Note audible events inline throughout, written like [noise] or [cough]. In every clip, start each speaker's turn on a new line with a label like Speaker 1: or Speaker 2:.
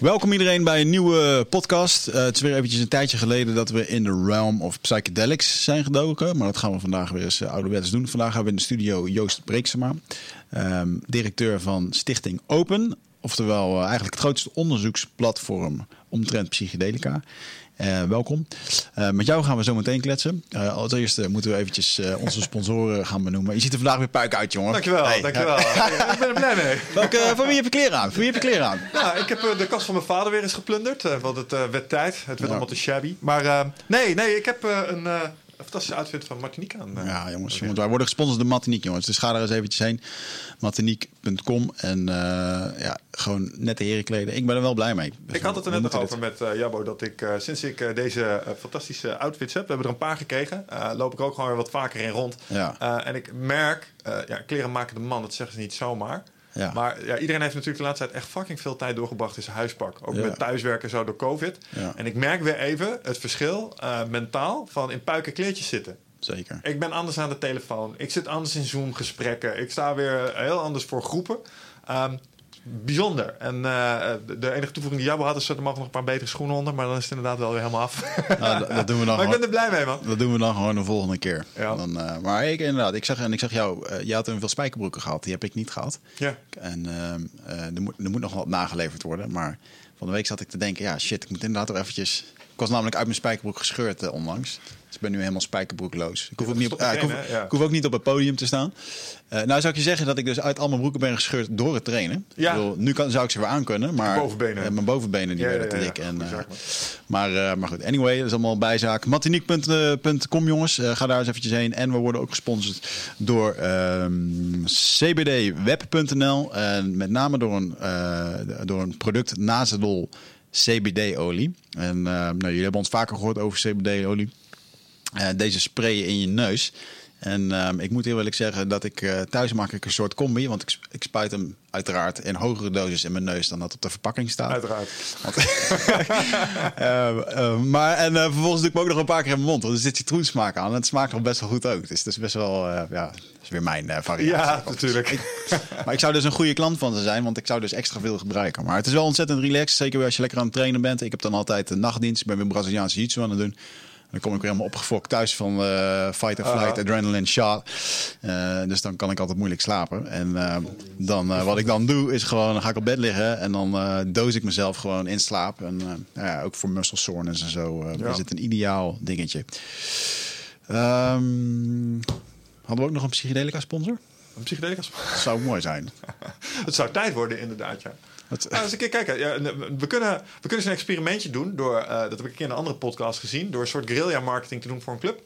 Speaker 1: Welkom iedereen bij een nieuwe podcast. Uh, het is weer eventjes een tijdje geleden dat we in de realm of psychedelics zijn gedoken. Maar dat gaan we vandaag weer eens uh, ouderwets doen. Vandaag hebben we in de studio Joost Breeksema, um, directeur van Stichting Open. Oftewel uh, eigenlijk het grootste onderzoeksplatform omtrent psychedelica. Uh, welkom. Uh, met jou gaan we zo meteen kletsen. Uh, als eerste moeten we eventjes onze sponsoren gaan benoemen. Je ziet er vandaag weer puik uit, jongen.
Speaker 2: Dankjewel, hey. dankjewel. [laughs] ik ben er blij mee.
Speaker 1: Welke, van wie heb je kleren aan? Van wie heb je kleren aan?
Speaker 2: Nou, ik heb de kast van mijn vader weer eens geplunderd. want het werd tijd. Het werd ja. allemaal te shabby. Maar nee, nee, ik heb een een fantastische outfit van Martinique aan.
Speaker 1: Uh, ja, jongens, jongens, wij worden gesponsord door Martinique, jongens. Dus ga daar eens eventjes heen. Martinique.com. En uh, ja, gewoon nette herenkleden. Ik ben er wel blij mee.
Speaker 2: Dus ik had het er net nog over met uh, Jabbo. Dat ik sinds ik deze fantastische outfits heb. We hebben er een paar gekregen. loop ik ook gewoon weer wat vaker in rond.
Speaker 1: Ja.
Speaker 2: en ik merk, ja, kleren maken de man. Dat zeggen ze niet zomaar. Ja. Maar ja, iedereen heeft natuurlijk de laatste tijd echt fucking veel tijd doorgebracht in zijn huispak. Ook met thuiswerken zo door COVID. En ik merk weer even het verschil uh, mentaal van in puiken kleertjes zitten.
Speaker 1: Zeker.
Speaker 2: Ik ben anders aan de telefoon. Ik zit anders in Zoom-gesprekken. Ik sta weer heel anders voor groepen. Um, bijzonder. En uh, de enige toevoeging die Jabbo had is... er mogen nog een paar betere schoenen onder... maar dan is het inderdaad wel weer helemaal af. [laughs]
Speaker 1: Nou, dat, doen we dan
Speaker 2: maar ik ben er blij mee, man.
Speaker 1: Dat doen we dan gewoon de volgende keer. Ja. Dan, uh, maar ik, inderdaad, ik zag, en ik zag jou... Uh, je had een veel spijkerbroeken gehad. Die heb ik niet gehad.
Speaker 2: Ja.
Speaker 1: En er, moet, er moet nog wat nageleverd worden. Maar van de week zat ik te denken... ja, shit, ik moet inderdaad toch eventjes... Ik was namelijk uit mijn spijkerbroek gescheurd onlangs. Dus ik ben nu helemaal spijkerbroekloos. Ik hoef, ook niet, op, ik, hoef, ik hoef ook niet op het podium te staan. Uh, nou zou ik je zeggen dat ik dus uit al mijn broeken ben gescheurd door het trainen.
Speaker 2: Ja.
Speaker 1: Bedoel, nu kan, zou ik ze weer aan kunnen, maar
Speaker 2: bovenbenen.
Speaker 1: Uh, mijn bovenbenen die ja, werden te dik. En, uh, maar, maar goed, anyway, dat is allemaal bijzaak. Matiniek.com jongens, ga daar eens eventjes heen. En we worden ook gesponsord door ehm, cbdweb.nl. En met name door een, door een product Nazadol CBD-olie. En nou, jullie hebben ons vaker gehoord over CBD-olie. Uh, deze spray in je neus. En um, ik moet heel eerlijk zeggen dat ik uh, thuis maak ik een soort combi. Want ik, ik spuit hem uiteraard in hogere doses in mijn neus dan dat op de verpakking staat.
Speaker 2: Uiteraard.
Speaker 1: Want, uh, [laughs] maar en vervolgens doe ik ook nog een paar keer in mijn mond. Want er zit citroensmaak aan. En het smaakt nog best wel goed ook. Dus dat is best wel, ja, is weer mijn variatie.
Speaker 2: Ja, natuurlijk.
Speaker 1: Ik, [laughs] maar ik zou dus een goede klant van ze zijn. Want ik zou dus extra veel gebruiken. Maar het is wel ontzettend relaxed. Zeker als je lekker aan het trainen bent. Ik heb dan altijd een nachtdienst. Ik ben weer Braziliaanse jiu aan het doen. Dan kom ik weer helemaal opgefokt thuis van uh, fight or flight, uh, adrenaline shot. Uh, dus dan kan ik altijd moeilijk slapen. En dan, wat ik dan doe, is gewoon, dan ga ik op bed liggen en dan doos ik mezelf gewoon in slaap. En ja, ook voor muscle soreness en zo ja. is het een ideaal dingetje. Um, hadden we ook nog een psychedelica sponsor?
Speaker 2: Een psychedelica sponsor?
Speaker 1: Dat zou mooi zijn. [laughs]
Speaker 2: het zou tijd worden, inderdaad, ja. Wat, nou, als ik kijk, ja, we, kunnen, we kunnen een experimentje doen door, uh, dat heb ik een keer in een andere podcast gezien, door een soort guerrilla marketing te doen voor een club.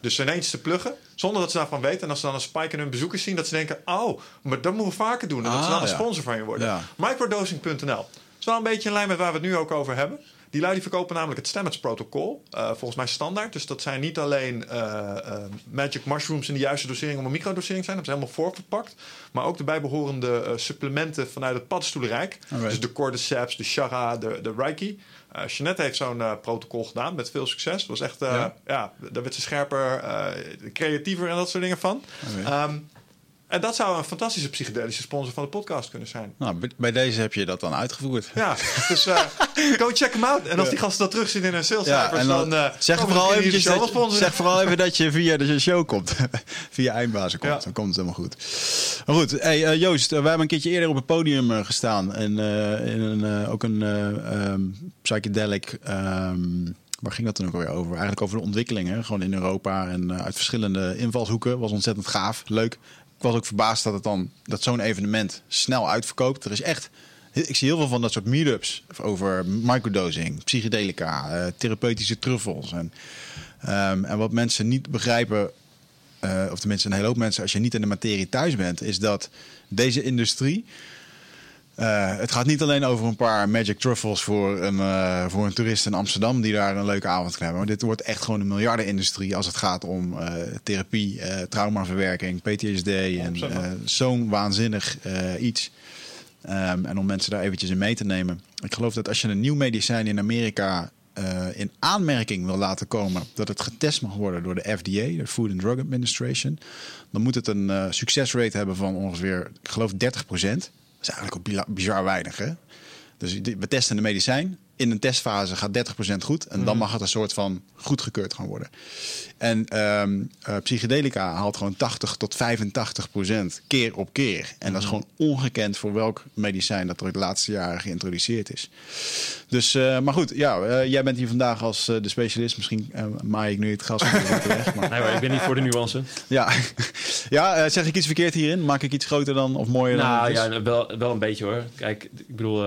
Speaker 2: Dus ineens te pluggen, zonder dat ze daarvan weten. En als ze dan een spike in hun bezoekers zien, dat ze denken: Oh, maar dat moeten we vaker doen. En dat ze dan een sponsor van je worden.
Speaker 1: Ja.
Speaker 2: Microdosing.nl. is wel een beetje in lijn met waar we het nu ook over hebben. Die lui die verkopen namelijk het Stamets protocol. Uh, volgens mij standaard. Dus dat zijn niet alleen uh, uh, magic mushrooms in de juiste dosering om een microdosering zijn. Dat is helemaal voorverpakt. Maar ook de bijbehorende supplementen vanuit het paddenstoelenrijk. Dus de cordyceps, de shara, de, de reiki. Uh, Jeanette heeft zo'n uh, protocol gedaan met veel succes. Het was echt, uh, ja. ja, daar werd ze scherper, creatiever en dat soort dingen van.
Speaker 1: Okay.
Speaker 2: Um, en dat zou een fantastische psychedelische sponsor van de podcast kunnen zijn.
Speaker 1: Nou, bij deze heb je dat dan uitgevoerd.
Speaker 2: Ja, dus uh, [laughs] go check hem out. En als die gasten dat terugzien in hun sales ja,
Speaker 1: en
Speaker 2: dan, dan uh,
Speaker 1: zeg, vooral eventjes dat je, zeg vooral even dat je via de show komt. [laughs] via eindbazen komt. Ja. Dan komt het helemaal goed. Maar goed, hey, uh, Joost, wij hebben een keertje eerder op het podium gestaan. En in een, ook een um, psychedelic... Um, waar ging dat dan ook alweer over? Eigenlijk over de ontwikkelingen, gewoon in Europa en uit verschillende invalshoeken. Was ontzettend gaaf, leuk. Was ook verbaasd dat het dan dat zo'n evenement snel uitverkoopt. Er is echt, ik zie heel veel van dat soort meetups over microdosing, psychedelica, uh, therapeutische truffels en um, en wat mensen niet begrijpen. Uh, of tenminste een hele hoop mensen, als je niet in de materie thuis bent, is dat deze industrie uh, het gaat niet alleen over een paar magic truffles voor een, uh, voor een toerist in Amsterdam die daar een leuke avond kan hebben. Maar dit wordt echt gewoon een miljardenindustrie als het gaat om uh, therapie, traumaverwerking, PTSD en zo'n waanzinnig iets. Um, en om mensen daar eventjes in mee te nemen. Ik geloof dat als je een nieuw medicijn in Amerika in aanmerking wil laten komen dat het getest mag worden door de FDA, de Food and Drug Administration, dan moet het een succesrate hebben van ongeveer, ik geloof, 30 procent. Is eigenlijk ook bizar weinig, hè? Dus we testen de medicijn in een testfase gaat 30% goed. En dan mhm. mag het een soort van goedgekeurd gaan worden. En um, psychedelica haalt gewoon 80 tot 85% keer op keer. En dat is mhm. gewoon ongekend voor welk medicijn dat er de laatste jaren geïntroduceerd is. Dus, uh, maar goed, ja, uh, jij bent hier vandaag als de specialist. Misschien maai ik nu het gas.
Speaker 3: Maar... [laughs] Nee, maar ik ben niet voor de nuance.
Speaker 1: Ja, [laughs] ja zeg ik iets verkeerd hierin? Maak ik iets groter dan of mooier
Speaker 3: nou,
Speaker 1: dan?
Speaker 3: Nou ja, wel, wel een beetje hoor. Kijk, ik bedoel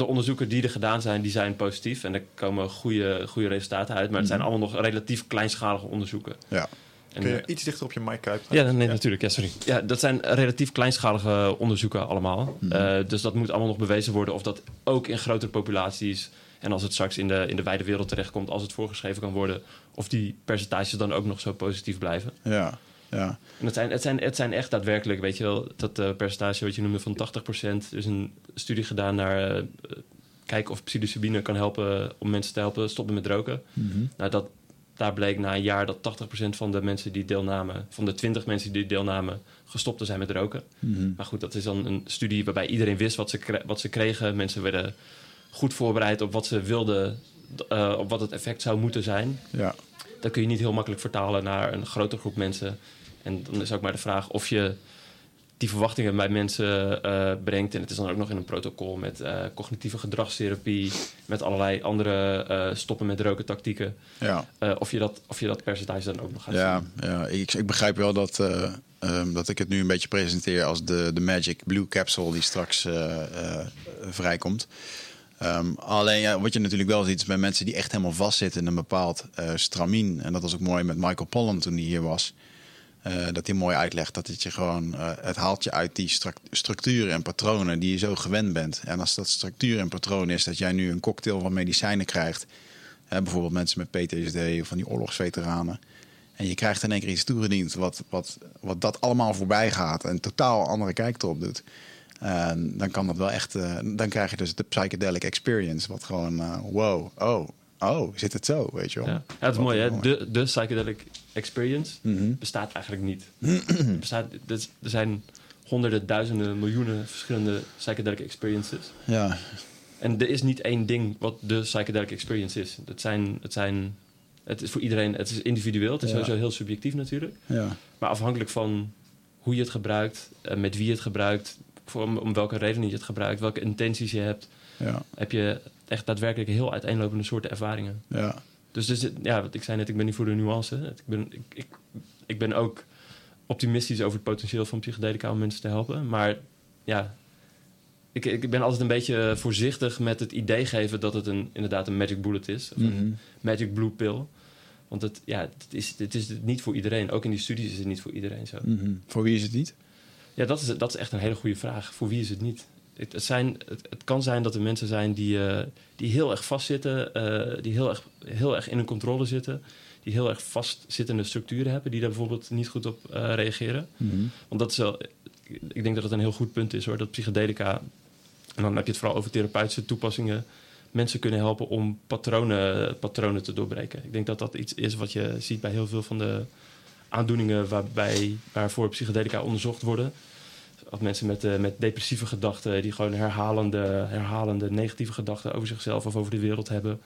Speaker 3: de onderzoeken die er gedaan zijn, die zijn positief. En er komen goede, goede resultaten uit. Maar het zijn mhm. allemaal nog relatief kleinschalige onderzoeken.
Speaker 2: Ja. En, Kun je iets dichter op je mic kuipen?
Speaker 3: Ja, nee, natuurlijk. Ja, sorry. Ja, dat zijn relatief kleinschalige onderzoeken allemaal. Mhm. Eh, dus dat moet allemaal nog bewezen worden of dat ook in grotere populaties... en als het straks in de, in de wijde wereld terechtkomt, als het voorgeschreven kan worden... of die percentages dan ook nog zo positief blijven.
Speaker 1: Ja. Ja.
Speaker 3: En het zijn, het, zijn, het zijn echt daadwerkelijk, weet je wel, dat uh, percentage wat je noemde van 80%. Er is een studie gedaan naar uh, kijken of psilocybine kan helpen om mensen te helpen stoppen met roken. Mhm. Nou, dat, daar bleek na een jaar dat 80% van de mensen die deelnamen, van de 20 mensen die deelnamen, gestopt te zijn met roken. Mhm. Maar goed, dat is dan een studie waarbij iedereen wist wat ze, wat ze kregen. Mensen werden goed voorbereid op wat ze wilden, uh, op wat het effect zou moeten zijn.
Speaker 1: Ja.
Speaker 3: Dat kun je niet heel makkelijk vertalen naar een grotere groep mensen. En dan is ook maar de vraag of je die verwachtingen bij mensen uh, brengt. En het is dan ook nog in een protocol met uh, cognitieve gedragstherapie, met allerlei andere uh, stoppen met roken tactieken.
Speaker 1: Ja.
Speaker 3: of, je dat, of je dat percentage dan ook nog gaat
Speaker 1: ja, zien. Ja, ik, ik begrijp wel dat, um, dat ik het nu een beetje presenteer als de, de Magic Blue Capsule die straks vrijkomt. Um, alleen ja, wat je natuurlijk wel ziet bij mensen die echt helemaal vastzitten in een bepaald stramien. En dat was ook mooi met Michael Pollan toen hij hier was. Uh, dat hij mooi uitlegt dat het je gewoon, uh, het haalt je uit die structuren en patronen die je zo gewend bent. En als dat structuur en patroon is dat jij nu een cocktail van medicijnen krijgt, hè, bijvoorbeeld mensen met PTSD of van die oorlogsveteranen, en je krijgt in één keer iets toegediend wat, wat, wat dat allemaal voorbij gaat en totaal andere kijk erop doet. Uh, dan kan dat wel echt, dan krijg je dus de psychedelic experience, wat gewoon, wow, oh, oh, zit het zo, weet je wel.
Speaker 3: Ja, ja het is mooi, hè? De, de psychedelic experience mhm. bestaat eigenlijk niet. bestaat, er zijn honderden, duizenden, miljoenen verschillende psychedelic experiences.
Speaker 1: Ja.
Speaker 3: En er is niet één ding wat de psychedelic experience is. Het zijn, het zijn het is voor iedereen, het is individueel. Het is sowieso heel subjectief natuurlijk.
Speaker 1: Ja.
Speaker 3: Maar afhankelijk van hoe je het gebruikt, eh, met wie je het gebruikt, voor, om, om welke reden je het gebruikt, welke intenties je hebt,
Speaker 1: ja.
Speaker 3: heb je echt daadwerkelijk heel uiteenlopende soorten ervaringen.
Speaker 1: Ja.
Speaker 3: Dus, dus ja, wat ik zei net, ik ben niet voor de nuance. Ik ben, ik, ik, ik ben ook optimistisch over het potentieel van psychedelica om mensen te helpen. Maar ja, ik, ik ben altijd een beetje voorzichtig met het idee geven dat het een, inderdaad een magic bullet is. Of een mhm. magic blue pill. Want het, ja, het, is, het is niet voor iedereen. Ook in die studies is het niet voor iedereen zo.
Speaker 1: Mhm. Voor wie is het niet?
Speaker 3: Ja, dat is, dat is echt een hele goede vraag. Voor wie is het niet? Het, zijn, het, het, kan zijn dat er mensen zijn die, uh, die heel erg vastzitten, uh, die heel erg, heel erg in hun controle zitten, die heel erg vastzittende structuren hebben, die daar bijvoorbeeld niet goed op uh, reageren.
Speaker 1: Mm -hmm.
Speaker 3: Want dat is wel, ik denk dat het een heel goed punt is hoor, dat psychedelica, en dan heb je het vooral over therapeutische toepassingen, mensen kunnen helpen om patronen, patronen te doorbreken. Ik denk dat dat iets is wat je ziet bij heel veel van de aandoeningen waarbij, waarvoor psychedelica onderzocht worden of mensen met, uh, met depressieve gedachten, die gewoon herhalende, herhalende negatieve gedachten over zichzelf of over de wereld hebben.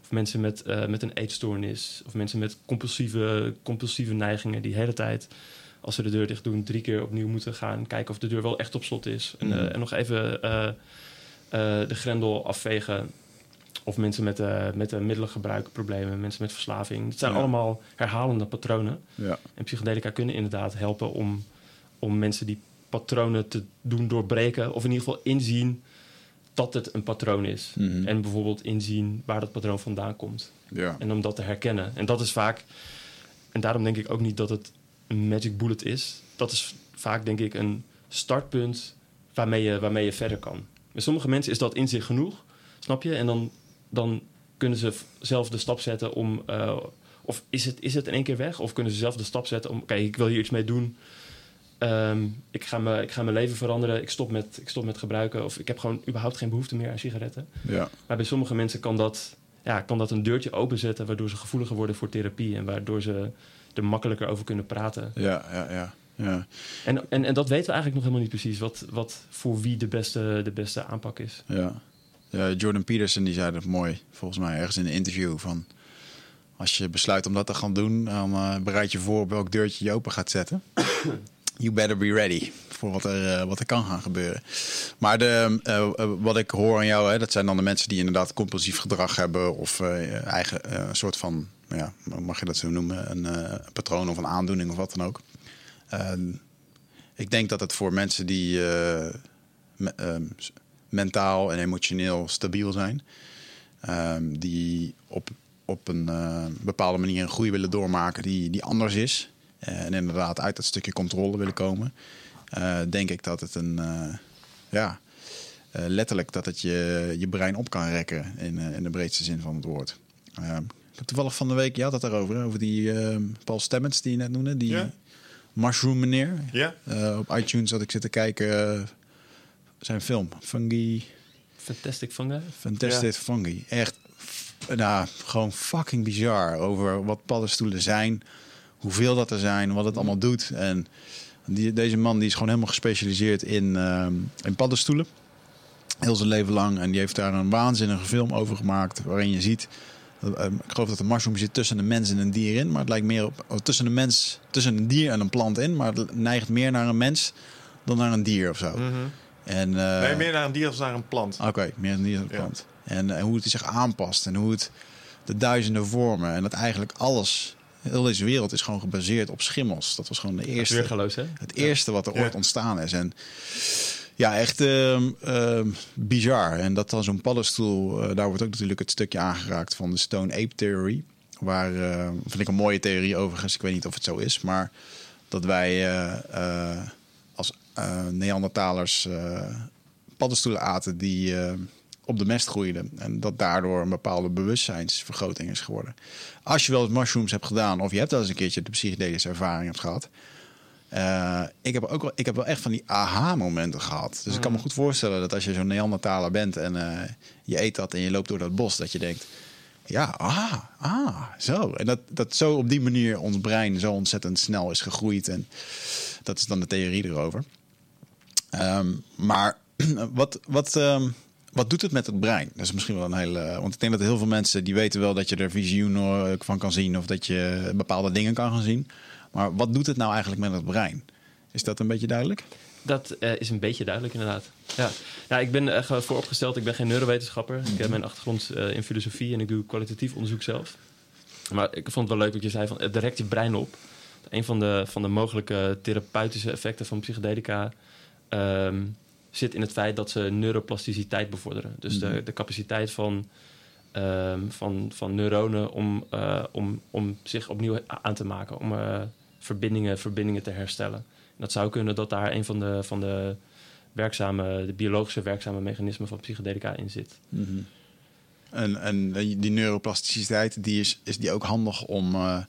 Speaker 3: Of mensen met, uh, met een eetstoornis. Of mensen met compulsieve, compulsieve neigingen die de hele tijd, als ze de deur dicht doen, drie keer opnieuw moeten gaan kijken of de deur wel echt op slot is. En, uh, en nog even de grendel afvegen. Of mensen met, met middelengebruikproblemen, mensen met verslaving. Het zijn allemaal herhalende patronen.
Speaker 1: Ja.
Speaker 3: En psychedelica kunnen inderdaad helpen om, om mensen die patronen te doen doorbreken. Of in ieder geval inzien dat het een patroon is.
Speaker 1: Mhm.
Speaker 3: En bijvoorbeeld inzien waar dat patroon vandaan komt.
Speaker 1: Ja.
Speaker 3: En om dat te herkennen. En dat is vaak... En daarom denk ik ook niet dat het een magic bullet is. Dat is vaak denk ik een startpunt waarmee je, waarmee je verder kan. Bij sommige mensen is dat inzicht genoeg, snap je? En dan, dan kunnen ze zelf de stap zetten om... Uh, of is het, is het in één keer weg? Of kunnen ze zelf de stap zetten om... Kijk, ik wil hier iets mee doen Ehm, ik, ga me, ik ga mijn leven veranderen. Ik stop, met, ik stop met gebruiken. Of ik heb gewoon überhaupt geen behoefte meer aan sigaretten.
Speaker 1: Ja.
Speaker 3: Maar bij sommige mensen kan dat, ja, kan dat een deurtje openzetten... waardoor ze gevoeliger worden voor therapie... en waardoor ze er makkelijker over kunnen praten.
Speaker 1: Ja, ja, ja. Ja.
Speaker 3: En, en, en dat weten we eigenlijk nog helemaal niet precies. Wat, wat voor wie de beste, de beste aanpak is.
Speaker 1: Ja. ja. Jordan Peterson die zei dat mooi, volgens mij ergens in een interview. Van als je besluit om dat te gaan doen, dan uh, bereid je voor op welk deurtje je open gaat zetten. [coughs] you better be ready voor wat er, uh, wat er kan gaan gebeuren. Maar de, uh, wat ik hoor aan jou, hè, dat zijn dan de mensen die inderdaad compulsief gedrag hebben of eigen soort van, ja, mag je dat zo noemen, een patroon of een aandoening of wat dan ook. Ehm, ik denk dat het voor mensen die ehm, mentaal en emotioneel stabiel zijn, um, die op, op een bepaalde manier een groei willen doormaken die, die anders is. En inderdaad uit dat stukje controle willen komen. Uh, denk ik dat het een, uh, ja, uh, letterlijk dat het je, je brein op kan rekken in, in de breedste zin van het woord. ik heb toevallig van de week, je had het daarover, over die Paul Stemmens die je net noemde, die ja. mushroom meneer.
Speaker 2: Ja.
Speaker 1: op iTunes had ik zitten kijken, zijn film, Fungi.
Speaker 3: Fantastic Fungi.
Speaker 1: Fantastic ja. Fungi. Echt, nou, gewoon fucking bizar over wat paddenstoelen zijn hoeveel dat er zijn, wat het allemaal doet. En die, deze man die is gewoon helemaal gespecialiseerd in, uh, in paddenstoelen. Heel zijn leven lang. En die heeft daar een waanzinnige film over gemaakt. Waarin je ziet. Uh, ik geloof dat de mushroom zit tussen een mens en een dier in. Maar het lijkt meer op. Oh, tussen een mens. Tussen een dier en een plant in. Maar het neigt meer naar een mens dan naar een dier of zo.
Speaker 2: Mm -hmm. en, uh, nee, meer naar een dier dan naar een plant.
Speaker 1: Oké, okay, meer naar een dier dan een plant. Ja. En, en hoe het zich aanpast. En hoe het. De duizenden vormen. En dat eigenlijk alles Heel deze wereld is gewoon gebaseerd op schimmels. Dat was gewoon de eerste.
Speaker 3: Weergeloos, hè?
Speaker 1: Het eerste wat er ooit ontstaan is. En ja, echt uh, uh, bizar. En dat dan zo'n paddenstoel, uh, daar wordt ook natuurlijk het stukje aangeraakt van de Stone Ape Theory. Waar, uh, vind ik een mooie theorie overigens, ik weet niet of het zo is, maar dat wij uh, als Neandertalers paddenstoelen aten die op de mest groeiden. En dat daardoor een bepaalde bewustzijnsvergroting is geworden. Als je wel eens mushrooms hebt gedaan, of je hebt wel eens een keertje de psychedelische ervaring hebt gehad. Uh, ik, heb ook wel, ik heb wel echt van die aha-momenten gehad. Dus ik kan me mm. goed voorstellen dat als je zo'n Neandertaler bent en uh, je eet dat en je loopt door dat bos, dat je denkt: ja, ah, ah, zo. En dat, dat zo op die manier ons brein zo ontzettend snel is gegroeid. En dat is dan de theorie erover. Um, maar [clears throat] wat, wat, um, wat doet het met het brein? Dat is misschien wel een hele. Want ik denk dat heel veel mensen die weten wel dat je er visioen van kan zien of dat je bepaalde dingen kan gaan zien. Maar wat doet het nou eigenlijk met het brein? Is dat een beetje duidelijk?
Speaker 3: Dat uh, is een beetje duidelijk, inderdaad. Ja, ja ik ben uh, vooropgesteld. Ik ben geen neurowetenschapper. Ik heb mijn achtergrond uh, in filosofie en ik doe kwalitatief onderzoek zelf. Maar ik vond het wel leuk wat je zei: van, het rekt je brein op. Een van de, van de mogelijke therapeutische effecten van psychedelica. Um, zit in het feit dat ze neuroplasticiteit bevorderen. Dus de, mhm. de capaciteit van, um, van, van neuronen om, uh, om, om zich opnieuw aan te maken, om uh, verbindingen, verbindingen te herstellen. En dat zou kunnen dat daar een van de, van de werkzame, de biologische werkzame mechanismen van psychedelica in zit.
Speaker 1: Mm -hmm. En, en die neuroplasticiteit, die is, is die ook handig om. Uh,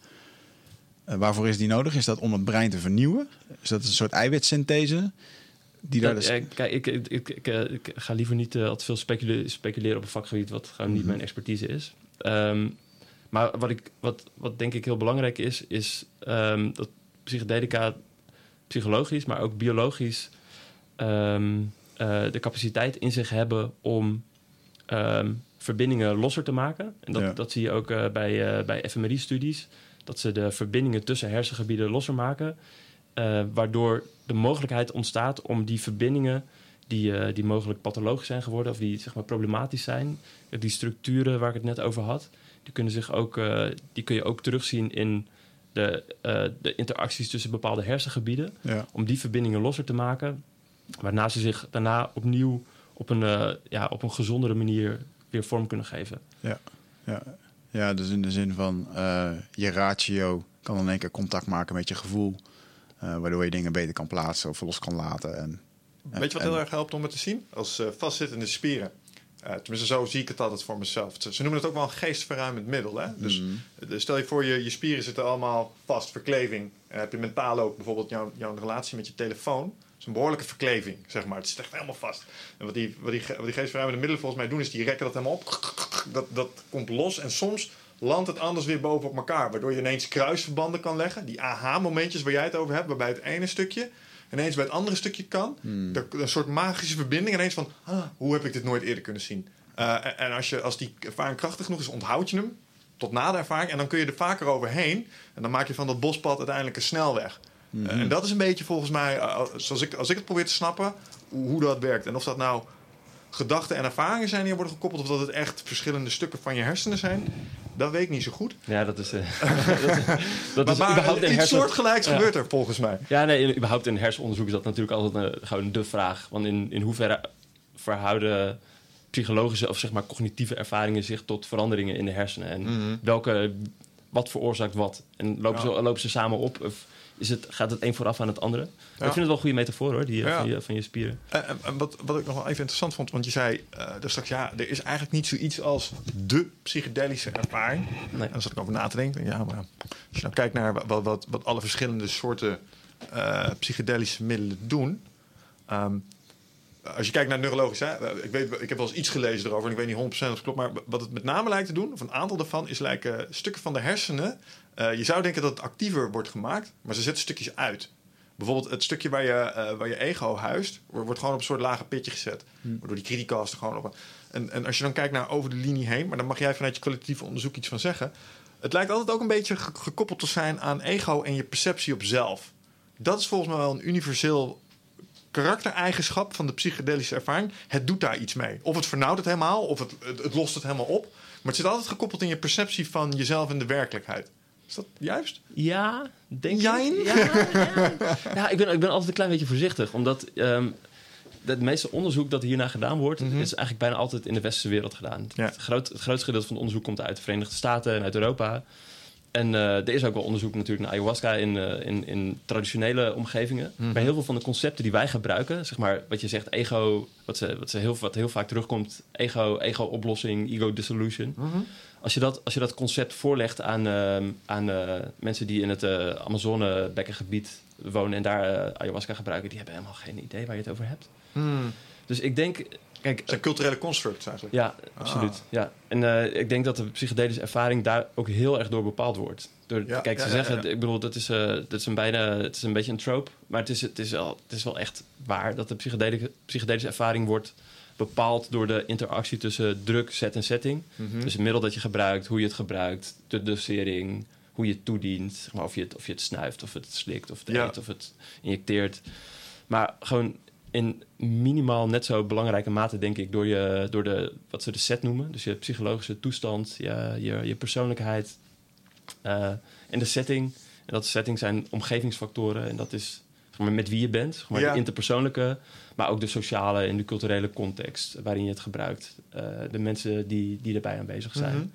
Speaker 1: waarvoor is die nodig? Is dat om het brein te vernieuwen? Is dat een soort eiwitsynthese?
Speaker 3: Die daar dus... kijk, ik, ik, ik, ik, ga liever niet uh, al te veel speculeren, speculeren op een vakgebied wat gewoon niet mhm. mijn expertise is. Um, maar wat, ik, wat, wat denk ik heel belangrijk is, is um, dat psychedelica psychologisch, maar ook biologisch um, uh, de capaciteit in zich hebben om verbindingen losser te maken. En dat, ja. dat zie je ook uh, bij, bij fMRI-studies. Dat ze de verbindingen tussen hersengebieden losser maken. Uh, waardoor de mogelijkheid ontstaat om die verbindingen die, uh, die mogelijk pathologisch zijn geworden of die zeg maar, problematisch zijn, die structuren waar ik het net over had, die, kunnen zich ook, uh, die kun je ook terugzien in de, de interacties tussen bepaalde hersengebieden.
Speaker 1: Ja.
Speaker 3: Om die verbindingen losser te maken, waarna ze zich daarna opnieuw op een, ja, op een gezondere manier weer vorm kunnen geven.
Speaker 1: Ja, ja. ja dus in de zin van je ratio kan in één keer contact maken met je gevoel. Uh, waardoor je dingen beter kan plaatsen of los kan laten. En,
Speaker 2: Weet je wat heel erg helpt om het te zien? Als uh, vastzittende spieren. Uh, tenminste, zo zie ik het altijd voor mezelf. Ze, noemen het ook wel een geestverruimend middel. Hè? Dus, mm. stel je voor, je, je spieren zitten allemaal vast, verkleving. En heb je mentaal ook bijvoorbeeld jouw, jouw relatie met je telefoon. Dat is een behoorlijke verkleving, zeg maar. Het zit echt helemaal vast. En wat die, wat die, wat die geestverruimende middelen volgens mij doen, is die rekken dat helemaal op. Dat, dat komt los. En soms landt het anders weer bovenop elkaar. Waardoor je ineens kruisverbanden kan leggen. Die aha-momentjes waar jij het over hebt, waarbij het ene stukje ineens bij het andere stukje kan.
Speaker 1: Hmm.
Speaker 2: Een soort magische verbinding. Ineens van, ah, hoe heb ik dit nooit eerder kunnen zien? Uh, en als, je, als die ervaring krachtig genoeg is, onthoud je hem tot na de ervaring. En dan kun je er vaker overheen. En dan maak je van dat bospad uiteindelijk een snelweg.
Speaker 1: Mhm.
Speaker 2: Uh, en dat is een beetje volgens mij, uh, zoals ik, als ik het probeer te snappen, hoe, hoe dat werkt. En of dat nou gedachten en ervaringen zijn die worden gekoppeld, of dat het echt verschillende stukken van je hersenen zijn, dat weet ik niet zo goed.
Speaker 3: Ja, dat is. Uh, [laughs] dat, [laughs] dat
Speaker 2: maar,
Speaker 3: is
Speaker 2: überhaupt iets hersen... soortgelijks ja. gebeurt er volgens mij.
Speaker 3: Ja, nee, überhaupt in hersenonderzoek is dat natuurlijk altijd een, gewoon de vraag. Want in, in hoeverre verhouden psychologische of zeg maar cognitieve ervaringen zich tot veranderingen in de hersenen? En
Speaker 2: Mhm.
Speaker 3: mm -hmm. welke, wat veroorzaakt wat? En lopen, ja. ze, lopen ze samen op? Of is het, gaat het een vooraf aan het andere? Ja. Ik vind het wel een goede metafoor hoor, die, ja. van, je, van je spieren.
Speaker 2: En, en wat, wat ik nog wel even interessant vond, want je zei uh, dus straks, ja, er is eigenlijk niet zoiets als de psychedelische ervaring.
Speaker 3: Nee.
Speaker 2: En daar zat ik over na te denken. Ja, maar als je nou kijkt naar wat, wat, wat alle verschillende soorten uh, psychedelische middelen doen. Um, als je kijkt naar neurologisch, hè, ik, weet, ik heb wel eens iets gelezen erover en ik weet niet 100% of het klopt, maar wat het met name lijkt te doen, of een aantal daarvan, is lijken stukken van de hersenen. Uh, je zou denken dat het actiever wordt gemaakt, maar ze zetten stukjes uit. Bijvoorbeeld het stukje waar je, uh, waar je ego huist, wordt gewoon op een soort lage pitje gezet. Hmm. Waardoor die criticast er gewoon op. En, en als je dan kijkt naar over de linie heen, maar dan mag jij vanuit je kwalitatieve onderzoek iets van zeggen. Het lijkt altijd ook een beetje ge gekoppeld te zijn aan ego en je perceptie op zelf. Dat is volgens mij wel een universeel karaktereigenschap van de psychedelische ervaring. Het doet daar iets mee. Of het vernauwt het helemaal, of het, het, het, lost het helemaal op. Maar het zit altijd gekoppeld in je perceptie van jezelf en de werkelijkheid. Is dat juist?
Speaker 3: Ja, denk
Speaker 2: Jijn?
Speaker 3: ik. Ja, ja. ja ik, ben, ik ben altijd een klein beetje voorzichtig. Omdat um, het meeste onderzoek dat hierna gedaan wordt...
Speaker 2: Mhm.
Speaker 3: Mm -hmm. is eigenlijk bijna altijd in de westerse wereld gedaan. Ja. Het, groot, het grootste gedeelte van het onderzoek komt uit de Verenigde Staten en uit Europa... En uh, er is ook wel onderzoek natuurlijk naar ayahuasca in, uh, in, in, traditionele omgevingen.
Speaker 2: Mhm.
Speaker 3: Mm -hmm. Maar heel veel van de concepten die wij gebruiken, zeg maar wat je zegt, ego, wat, ze, wat, ze heel, wat heel vaak terugkomt, ego, ego-oplossing, ego-dissolution.
Speaker 2: Mm -hmm.
Speaker 3: Als, je dat, als je dat concept voorlegt aan, uh, aan mensen die in het Amazone-bekkengebied wonen en daar ayahuasca gebruiken, die hebben helemaal geen idee waar je het over hebt.
Speaker 2: Mm.
Speaker 3: Dus ik denk, Kijk,
Speaker 2: het zijn culturele constructs eigenlijk.
Speaker 3: Ja, absoluut. Ah. Ja. En uh, ik denk dat de psychedelische ervaring daar ook heel erg door bepaald wordt. Door,
Speaker 2: ja,
Speaker 3: kijk, ze
Speaker 2: ja,
Speaker 3: zeggen,
Speaker 2: ja,
Speaker 3: ik bedoel, dat is, uh, dat is een bijna, het is een beetje een trope, maar het is, het is, wel, het is wel echt waar dat de psychedelische, psychedelische ervaring wordt bepaald door de interactie tussen druk, set en setting.
Speaker 2: Mhm.
Speaker 3: Mm -hmm. Dus het middel dat je gebruikt, hoe je het gebruikt, de dosering, hoe je het toedient, zeg maar, of, je het, of je het snuift, of het slikt, of het eet, of het injecteert. Maar gewoon in minimaal net zo belangrijke mate, denk ik, door, je, door de, wat ze de set noemen. Dus je psychologische toestand, je, je, je persoonlijkheid uh, en de setting. En dat setting zijn omgevingsfactoren. En dat is maar, met wie je bent, zeg maar,
Speaker 2: Ja.
Speaker 3: de interpersoonlijke, maar ook de sociale en de culturele context waarin je het gebruikt. Uh, de mensen die, die erbij aanwezig zijn.
Speaker 2: Mhm.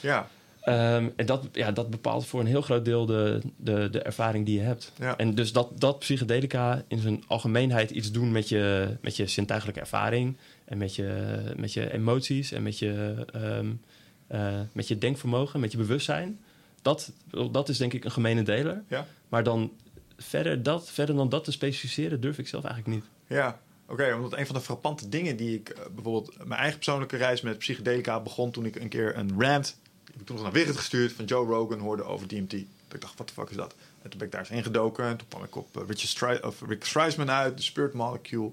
Speaker 2: Ja,
Speaker 3: Um, en dat, ja, dat bepaalt voor een heel groot deel de, de, de ervaring die je hebt.
Speaker 2: Ja.
Speaker 3: En dus dat, dat psychedelica in zijn algemeenheid iets doen met je, met je zintuigelijke ervaring... en met je, met je emoties en met je, um, uh, met je denkvermogen, met je bewustzijn... Dat, dat is denk ik een gemene deler.
Speaker 2: ja,
Speaker 3: Maar dan verder, dat, verder dan dat te specificeren durf ik zelf eigenlijk niet.
Speaker 2: ja. Oké, omdat een van de frappante dingen die ik... Uh, bijvoorbeeld mijn eigen persoonlijke reis met psychedelica begon... toen ik een keer een rant... Die heb ik toen nog naar Wigert gestuurd... van Joe Rogan hoorde over DMT. Dat ik dacht, wat de fuck is dat? En toen ben ik daar eens ingedoken. En toen kwam ik op uh, Richard Stry of Rick Streisman uit... de Spirit Molecule.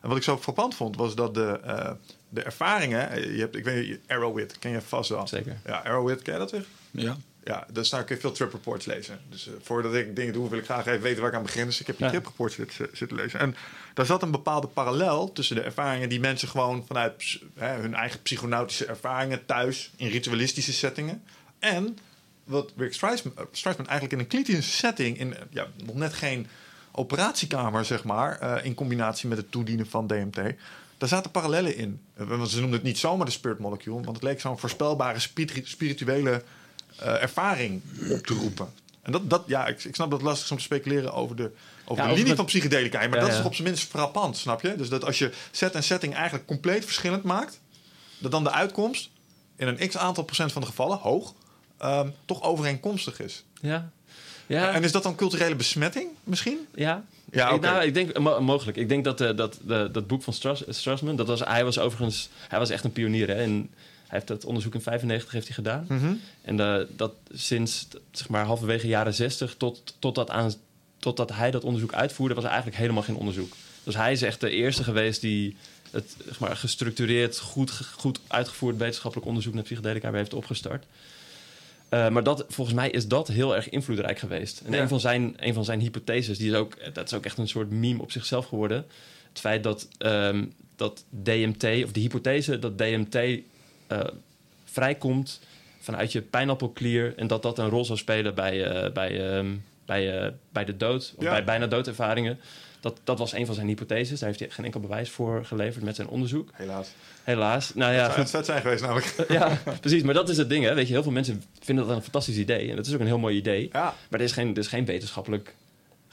Speaker 2: En wat ik zo frappant vond... was dat de, uh, de ervaringen... Je hebt, ik weet niet, Arrowhead ken je vast wel.
Speaker 3: Zeker.
Speaker 2: Ja, Arrowhead, ken je dat weer?
Speaker 1: Ja.
Speaker 2: Ja, dus daar kun je veel trip reports lezen. Dus uh, voordat ik dingen doe, wil ik graag even weten waar ik aan begin. Dus ik heb die
Speaker 3: Ja.
Speaker 2: trip reports zitten, zitten lezen. En daar zat een bepaalde parallel tussen de ervaringen die mensen gewoon vanuit hè, hun eigen psychonautische ervaringen thuis in ritualistische settingen. En wat Rick Streisman, uh, Streisman eigenlijk in een klinische setting, in uh, ja, nog net geen operatiekamer, zeg maar, uh, in combinatie met het toedienen van DMT. Daar zaten parallellen in. Want ze noemden het niet zomaar de spirit molecule, want het leek zo'n voorspelbare spiri- spirituele uh, ervaring op te roepen. En dat, dat ja, ik, ik snap dat het lastig is om te speculeren over de, over
Speaker 3: Ja,
Speaker 2: de linie van psychedelica. Maar
Speaker 3: Ja,
Speaker 2: dat is toch op zijn minst frappant, snap je? Dus dat als je set en setting eigenlijk compleet verschillend maakt, dat dan de uitkomst in een x aantal procent van de gevallen, hoog, ehm, toch overeenkomstig is.
Speaker 3: Ja. Ja.
Speaker 2: En is dat dan culturele besmetting misschien?
Speaker 3: Ja.
Speaker 2: Ja,
Speaker 3: nou, ik denk mo- mogelijk. Ik denk dat, eh, dat de, dat boek van Strass, Strassman, dat was, hij was overigens, hij was echt een pionier hè, in, heeft dat onderzoek in 95 heeft hij gedaan.
Speaker 2: Mhm.
Speaker 3: En eh, dat sinds zeg maar, halverwege jaren 60 tot, totdat, aan, totdat hij dat onderzoek uitvoerde, was er eigenlijk helemaal geen onderzoek. Dus hij is echt de eerste geweest die het zeg maar, gestructureerd, goed, goed uitgevoerd wetenschappelijk onderzoek naar psychedelica heeft opgestart. Uh, maar dat, volgens mij is dat heel erg invloedrijk geweest. En
Speaker 2: Ja.
Speaker 3: een, van zijn, een van zijn hypotheses, die is ook, dat is ook echt een soort meme op zichzelf geworden. Het feit dat, ehm, dat DMT, of de hypothese dat DMT eh, vrijkomt vanuit je pijnappelklier en dat dat een rol zou spelen bij, eh, bij, ehm, bij, eh, bij de dood, of
Speaker 2: Ja.
Speaker 3: bij bijna doodervaringen. Dat, dat was een van zijn hypotheses. Daar heeft hij geen enkel bewijs voor geleverd met zijn onderzoek.
Speaker 2: Helaas.
Speaker 3: Helaas. Nou ja,
Speaker 2: het vet zijn geweest namelijk. [laughs]
Speaker 3: ja, precies. Maar dat is het ding, hè. Weet je, heel veel mensen vinden dat een fantastisch idee. En dat is ook een heel mooi idee.
Speaker 2: Ja.
Speaker 3: Maar er is geen, er is geen, wetenschappelijk,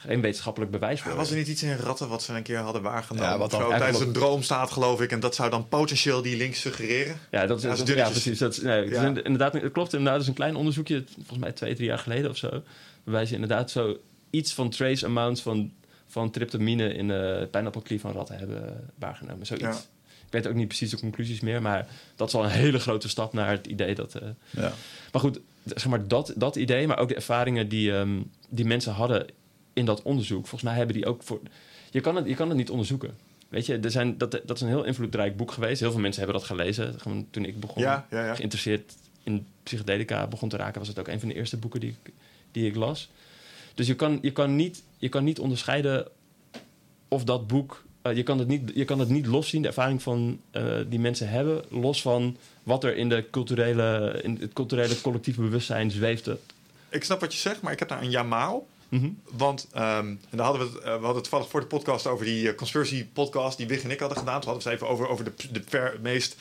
Speaker 3: geen wetenschappelijk bewijs voor.
Speaker 2: Was er niet iets in ratten wat ze een keer hadden waargenomen?
Speaker 1: Ja, wat dan?
Speaker 2: zo, tijdens een droomstaat, geloof ik. En dat zou dan potentieel die link suggereren.
Speaker 3: Ja, dat is,
Speaker 2: Ja,
Speaker 3: dat-
Speaker 2: dat
Speaker 3: ja, precies. Dat is, nee, het is
Speaker 2: Ja.
Speaker 3: inderdaad, het klopt inderdaad. Het is een klein onderzoekje, volgens mij twee, drie jaar geleden of zo. Waarbij ze inderdaad zo iets van trace amounts van, van tryptamine in de pijnappelklier van ratten hebben waargenomen. Zoiets.
Speaker 2: Ja.
Speaker 3: Ik weet ook niet precies de conclusies meer, maar dat is al een hele grote stap naar het idee dat. eh,
Speaker 1: Ja.
Speaker 3: Maar goed, zeg maar dat, dat idee, maar ook de ervaringen die, ehm, die mensen hadden in dat onderzoek. Volgens mij hebben die ook voor. Je kan het, je kan het niet onderzoeken. Weet je, er zijn, dat, dat is een heel invloedrijk boek geweest. Heel veel mensen hebben dat gelezen. Gewoon toen ik begon,
Speaker 2: Ja, ja, ja.
Speaker 3: geïnteresseerd in psychedelica begon te raken, was het ook een van de eerste boeken die ik, die ik las. Dus je kan, je, kan niet, je kan niet onderscheiden of dat boek. eh, je, kan het niet, je kan het niet loszien, de ervaring van, eh, die mensen hebben, los van wat er in, de culturele, in het culturele collectieve bewustzijn zweeft.
Speaker 2: Ik snap wat je zegt, maar ik heb daar een jamaal.
Speaker 3: Mhm.
Speaker 2: Want ehm, en daar hadden we, eh, we hadden het toevallig voor de podcast over die eh, conspiracy podcast die Wig en ik hadden gedaan. Toen hadden we het even over, over de, de meest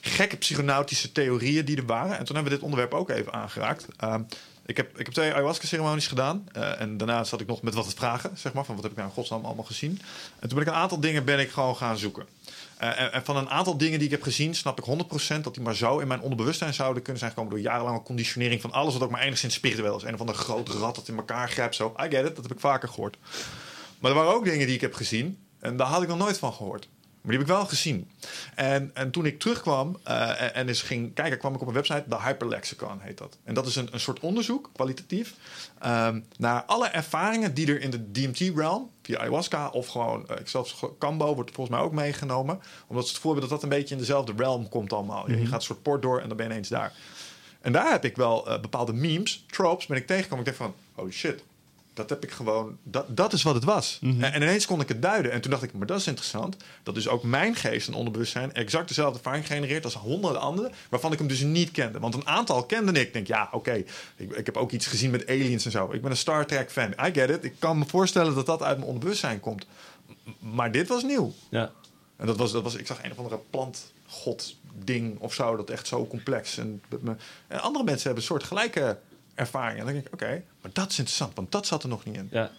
Speaker 2: gekke psychonautische theorieën die er waren. En toen hebben we dit onderwerp ook even aangeraakt. Ehm, ik, heb, ik heb twee ayahuasca-ceremonies gedaan. eh, en daarna zat ik nog met wat vragen, zeg maar. Van wat heb ik nou in godsnaam allemaal gezien. En toen ben ik een aantal dingen ben ik gewoon gaan zoeken. Eh, en, en van een aantal dingen die ik heb gezien, snap ik 100% dat die maar zo in mijn onderbewustzijn zouden kunnen zijn gekomen door jarenlange conditionering van alles wat ook maar enigszins spiritueel is. Een of ander groot rad dat in elkaar grijpt. Zo, I get it, dat heb ik vaker gehoord. Maar er waren ook dingen die ik heb gezien en daar had ik nog nooit van gehoord. Maar die heb ik wel gezien. En, en toen ik terugkwam eh, en, en eens ging kijken, kwam ik op een website, de Hyperlexicon heet dat. En dat is een, een soort onderzoek, kwalitatief, ehm, naar alle ervaringen die er in de DMT-realm, via ayahuasca of gewoon, eh, ik zelfs Cambo wordt volgens mij ook meegenomen, omdat ze het gevoel hebben dat dat een beetje in dezelfde realm komt allemaal. Je- Je gaat een soort poort door en dan ben je ineens daar. En daar heb ik wel eh, bepaalde memes, tropes, ben ik tegengekomen. Ik dacht van, oh shit, dat heb ik gewoon, dat, dat is wat het was. en, en ineens kon ik het duiden. En toen dacht ik, maar dat is interessant. Dat dus ook mijn geest en onderbewustzijn exact dezelfde ervaring genereert als honderden anderen, waarvan ik hem dus niet kende. Want een aantal kende ik. Ik denk, ja, oké, ik, ik heb ook iets gezien met aliens en zo. Ik ben een Star Trek fan. I get it. Ik kan me voorstellen dat dat uit mijn onderbewustzijn komt. Maar dit was nieuw.
Speaker 3: Ja.
Speaker 2: En dat was, dat was, ik zag een of andere plantgod ding of zo, dat echt zo complex. En, en andere mensen hebben een soort gelijke ervaring. En dan denk ik, oké, maar dat is interessant, want dat zat er nog niet in.
Speaker 3: ja.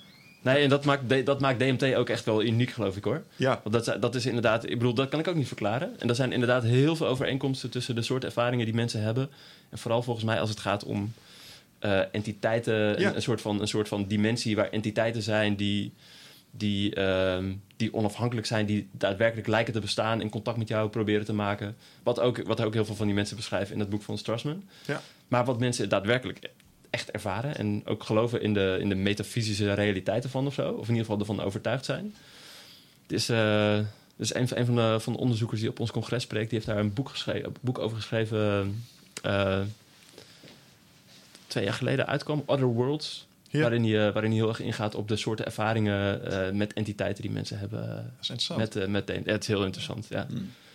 Speaker 3: Nee, en dat maakt, dat maakt DMT ook echt wel uniek, geloof ik hoor.
Speaker 2: Ja,
Speaker 3: Want dat, dat is inderdaad, ik bedoel, dat kan ik ook niet verklaren. En er zijn inderdaad heel veel overeenkomsten tussen de soort ervaringen die mensen hebben. En vooral volgens mij als het gaat om eh, entiteiten,
Speaker 2: Ja.
Speaker 3: een, een soort van, een soort van dimensie waar entiteiten zijn die, die, ehm, die onafhankelijk zijn, die daadwerkelijk lijken te bestaan, in contact met jou proberen te maken. Wat ook, wat ook heel veel van die mensen beschrijven in het boek van Strassman.
Speaker 2: Ja.
Speaker 3: Maar wat mensen daadwerkelijk echt ervaren en ook geloven in de, in de metafysische realiteit ervan of zo, of in ieder geval ervan overtuigd zijn. Het is, eh, dus een, van- een van, de, van de onderzoekers die op ons congres spreekt, die heeft daar een boek, geschreven, boek over geschreven. eh, twee jaar geleden uitkwam, Other Worlds.
Speaker 2: Ja.
Speaker 3: Waarin, hij, eh, waarin hij heel erg ingaat op de soorten ervaringen eh, met entiteiten die mensen hebben.
Speaker 2: dat is interessant.
Speaker 3: met, met de- het is heel interessant, ja.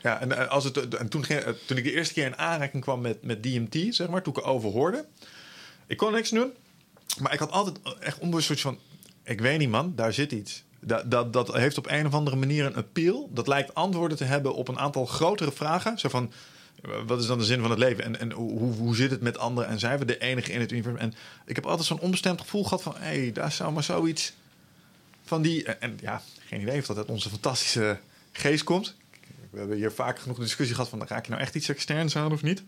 Speaker 2: Ja, en, als het, en toen, ging, toen ik de eerste keer in aanraking kwam met, met DMT, zeg maar, toen ik erover hoorde, ik kon niks doen, maar ik had altijd echt onbewust zoiets van, ik weet niet man, daar zit iets. Dat, dat, dat heeft op een of andere manier een appeal. Dat lijkt antwoorden te hebben op een aantal grotere vragen. Zo van, wat is dan de zin van het leven? En, en hoe, hoe zit het met anderen? En zijn we de enige in het universum? En ik heb altijd zo'n onbestemd gevoel gehad van... hé, hey, daar zou maar zoiets van die... En, ja, geen idee of dat uit onze fantastische geest komt. We hebben hier vaak genoeg discussie gehad van... raak je nou echt iets externs aan of niet?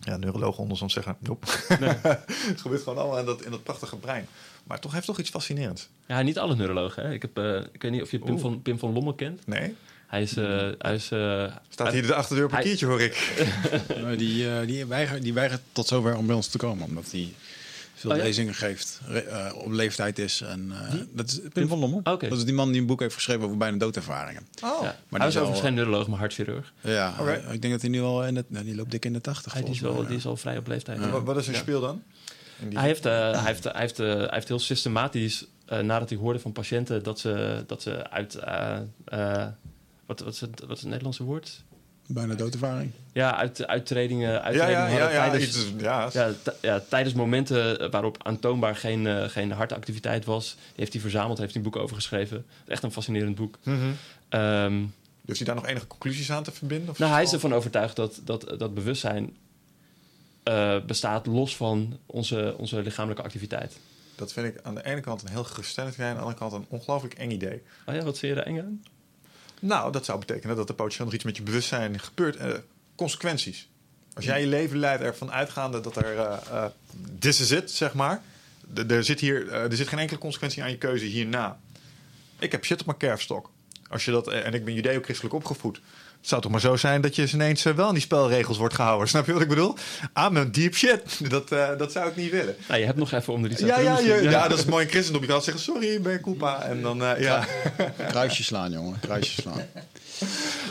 Speaker 2: Ja, neurologen onder ons zeggen... nope. [laughs] het gebeurt gewoon allemaal in dat, in dat prachtige brein. Maar toch heeft toch iets fascinerends.
Speaker 3: Ja, niet alle neurologen. Hè? Ik, heb, eh, ik weet niet of je Pim
Speaker 2: Oeh.
Speaker 3: van, Pim van Lommel kent.
Speaker 2: Nee?
Speaker 3: Hij is... Uh, hij is
Speaker 2: Staat hier de achterdeur op een kiertje, hoor ik. [laughs] [laughs]
Speaker 1: die, die, weigert, die weigert tot zover om bij ons te komen, omdat hij veel oh, lezingen geeft, uh, op leeftijd is. En, uh, dat is Pim van Lommel. Okay. Dat is die man die een boek heeft geschreven over bijna doodervaringen.
Speaker 3: Oh. Ja. Maar hij is overigens geen neuroloog, maar hartchirurg.
Speaker 1: Ja, okay. ik denk dat hij nu al in het, nou, die loopt dik in de tachtig.
Speaker 3: Hij is, wel, die is al vrij op leeftijd.
Speaker 2: Ja. Wat is zijn speel dan?
Speaker 3: Hij heeft, hij, heeft, hij, heeft, hij heeft heel systematisch, nadat hij hoorde van patiënten dat ze, dat ze uit... wat, wat, is het, wat is het Nederlandse woord?
Speaker 1: Bijna doodervaring.
Speaker 3: Ja, uit, uittredingen, uittredingen
Speaker 2: ja, ja, ja,
Speaker 3: tijdens, ja, ja, ja, tijdens momenten waarop aantoonbaar geen, uh, geen hartactiviteit was. heeft hij verzameld, heeft hij een boek over geschreven. Echt een fascinerend boek.
Speaker 2: Mm -hmm. um, dus hij daar nog enige conclusies aan te verbinden? Of
Speaker 3: nou, hij is ervan overtuigd dat, dat, dat bewustzijn uh, bestaat los van onze, onze lichamelijke activiteit.
Speaker 2: Dat vind ik aan de ene kant een heel geruststellend idee, aan de andere kant een ongelooflijk eng idee.
Speaker 3: Oh ja, wat zie je er eng aan?
Speaker 2: Nou, dat zou betekenen dat er potentieel nog iets met je bewustzijn gebeurt. Uh, consequenties. Als jij je leven leidt ervan uitgaande dat er... Uh, is it, zeg maar. er zit, hier, er zit geen enkele consequentie aan je keuze hierna. Ik heb shit op mijn kerfstok. Als je dat, en ik ben judeo-christelijk opgevoed. Het zou toch maar zo zijn dat je ineens wel aan die spelregels wordt gehouden. [laughs] Snap je wat ik bedoel? I'm a deep shit. [laughs] Dat, uh, dat zou ik niet willen.
Speaker 3: Nou, je hebt nog even om de
Speaker 2: ja, ja, ja, ja, dat is mooi in christendom. Je kan zeggen, sorry, ben je koepa. En dan, uh, ja. [laughs]
Speaker 1: Kruisje slaan, jongen. Kruisje slaan.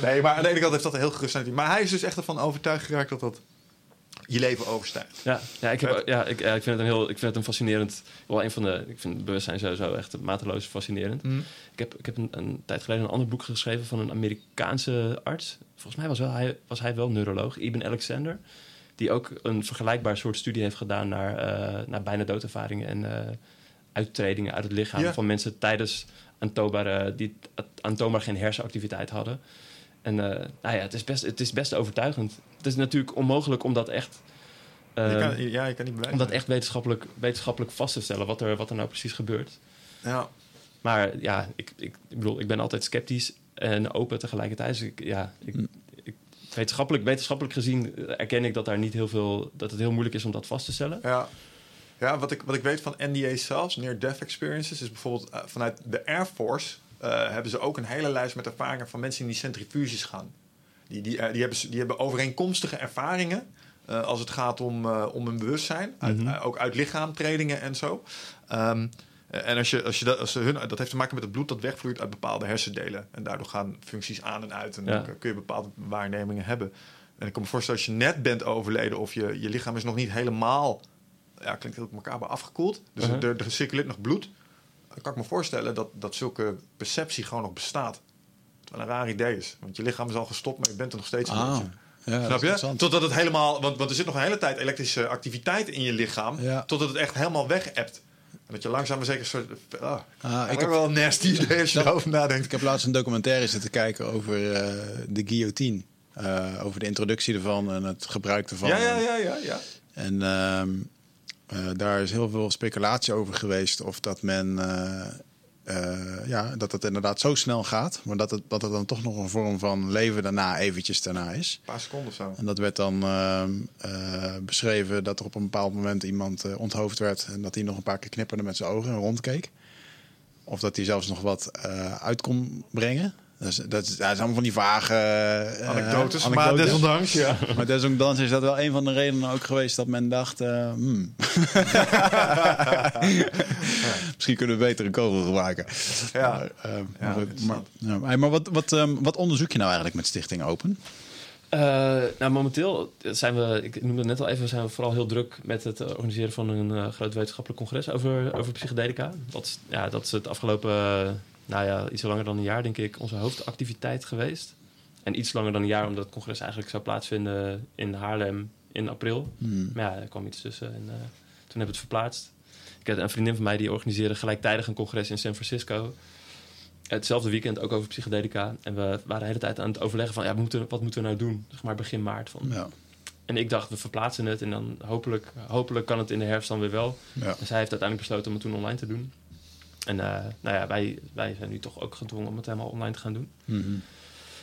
Speaker 2: Nee, maar aan de ene kant heeft dat een heel gerust. Maar hij is dus echt ervan overtuigd geraakt dat dat je leven overstijgt.
Speaker 3: Ja, ja, ik, heb, ja, ik, ik vind het een heel, ik vind het een fascinerend. Wel een van de, ik vind het bewustzijn sowieso echt mateloos fascinerend.
Speaker 2: Mm.
Speaker 3: Ik heb, ik heb een, een, tijd geleden een ander boek geschreven van een Amerikaanse arts. Volgens mij was, wel, hij, was hij wel neuroloog, Ibn Alexander. Die ook een vergelijkbaar soort studie heeft gedaan naar, uh, naar bijna doodervaringen en uh, uittredingen uit het lichaam van mensen tijdens aantoonbare, die aantoonbaar geen hersenactiviteit hadden. En uh, nou ja, het is, best, het is best overtuigend. Het is natuurlijk onmogelijk om dat echt.
Speaker 2: Uh, je kan, ja, je kan niet
Speaker 3: Om dat echt wetenschappelijk, wetenschappelijk vast te stellen, wat er, wat er nou precies gebeurt.
Speaker 2: Ja.
Speaker 3: Maar ja, ik, ik, ik bedoel, ik ben altijd sceptisch en open tegelijkertijd. Dus ik, ja, ik, ik, wetenschappelijk, wetenschappelijk gezien erken ik dat daar niet heel veel, dat het heel moeilijk is om dat vast te stellen.
Speaker 2: Ja. Ja, wat ik, wat ik weet van NDA zelfs, Near Death Experiences, is bijvoorbeeld uh, vanuit de Air Force uh, hebben ze ook een hele lijst met ervaringen van mensen die in die centrifuges gaan. Die, die, uh, die, hebben, die hebben overeenkomstige ervaringen uh, als het gaat om, om hun bewustzijn. Uit, mm -hmm. ook uit lichaamtredingen en zo. Um, en als je, als je dat, als hun, dat heeft te maken met het bloed dat wegvloeit uit bepaalde hersendelen. En daardoor gaan functies aan en uit. En ja. dan kun je bepaalde waarnemingen hebben. En ik kan me voorstellen, als je net bent overleden of je, je lichaam is nog niet helemaal, ja, klinkt heel elkaar afgekoeld. Dus uh -huh. er, er circuleert nog bloed kan ik me voorstellen dat, dat zulke perceptie gewoon nog bestaat. Wat een raar idee is. Want je lichaam is al gestopt, maar je bent er nog steeds.
Speaker 1: Ah,
Speaker 2: ja, Snap je? Totdat het helemaal. Want, want er zit nog een hele tijd elektrische activiteit in je lichaam.
Speaker 1: Ja.
Speaker 2: Totdat het echt helemaal weg hebt. En dat je langzaam maar zeker soort. Oh, ah, ik heb wel een nasty [laughs] idee als je erover nadenkt.
Speaker 1: Ik heb laatst een documentaire zitten kijken over uh, de guillotine. Uh, over de introductie ervan en het gebruik ervan.
Speaker 2: Ja, ja, ja, ja. ja.
Speaker 1: En uh, uh, daar is heel veel speculatie over geweest of dat men. Uh, uh, ja, dat het inderdaad zo snel gaat, maar dat het, dat het dan toch nog een vorm van leven daarna eventjes daarna is.
Speaker 2: Een paar seconden of zo.
Speaker 1: En dat werd dan beschreven dat er op een bepaald moment iemand onthoofd werd en dat hij nog een paar keer knipperde met zijn ogen en rondkeek. Of dat hij zelfs nog wat uit kon brengen. Dat, is, dat is allemaal van die vage
Speaker 2: uh, anekdotes, anekdotes, maar desondanks, ja. [laughs]
Speaker 1: Maar desondanks is dat wel een van de redenen ook geweest dat men dacht... Uh, hmm. [laughs] Misschien kunnen we beter een kogel gebruiken.
Speaker 2: Ja.
Speaker 1: Maar, uh, ja, maar, maar, maar wat, wat, um, wat onderzoek je nou eigenlijk met Stichting Open?
Speaker 3: Uh, nou, momenteel zijn we, ik noemde het net al even, zijn we vooral heel druk met het organiseren van een uh, groot wetenschappelijk congres over, over psychedelica. Dat, ja, dat is het afgelopen nou ja, iets langer dan een jaar, denk ik, onze hoofdactiviteit geweest. En iets langer dan een jaar, omdat het congres eigenlijk zou plaatsvinden in Haarlem in april.
Speaker 1: Hmm.
Speaker 3: Maar ja, er kwam iets tussen en uh, toen hebben we het verplaatst. Ik had een vriendin van mij die organiseerde gelijktijdig een congres in San Francisco. Hetzelfde weekend ook over psychedelica. En we waren de hele tijd aan het overleggen van... ja, moeten, wat moeten we nou doen? Zeg maar begin maart. Van.
Speaker 1: Ja.
Speaker 3: En ik dacht, we verplaatsen het en dan hopelijk, hopelijk kan het in de herfst dan weer wel.
Speaker 1: Ja.
Speaker 3: En zij heeft uiteindelijk besloten om het toen online te doen. En uh, nou ja, wij, wij zijn nu toch ook gedwongen om het helemaal online te gaan doen.
Speaker 1: Mm -hmm.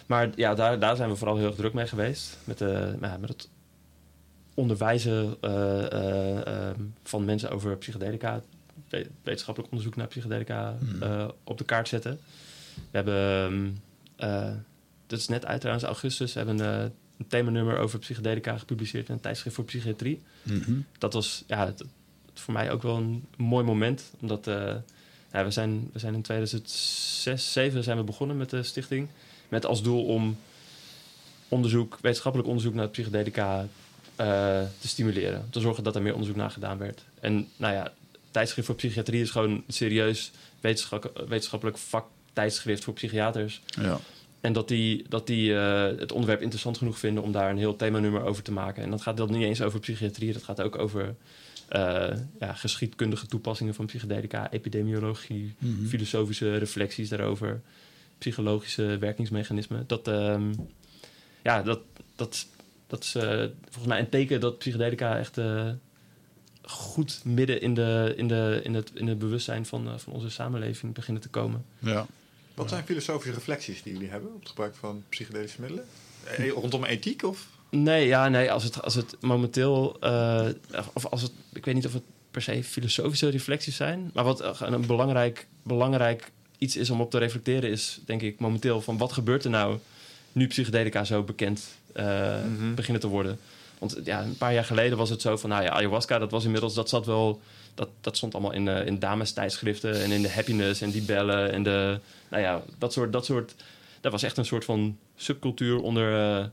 Speaker 3: Maar ja, daar, daar zijn we vooral heel erg druk mee geweest. Met, de, ja, met het onderwijzen uh, uh, van mensen over psychedelica. Wetenschappelijk onderzoek naar psychedelica mm -hmm. op de kaart zetten. We hebben dat is net uit trouwens, augustus. We hebben een, een themanummer over psychedelica gepubliceerd in een tijdschrift voor psychiatrie.
Speaker 1: Mhm.
Speaker 3: Dat was ja, voor mij ook wel een mooi moment. Omdat ja, we, zijn, we zijn in 2006, 2007 zijn we begonnen met de stichting. Met als doel om onderzoek, wetenschappelijk onderzoek naar psychedelica te stimuleren. Om te zorgen dat er meer onderzoek naar gedaan werd. En nou ja, tijdschrift voor psychiatrie is gewoon serieus wetenschappelijk vaktijdschrift voor psychiaters.
Speaker 1: Ja.
Speaker 3: En dat die, dat die uh, het onderwerp interessant genoeg vinden om daar een heel themanummer over te maken. En dat gaat dan niet eens over psychiatrie, dat gaat ook over uh, ja, geschiedkundige toepassingen van psychedelica, epidemiologie, mm -hmm. filosofische reflecties daarover, psychologische werkingsmechanismen. Dat, um, ja, dat, dat, dat is uh, volgens mij een teken dat psychedelica echt goed midden in, de, in, de, in, het, in het bewustzijn van, uh, van onze samenleving beginnen te komen.
Speaker 1: Ja.
Speaker 2: Wat zijn filosofische reflecties die jullie hebben op het gebruik van psychedelische middelen? Rondom ethiek of?
Speaker 3: Nee, ja, nee als, het, als het momenteel, uh, of als het, ik weet niet of het per se filosofische reflecties zijn, maar wat een belangrijk, belangrijk iets is om op te reflecteren is, denk ik, momenteel van wat gebeurt er nou nu psychedelica zo bekend uh, mm -hmm. beginnen te worden. Want ja, een paar jaar geleden was het zo van, nou ja, ayahuasca, dat was inmiddels, dat zat wel, dat, dat stond allemaal in, uh, in dames tijdschriften en in de happiness en die bellen en de, nou ja, dat soort, dat soort, dat was echt een soort van subcultuur onder uh,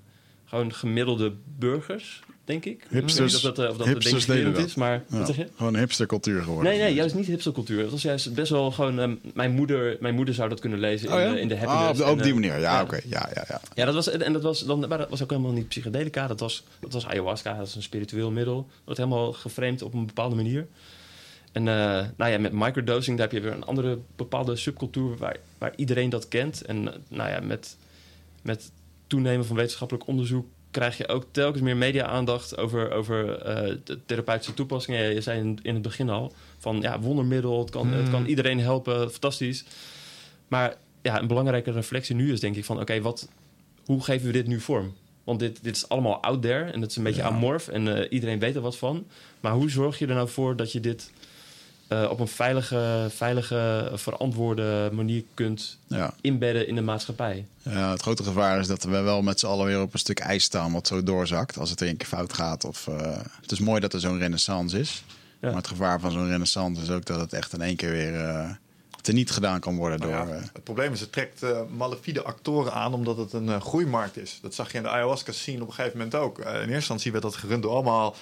Speaker 3: gewoon gemiddelde burgers, denk ik.
Speaker 1: Hipsters,
Speaker 3: of dat, of dat
Speaker 1: hipsters deden dat.
Speaker 3: is, maar
Speaker 1: Ja,
Speaker 3: wat?
Speaker 1: Gewoon hipstercultuur geworden.
Speaker 3: Nee, nee, juist niet hipstercultuur. Het was juist best wel gewoon... um, mijn, moeder, mijn moeder zou dat kunnen lezen
Speaker 1: Oh,
Speaker 3: in, de, in de happiness.
Speaker 1: Ah, op, de-
Speaker 3: en,
Speaker 1: die
Speaker 3: eh,
Speaker 1: manier. Ja,
Speaker 3: ja.
Speaker 1: oké. Ja, ja, ja.
Speaker 3: Ja, dat was, en dat was, dan, maar dat was ook helemaal niet psychedelica. Dat was, dat was ayahuasca, dat is een spiritueel middel. Dat wordt helemaal geframed op een bepaalde manier. En eh, nou ja, met microdosing daar heb je weer een andere bepaalde subcultuur waar, waar iedereen dat kent. En eh, nou ja, met, met toenemen van wetenschappelijk onderzoek krijg je ook telkens meer media-aandacht over, over eh, de therapeutische toepassingen. Ja, Je zei in, in het begin al van ja, wondermiddel, het kan, het kan iedereen helpen, fantastisch. Maar ja, een belangrijke reflectie nu is denk ik van oké, wat hoe geven we dit nu vorm? Want dit, dit is allemaal out there en het is een beetje
Speaker 1: Ja.
Speaker 3: amorf en eh, iedereen weet er wat van. Maar hoe zorg je er nou voor dat je dit eh, op een veilige, veilige, verantwoorde manier kunt
Speaker 1: ja.
Speaker 3: inbedden in de maatschappij?
Speaker 1: Ja, het grote gevaar is dat we wel met z'n allen weer op een stuk ijs staan wat zo doorzakt als het er een keer fout gaat. Of, eh, het is mooi dat er zo'n renaissance is.
Speaker 3: Ja.
Speaker 1: Maar het gevaar van zo'n renaissance is ook dat het echt in één keer weer eh teniet gedaan kan worden door...
Speaker 2: Ja,
Speaker 1: eh,
Speaker 2: het probleem is, het trekt malafide actoren aan omdat het een eh, groeimarkt is. Dat zag je in de ayahuasca scene op een gegeven moment ook. In eerste instantie werd dat gerund door allemaal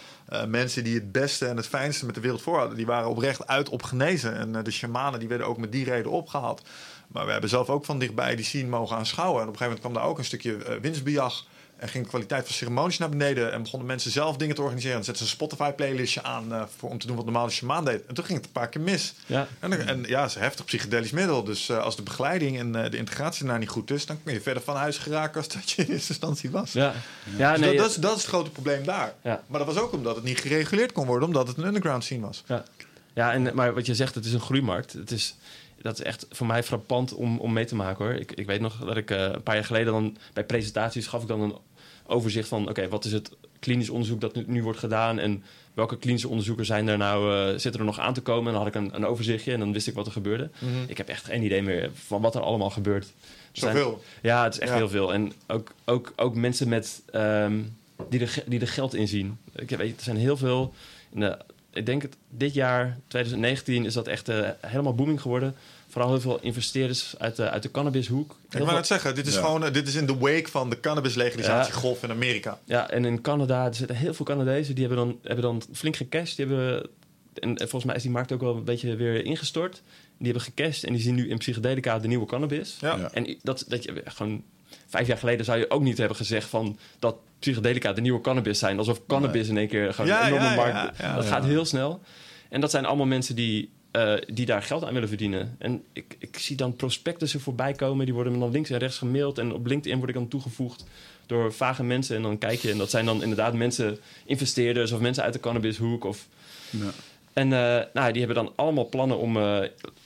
Speaker 2: mensen die het beste en het fijnste met de wereld voorhouden. Die waren oprecht uit op genezen. En de shamanen die werden ook met die reden opgehaald. Maar we hebben zelf ook van dichtbij die scene mogen aanschouwen. En op een gegeven moment kwam daar ook een stukje winstbejag. En ging de kwaliteit van ceremonies naar beneden. En begonnen mensen zelf dingen te organiseren. En zetten ze een Spotify-playlistje aan eh, voor, om te doen wat normaal de shamaan deed. En toen ging het een paar keer mis.
Speaker 3: Ja.
Speaker 2: En, dan- en ja, het is een heftig psychedelisch middel. Dus eh, als de begeleiding en eh, de integratie daar niet goed is... dan kun je verder van huis geraken als dat je in eerste instantie was.
Speaker 3: Ja, ja
Speaker 2: Dus
Speaker 3: nee,
Speaker 2: dat, dat, is, dat is het grote probleem daar.
Speaker 3: Ja.
Speaker 2: Maar dat was ook omdat het niet gereguleerd kon worden... omdat het een underground scene was.
Speaker 3: Ja, ja en, maar wat je zegt, het is een groeimarkt. Het is, dat is echt voor mij frappant om, om mee te maken hoor. Ik, ik weet nog dat ik eh, een paar jaar geleden dan bij presentaties gaf ik dan een overzicht van: oké, wat is het klinisch onderzoek dat nu, nu wordt gedaan en welke klinische onderzoeken zijn er nou, eh, zitten er nog aan te komen? En dan had ik een, een overzichtje en dan wist ik wat er gebeurde. Ik heb echt geen idee meer van wat er allemaal gebeurt.
Speaker 2: Zoveel.
Speaker 3: ja, het is echt
Speaker 2: Ja.
Speaker 3: heel veel. En ook, ook, ook mensen met, ehm, die, er, die er geld in zien. Ik weet, er zijn heel veel. In de, ik denk het, dit jaar, 2019, is dat echt eh, helemaal booming geworden. Vooral heel veel investeerders uit de, uit de cannabishoek.
Speaker 2: Ik wou net zeggen, dit is
Speaker 1: Ja.
Speaker 2: gewoon eh, dit is in de wake van de cannabislegalisatiegolf in Amerika.
Speaker 3: Ja, en in Canada er zitten heel veel Canadezen. Die hebben dan, hebben dan flink gecashed. Die hebben, en en volgens mij is die markt ook wel een beetje weer ingestort. Die hebben gecashed en die zien nu in psychedelica de nieuwe cannabis.
Speaker 2: Ja.
Speaker 1: Ja.
Speaker 3: En dat, dat je gewoon vijf jaar geleden zou je ook niet hebben gezegd van dat psychedelica de nieuwe cannabis zijn. Alsof cannabis in één keer gewoon
Speaker 2: Ja,
Speaker 3: een enorme
Speaker 2: ja,
Speaker 3: markt.
Speaker 2: ja, ja,
Speaker 3: dat
Speaker 1: ja.
Speaker 3: gaat heel snel. En dat zijn allemaal mensen die, eh, die daar geld aan willen verdienen. En ik, ik zie dan prospectussen voorbij komen. Die worden me dan links en rechts gemaild. En op LinkedIn word ik dan toegevoegd door vage mensen. En dan kijk je en dat zijn dan inderdaad mensen, investeerders of mensen uit de cannabishoek. Of,
Speaker 1: ja.
Speaker 3: en eh, nou, die hebben dan allemaal plannen om eh,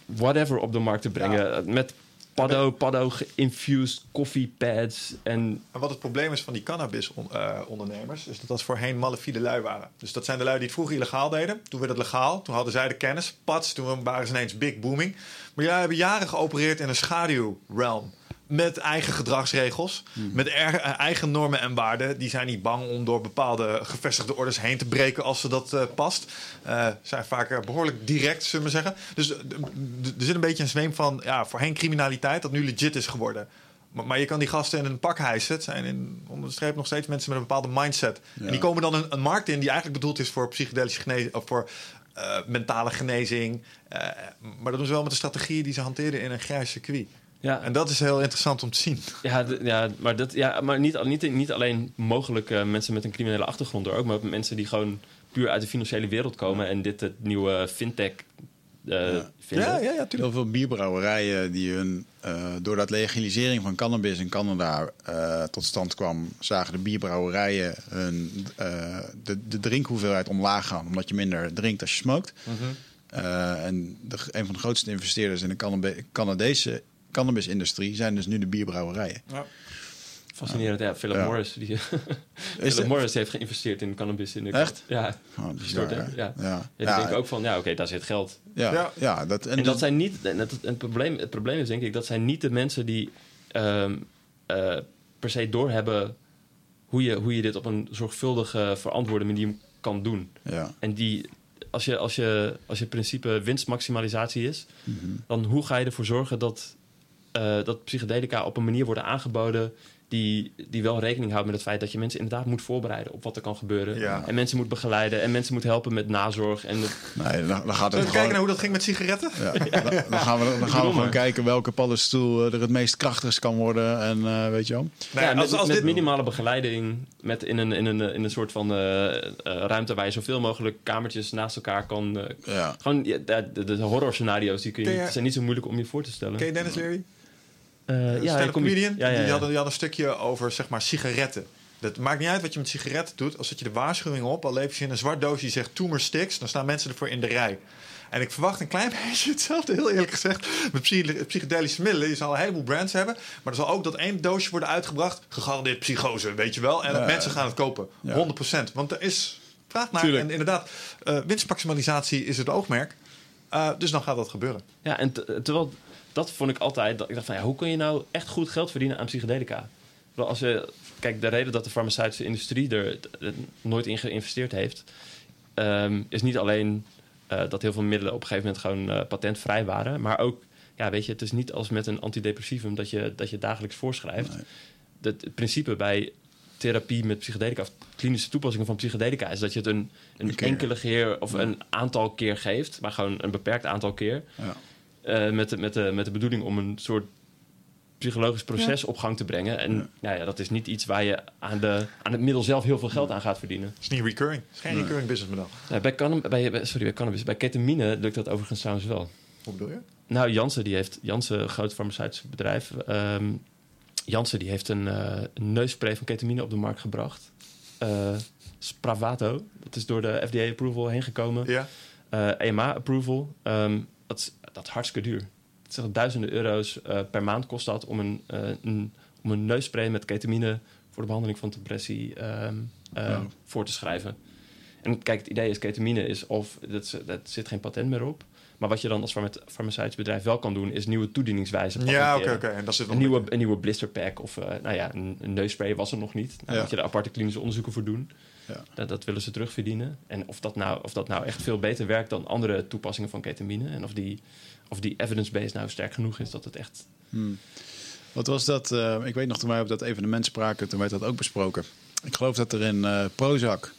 Speaker 3: whatever op de markt te brengen. Met paddo, paddo geïnfused koffiepads. En
Speaker 2: En wat het probleem is van die cannabis-ondernemers, is dat dat voorheen malafide lui waren. Dus dat zijn de lui die het vroeger illegaal deden. Toen werd het legaal, toen hadden zij de kennis. Pats, toen waren ze ineens big booming. Maar jij hebben jaren geopereerd in een schaduwrealm. Met eigen gedragsregels,
Speaker 1: Hmm.
Speaker 2: met er- eh, eigen normen en waarden. Die zijn niet bang om door bepaalde gevestigde orders heen te breken als ze dat eh, past. Eh zijn vaak eh, behoorlijk direct, zullen we zeggen. Dus er zit een beetje een zweem van ja, voorheen criminaliteit dat nu legit is geworden. Maar, maar je kan die gasten in een pak hijsen. Het zijn in, onder de streep nog steeds mensen met een bepaalde mindset.
Speaker 1: Ja.
Speaker 2: En die komen dan een, een markt in die eigenlijk bedoeld is voor psychedelische genezing of voor mentale genezing. Maar dat doen ze wel met de strategieën die ze hanteren in een grijs circuit.
Speaker 3: Ja,
Speaker 2: En dat is heel interessant om te zien.
Speaker 3: Ja, ja maar, dat, ja, maar niet, niet, niet alleen mogelijk eh, mensen met een criminele achtergrond, hoor, ook maar ook mensen die gewoon puur uit de financiële wereld komen en dit het nieuwe fintech eh,
Speaker 1: Ja.
Speaker 3: vinden.
Speaker 2: Ja, ja.
Speaker 1: Heel veel bierbrouwerijen die hun, eh, doordat legalisering van cannabis in Canada eh, tot stand kwam, zagen de bierbrouwerijen hun, eh, de, de drinkhoeveelheid omlaag gaan, omdat je minder drinkt als je smoked.
Speaker 2: Mhm.
Speaker 1: Eh, en de, een van de grootste investeerders in de Canadese cannabisindustrie zijn dus nu de bierbrouwerijen.
Speaker 2: Ja.
Speaker 3: Fascinerend. Ja, Philip
Speaker 1: Ja.
Speaker 3: Morris. Die,
Speaker 1: Is [laughs]
Speaker 3: Philip
Speaker 1: het-
Speaker 3: Morris heeft geïnvesteerd in cannabis. In de,
Speaker 1: Echt?
Speaker 3: Ja.
Speaker 1: Oh, bizar?
Speaker 3: Ja.
Speaker 1: Ja.
Speaker 3: Ja, die
Speaker 1: Ja,
Speaker 3: denken ook van, ja, oké, daar zit geld.
Speaker 1: Ja,
Speaker 2: Ja.
Speaker 1: ja. dat, en,
Speaker 3: En dat zijn niet, en het, het, probleem, het probleem is denk ik, dat zijn niet de mensen die ehm, eh, per se doorhebben hoe je, hoe je dit op een zorgvuldige, verantwoorde manier kan doen.
Speaker 1: ja.
Speaker 3: En die, als je, als je, als je principe winstmaximalisatie is,
Speaker 1: Mhm.
Speaker 3: dan hoe ga je ervoor zorgen dat, eh, dat psychedelica op een manier worden aangeboden die, die wel rekening houdt met het feit dat je mensen inderdaad moet voorbereiden op wat er kan gebeuren.
Speaker 2: Ja.
Speaker 3: En mensen moet begeleiden en mensen moet helpen met nazorg. En het-
Speaker 1: Nee, dan, dan gaat het
Speaker 2: we kijken
Speaker 1: gewoon...
Speaker 2: naar hoe dat ging met sigaretten?
Speaker 1: Ja, dan, dan [laughs] gaan we, dan gaan we gewoon
Speaker 3: maar.
Speaker 1: kijken welke paddenstoel eh, er het meest krachtigst kan worden. En eh, weet je wel.
Speaker 2: Nee,
Speaker 3: ja, met,
Speaker 2: als, als
Speaker 3: met
Speaker 2: dit,
Speaker 3: minimale begeleiding, met in, een, in, een, in een soort van ruimte waar je zoveel mogelijk kamertjes naast elkaar kan.
Speaker 1: Ja.
Speaker 3: gewoon ja, de, de, horror scenario's die kun je, zijn niet zo moeilijk om je voor te stellen.
Speaker 2: Ken je Dennis Leary?
Speaker 3: Eh,
Speaker 2: Ja,
Speaker 3: je-
Speaker 2: comedian.
Speaker 3: Ja, ja,
Speaker 2: Die,
Speaker 3: ja.
Speaker 2: had, die had een stukje over zeg maar sigaretten. Dat maakt niet uit wat je met sigaretten doet. Als zet je de waarschuwing op, al leef je in een zwart doosje die zegt tumor sticks, dan staan mensen ervoor in de rij. En ik verwacht een klein [laughs] beetje hetzelfde, heel eerlijk gezegd, met psy- psychedelische middelen. Je zal een heleboel brands hebben, maar er zal ook dat één doosje worden uitgebracht, gegarandeerd psychose, weet je wel. En
Speaker 1: Ja.
Speaker 2: mensen gaan het kopen,
Speaker 1: Ja.
Speaker 2: 100%. Want er is vraag naar.
Speaker 1: Tuurlijk.
Speaker 2: En inderdaad, eh, winstmaximalisatie is het oogmerk. Eh, dus dan gaat dat gebeuren.
Speaker 3: Ja, en te- terwijl dat vond ik altijd. Dat ik dacht van ja, hoe kun je nou echt goed geld verdienen aan psychedelica? Wel, Als je, kijk, de reden dat de farmaceutische industrie er nooit in geïnvesteerd heeft, ehm, is niet alleen eh, dat heel veel middelen op een gegeven moment gewoon eh, patentvrij waren, maar ook, ja, weet je, het is niet als met een antidepressivum dat je, dat je dagelijks voorschrijft.
Speaker 1: Nee.
Speaker 3: Dat, het principe bij therapie met psychedelica of klinische toepassingen van psychedelica is dat je het een, een,
Speaker 1: Een keer.
Speaker 3: enkele keer of een aantal keer geeft, maar gewoon een beperkt aantal keer.
Speaker 1: Ja.
Speaker 3: Eh, met, de, met, de, met de bedoeling om een soort psychologisch proces op gang te brengen. En
Speaker 1: Ja.
Speaker 3: Nou ja, dat is niet iets waar je aan, de, aan het middel zelf heel veel geld aan gaat verdienen.
Speaker 2: Het is niet recurring. Het is geen
Speaker 1: Nee.
Speaker 2: recurring businessmodel.
Speaker 3: Nou, bij, cannab- bij, bij- sorry, bij cannabis. Bij ketamine lukt dat overigens trouwens wel.
Speaker 2: Hoe bedoel je?
Speaker 3: Nou, Janssen, die heeft, Janssen, een groot farmaceutisch bedrijf. ehm Janssen, die heeft een, eh, een neusspray van ketamine op de markt gebracht. Eh, Spravato. Dat is door de FDA-approval heen gekomen.
Speaker 2: Ja.
Speaker 3: eh EMA-approval. Ehm, dat, is, dat is hartstikke duur. Het is echt duizenden euro's eh, per maand kost dat om een, eh, een, om een neusspray met ketamine voor de behandeling van depressie ehm, eh, voor te schrijven. En kijk, het idee is ketamine is of dat, dat zit geen patent meer op. Maar wat je dan als farma- farmaceutisch bedrijf wel kan doen, is nieuwe toedieningswijzen.
Speaker 2: Ja, oké, oké. En dat zit nog
Speaker 3: Een nieuwe, een nieuwe blisterpack of nou ja, een, een neusspray was er nog niet. Daar
Speaker 1: Ja.
Speaker 3: moet je de aparte klinische onderzoeken voor doen.
Speaker 1: Ja.
Speaker 3: Dat, dat willen ze terugverdienen. En of dat, nou, of dat nou echt veel beter werkt dan andere toepassingen van ketamine. En of die, of die evidence base nou sterk genoeg is dat het echt.
Speaker 1: Hmm. Wat was dat? eh, ik weet nog toen wij op dat evenement spraken, toen werd dat ook besproken. Ik geloof dat er in eh, Prozac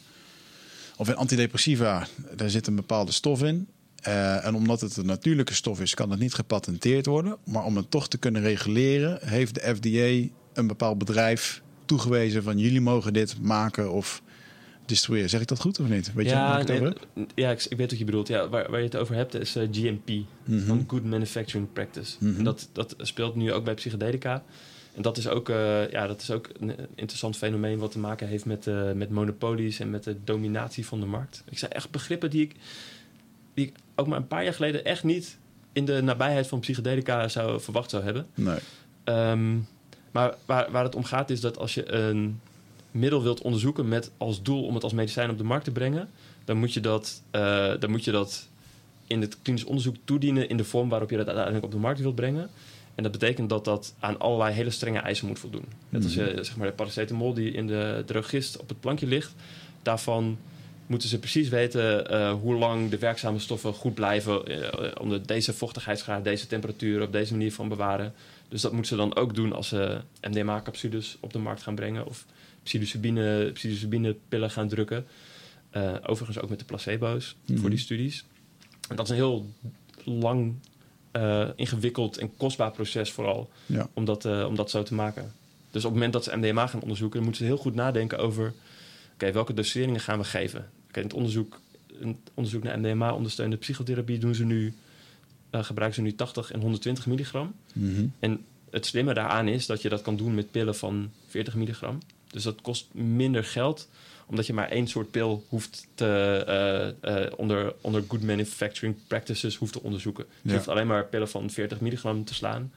Speaker 1: of in antidepressiva, daar zit een bepaalde stof in. Eh, en omdat het een natuurlijke stof is, kan het niet gepatenteerd worden. Maar om het toch te kunnen reguleren, heeft de FDA een bepaald bedrijf toegewezen van jullie mogen dit maken of distribueren. Zeg ik dat goed of niet? Weet je ik het over heb?
Speaker 3: ja ik, ik weet wat je bedoelt. Ja, waar, waar je het over hebt is eh, GMP, van Good Manufacturing Practice.
Speaker 1: Mhm.
Speaker 3: En dat, dat speelt nu ook bij psychedelica. En dat is ook, eh, ja, dat is ook een interessant fenomeen wat te maken heeft met, eh, met monopolies en met de dominatie van de markt. Ik zei echt begrippen die ik, die ik ook maar een paar jaar geleden echt niet in de nabijheid van psychedelica zou verwacht zou hebben.
Speaker 1: Nee.
Speaker 3: Ehm, maar waar, waar het om gaat is dat als je een middel wilt onderzoeken met als doel om het als medicijn op de markt te brengen, dan moet je dat, eh, dan moet je dat in het klinisch onderzoek toedienen in de vorm waarop je dat uiteindelijk op de markt wilt brengen. En dat betekent dat dat aan allerlei hele strenge eisen moet voldoen. Net als je, zeg maar, de paracetamol die in de drogist op het plankje ligt. Daarvan moeten ze precies weten eh, hoe lang de werkzame stoffen goed blijven. eh, onder deze vochtigheidsgraad, deze temperatuur, op deze manier van bewaren. Dus dat moeten ze dan ook doen als ze MDMA-capsules op de markt gaan brengen. Of psilocybine, psilocybine-pillen gaan drukken. Eh, overigens ook met de placebo's
Speaker 1: Mhm.
Speaker 3: voor die studies. En dat is een heel lang, eh, ingewikkeld en kostbaar proces vooral
Speaker 1: Ja.
Speaker 3: om dat, eh, om dat zo te maken. Dus op het moment dat ze MDMA gaan onderzoeken, moeten ze heel goed nadenken over... oké, welke doseringen gaan we geven? Oké, in het onderzoek, onderzoek naar MDMA ondersteunde psychotherapie doen ze nu, gebruiken ze nu 80 en 120 milligram.
Speaker 1: Mhm.
Speaker 3: En het slimme daaraan is dat je dat kan doen met pillen van 40 milligram. Dus dat kost minder geld, omdat je maar één soort pil hoeft te, eh, eh, onder, onder good manufacturing practices hoeft te onderzoeken. Dus
Speaker 1: Ja.
Speaker 3: Je hoeft alleen maar pillen van 40 milligram te slaan.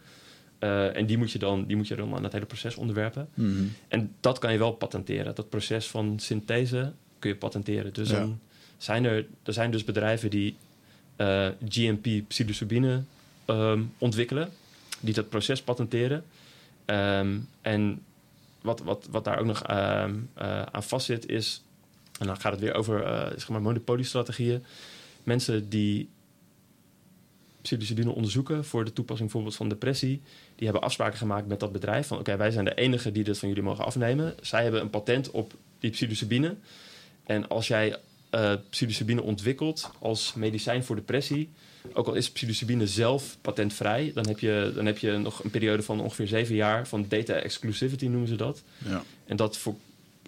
Speaker 3: Eh, en die moet, je dan, die moet je dan aan het hele proces onderwerpen.
Speaker 1: Mhm.
Speaker 3: En dat kan je wel patenteren. Dat proces van synthese kun je patenteren. Dus
Speaker 1: Ja.
Speaker 3: dan zijn er, er zijn dus bedrijven die GMP psilocybine ehm, ontwikkelen, die dat proces patenteren. Ehm, en wat, wat, wat daar ook nog ehm, eh, aan vastzit is, en dan gaat het weer over eh, zeg maar monopoliestrategieën. Mensen die psilocybine onderzoeken voor de toepassing bijvoorbeeld van depressie, die hebben afspraken gemaakt met dat bedrijf van oké, wij zijn de enige die dit van jullie mogen afnemen. Zij hebben een patent op die psilocybine. En als jij eh psilocybine ontwikkelt als medicijn voor depressie, ook al is psilocybine zelf patentvrij, dan heb je, dan heb je nog een periode van ongeveer zeven jaar van data exclusivity noemen ze dat.
Speaker 1: Ja.
Speaker 3: En dat, voor,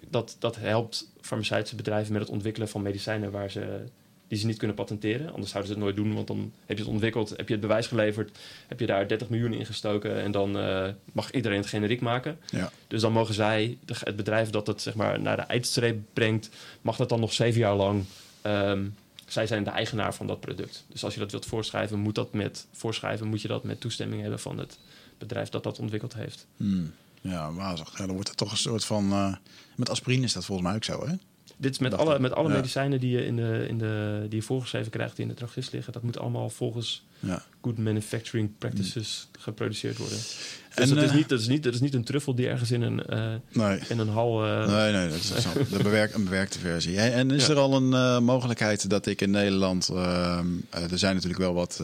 Speaker 3: dat, dat helpt farmaceutische bedrijven met het ontwikkelen van medicijnen waar ze, die ze niet kunnen patenteren. Anders zouden ze het nooit doen, want dan heb je het ontwikkeld, heb je het bewijs geleverd, heb je daar 30 miljoen in gestoken en dan eh, mag iedereen het generiek maken.
Speaker 1: Ja.
Speaker 3: Dus dan mogen zij, het bedrijf dat het zeg maar, naar de eindstreep brengt, mag dat dan nog zeven jaar lang. ehm, zij zijn de eigenaar van dat product. Dus als je dat wilt voorschrijven, moet, dat met, voorschrijven, moet je dat met toestemming hebben van het bedrijf dat dat ontwikkeld heeft.
Speaker 1: Hmm. Ja, wazig. Dan wordt het toch een soort van... eh, met aspirine is dat volgens mij ook zo, hè?
Speaker 3: Dit is met alle, met alle
Speaker 1: Ja.
Speaker 3: medicijnen die je, in de, in de, die je voorgeschreven krijgt, die in de drogist liggen. Dat moet allemaal volgens
Speaker 1: Ja.
Speaker 3: good manufacturing practices geproduceerd worden. Dus
Speaker 1: En,
Speaker 3: dat, is
Speaker 1: eh,
Speaker 3: niet, dat, is niet, dat is niet een truffel die ergens in een, eh,
Speaker 1: Nee.
Speaker 3: in een hal... eh,
Speaker 1: Nee, nee, dat is zo. de bewerk, een bewerkte versie. En is
Speaker 3: Ja.
Speaker 1: er al een mogelijkheid dat ik in Nederland... ehm, eh, er zijn natuurlijk wel wat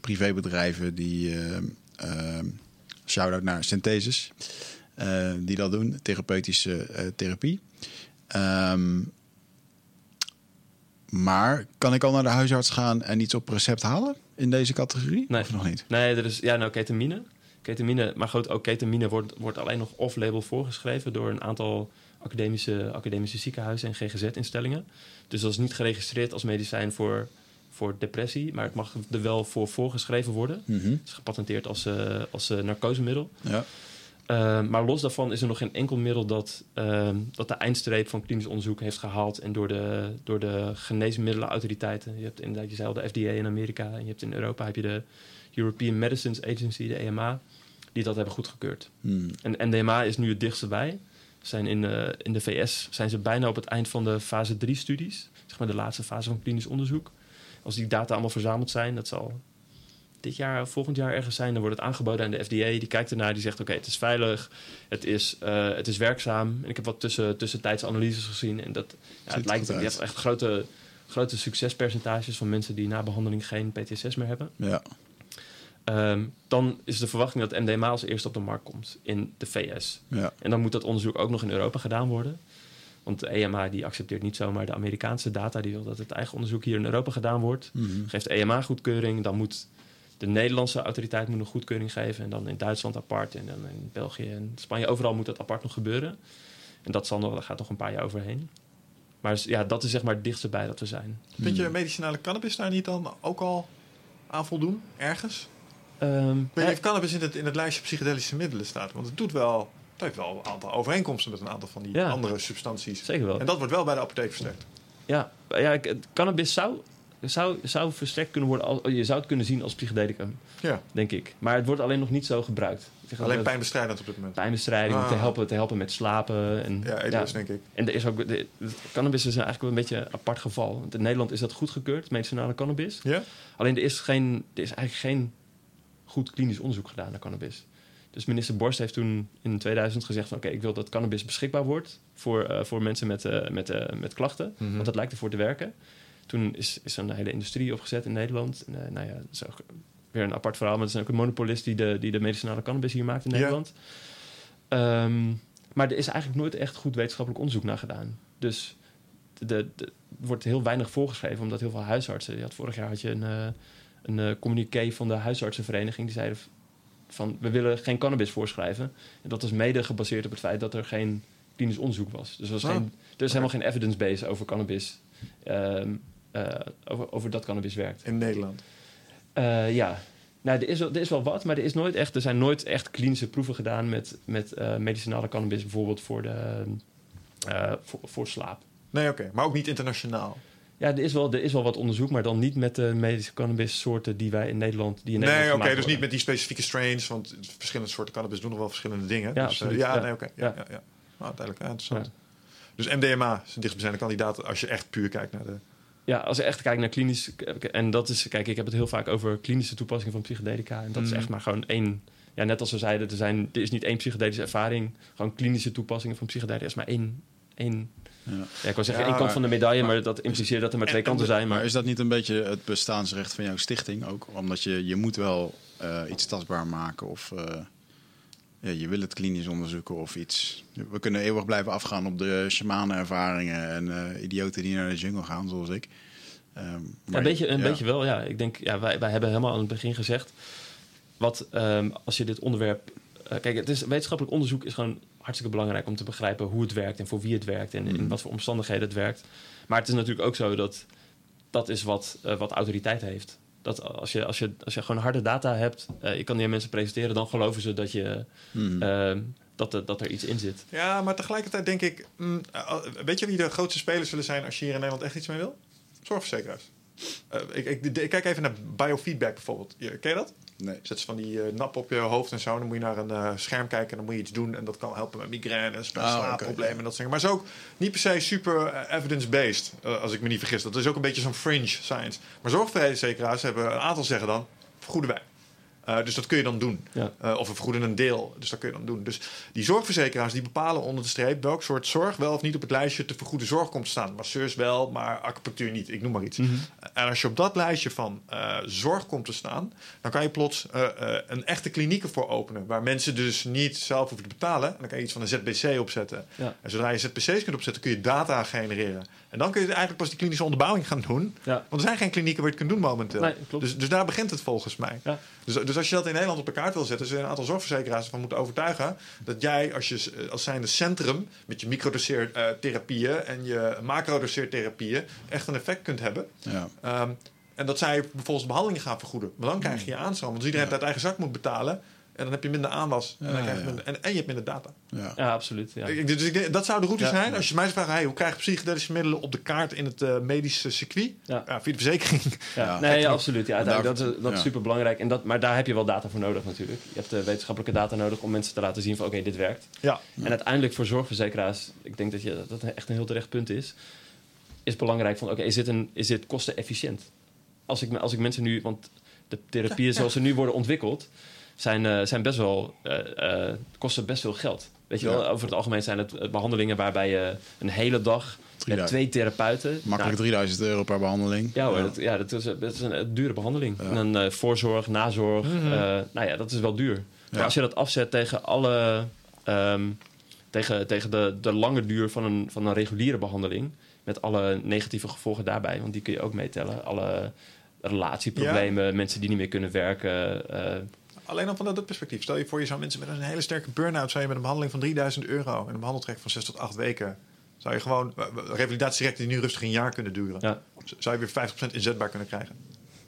Speaker 1: privébedrijven die... ehm, ehm, shout-out naar Synthesis. die dat doen, therapeutische therapie. Ehm, maar kan ik al naar de huisarts gaan en iets op recept halen in deze categorie?
Speaker 3: Nee.
Speaker 1: Of nog niet?
Speaker 3: Nee, er is ja, nou, ketamine. Ketamine, maar goed, ook ketamine wordt, wordt alleen nog off-label voorgeschreven door een aantal academische, academische ziekenhuizen en GGZ-instellingen. Dus dat is niet geregistreerd als medicijn voor, voor depressie, maar het mag er wel voor voorgeschreven worden.
Speaker 1: Mhm.
Speaker 3: Het is gepatenteerd als, eh, als eh, narcosemiddel.
Speaker 1: Ja.
Speaker 3: Uh, maar los daarvan is er nog geen enkel middel dat, uh, dat de eindstreep van klinisch onderzoek heeft gehaald en door de, door de geneesmiddelenautoriteiten. Je hebt inderdaad, je zei al, de FDA in Amerika en je hebt in Europa heb je de European Medicines Agency, de EMA, die dat hebben goedgekeurd.
Speaker 1: Hmm.
Speaker 3: En NDMA is nu het dichtste bij. Zijn in, uh, in de VS zijn ze bijna op het eind van de fase 3 studies, zeg maar de laatste fase van klinisch onderzoek. Als die data allemaal verzameld zijn, dat zal dit jaar, volgend jaar ergens zijn, dan wordt het aangeboden aan de FDA. Die kijkt ernaar, die zegt: Oké, het is veilig, het is, uh, het is werkzaam. En ik heb wat tussen, tussentijdse analyses gezien. En dat ja, het lijkt, je hebt echt grote, grote succespercentages van mensen die na behandeling geen PTSS meer hebben.
Speaker 1: Ja.
Speaker 3: Um, dan is de verwachting dat MDMA als eerste op de markt komt in de VS.
Speaker 1: Ja.
Speaker 3: En dan moet dat onderzoek ook nog in Europa gedaan worden. Want de EMA die accepteert niet zomaar de Amerikaanse data. Die wil dat het eigen onderzoek hier in Europa gedaan wordt.
Speaker 1: Mm -hmm.
Speaker 3: Geeft de EMA goedkeuring. Dan moet de Nederlandse autoriteit moet nog goedkeuring geven. En dan in Duitsland apart. En dan in België en Spanje. Overal moet dat apart nog gebeuren. En dat zal nog, daar gaat nog een paar jaar overheen. Maar ja, dat is zeg maar het dichtste bij dat we zijn.
Speaker 2: Vind je medicinale cannabis daar niet dan ook al aan voldoen? Ergens?
Speaker 3: Um,
Speaker 2: Ik weet niet of cannabis in het, in het lijstje psychedelische middelen staat. Want het doet wel, het heeft wel een aantal overeenkomsten met een aantal van die
Speaker 3: ja,
Speaker 2: andere substanties.
Speaker 3: Zeker wel.
Speaker 2: En dat wordt wel bij de apotheek versterkt.
Speaker 3: Ja, ja cannabis zou, zou, zou versterkt kunnen worden. Als, je zou het kunnen zien als psychedelicum.
Speaker 2: Ja.
Speaker 3: Denk ik. Maar het wordt alleen nog niet zo gebruikt.
Speaker 2: Alleen pijnbestrijdend op dit moment.
Speaker 3: Pijnbestrijding, ah. te, helpen, te helpen met slapen. En,
Speaker 2: ja, ja, denk ik.
Speaker 3: En er is ook, de, cannabis is eigenlijk wel een beetje een apart geval. Want in Nederland is dat goedgekeurd, medicinale cannabis.
Speaker 2: Ja?
Speaker 3: Alleen er is, geen, er is eigenlijk geen goed klinisch onderzoek gedaan naar cannabis. Dus minister Borst heeft toen in 2000 gezegd van... oké, ik wil dat cannabis beschikbaar wordt voor, uh, voor mensen met, uh, met, uh, met klachten.
Speaker 2: Mhm.
Speaker 3: Want dat lijkt ervoor te werken. Toen is, is een hele industrie opgezet in Nederland. En, nou ja, dat is ook weer een apart verhaal. Maar het is ook een monopolist die de, die de medicinale cannabis hier maakt in Nederland. Ja. Um, maar er is eigenlijk nooit echt goed wetenschappelijk onderzoek naar gedaan. Dus er wordt heel weinig voorgeschreven, omdat heel veel huisartsen... Je had, vorig jaar had je een, uh, een uh, communiqué van de huisartsenvereniging... die zeiden van, we willen geen cannabis voorschrijven. En dat was mede gebaseerd op het feit dat er geen klinisch onderzoek was. Dus er, was
Speaker 2: Oh.
Speaker 3: geen, er is helemaal geen evidence base over cannabis... Um, uh, over, over dat cannabis werkt.
Speaker 2: In Nederland?
Speaker 3: Uh, ja, nou, er is, wel, er is wel wat, maar er, is nooit echt, er zijn nooit echt klinische proeven gedaan met, met uh, medicinale cannabis, bijvoorbeeld voor, de, voor, voor slaap.
Speaker 2: Nee, oké, okay. maar ook niet internationaal.
Speaker 3: Ja, er is, wel, er is wel wat onderzoek, maar dan niet met de medische cannabis soorten die wij in Nederland. Die in
Speaker 2: nee,
Speaker 3: oké,
Speaker 2: okay, dus niet met die specifieke strains, want verschillende soorten cannabis doen nog wel verschillende dingen.
Speaker 3: Ja,
Speaker 2: dus, ja,
Speaker 3: ja,
Speaker 2: nee, oké. Okay, ja, ja. ja, Nou, duidelijk, ja, interessant.
Speaker 3: Ja.
Speaker 2: Dus MDMA is een dichtstbijzijnde kandidaat als je echt puur kijkt naar de.
Speaker 3: Ja, als je echt kijkt naar klinisch... En dat is... Kijk, ik heb het heel vaak over klinische toepassingen van psychedelica. En dat
Speaker 2: Mm.
Speaker 3: is echt maar gewoon één... Ja, net als we zeiden, er, zijn, er is niet één psychedelische ervaring. Gewoon klinische toepassingen van psychedelica is maar één... één
Speaker 1: ja.
Speaker 3: ja, ik wil zeggen
Speaker 2: Ja,
Speaker 3: één kant van de medaille, maar,
Speaker 1: maar-
Speaker 3: dat impliceert dat er maar twee
Speaker 2: en
Speaker 3: kanten zijn.
Speaker 1: Maar
Speaker 3: Maar
Speaker 1: is dat niet een beetje het bestaansrecht van jouw stichting ook? Omdat je, je moet wel eh, iets tastbaar maken of eh, ja, je wil het klinisch onderzoeken of iets. We kunnen eeuwig blijven afgaan op de shamanenervaringen en eh, idioten die naar de jungle gaan, zoals ik. Ehm,
Speaker 3: Ja,
Speaker 1: maar-
Speaker 3: een beetje, een
Speaker 1: ja.
Speaker 3: beetje wel, ja. Ik denk, ja, wij, wij hebben helemaal aan het begin gezegd... wat ehm, als je dit onderwerp... eh, kijk, het is, wetenschappelijk onderzoek is gewoon hartstikke belangrijk... om te begrijpen hoe het werkt en voor wie het werkt... en in
Speaker 1: Mhm.
Speaker 3: wat voor omstandigheden het werkt. Maar het is natuurlijk ook zo dat... dat is wat, eh, wat autoriteit heeft. Dat als je, als, je, als je gewoon harde data hebt... eh, je kan die aan mensen presenteren... dan geloven ze dat, je,
Speaker 1: Mhm.
Speaker 3: ehm, dat, er, dat er iets in zit.
Speaker 2: Ja, maar tegelijkertijd denk ik. mm, uh, weet je wie de grootste spelers zullen zijn als je hier in Nederland echt iets mee wil? Zorgverzekeraars. Uh, ik, ik, ik, kijk even naar biofeedback bijvoorbeeld. Je, ken je dat?
Speaker 1: Nee.
Speaker 2: Zet ze van die uh, nap op je hoofd en zo. Dan moet je naar een uh, scherm kijken en dan moet je iets doen. En dat kan helpen met migraines, met
Speaker 1: Ah,
Speaker 2: slaapproblemen en dat soort dingen. Maar het is ook niet per se super uh, evidence-based, uh, als ik me niet vergis. Dat is ook een beetje zo'n fringe science. Maar zorgverzekeraars hebben een aantal zeggen dan, vergoeden wij. Uh, dus dat kun je dan doen.
Speaker 3: Ja.
Speaker 2: Uh, of we vergoeden een deel. Dus dat kun je dan doen. Dus die zorgverzekeraars die bepalen onder de streep welk soort zorg wel of niet op het lijstje te vergoede zorg komt te staan. Masseurs wel, maar acupunctuur niet. Ik noem maar iets.
Speaker 3: Mhm.
Speaker 2: En als je op dat lijstje van uh, zorg komt te staan, dan kan je plots een echte kliniek ervoor openen. Waar mensen dus niet zelf hoeven te betalen. En dan kan je iets van een ZBC opzetten.
Speaker 3: Ja.
Speaker 2: En zodra je ZBC's kunt opzetten, kun je data genereren. En dan kun je eigenlijk pas die klinische onderbouwing gaan doen.
Speaker 3: Ja.
Speaker 2: Want er zijn geen klinieken waar je het kunt doen momenteel.
Speaker 3: Nee.
Speaker 2: Dus, dus daar begint het volgens mij.
Speaker 3: Ja.
Speaker 2: Dus, dus als je dat in Nederland op de kaart wil zetten, je een aantal zorgverzekeraars van moeten overtuigen dat jij als, je, als zijnde centrum met je microdoseertherapieën en je macrodoseertherapieën echt een effect kunt hebben.
Speaker 1: Ja.
Speaker 2: Um, en dat zij vervolgens behandelingen gaan vergoeden. Maar dan krijg je je aanstroom. Want als iedereen het uit eigen zak moet betalen. En dan heb je minder aanwas. en, dan
Speaker 1: Ja,
Speaker 2: krijg je minder, en, en je hebt minder data.
Speaker 1: Ja.
Speaker 3: Ja, absoluut. Ja.
Speaker 2: Ik- Dus ik denk, dat zou de route
Speaker 3: Ja.
Speaker 2: zijn. Als je mij zou vragen, hey, hoe krijg je psychedelische middelen op de kaart in het uh, medische circuit?
Speaker 3: Ja.
Speaker 2: Ja, via de verzekering.
Speaker 3: Ja,
Speaker 1: Ja.
Speaker 3: nee, ja, absoluut. Ja, uiteindelijk, dat is, dat is
Speaker 1: ja.
Speaker 3: super belangrijk. En dat, maar daar heb je wel data voor nodig natuurlijk. Je hebt de wetenschappelijke data nodig om mensen te laten zien van oké, dit werkt.
Speaker 2: Ja.
Speaker 3: En uiteindelijk voor zorgverzekeraars, ik denk dat je, dat echt een heel terecht punt is, is belangrijk van oké, is dit een is dit kostenefficiënt? Als ik, als ik mensen nu, want de therapieën zoals ze nu worden ontwikkeld, zijn, uh, zijn best wel, uh, uh, kosten best veel geld. Weet je
Speaker 1: Ja.
Speaker 3: wel, over het algemeen zijn het behandelingen waarbij je een hele dag met
Speaker 1: 3000.
Speaker 3: twee therapeuten.
Speaker 1: Makkelijk 3000 euro per behandeling.
Speaker 3: Ja hoor, Dat, ja, dat, is, dat is een, dure behandeling.
Speaker 1: Ja.
Speaker 3: En dan uh, voorzorg, nazorg.
Speaker 2: Mhm.
Speaker 3: uh, nou ja, dat is wel duur. Maar
Speaker 1: Ja.
Speaker 3: als je dat afzet tegen alle... Um, tegen, tegen de, de lange duur van een, van een reguliere behandeling... met alle negatieve gevolgen daarbij, want die kun je ook meetellen. Alle relatieproblemen, mensen die niet meer kunnen werken... Uh,
Speaker 2: Alleen al vanuit dat perspectief. Stel je voor, je zou mensen met een hele sterke burn-out... zou je met een behandeling van 3000 euro... en een behandeltrek van 6 tot 8 weken... zou je gewoon revalidatietrajecten die nu rustig een jaar kunnen duren...
Speaker 3: Ja.
Speaker 2: zou je weer 50% inzetbaar kunnen krijgen.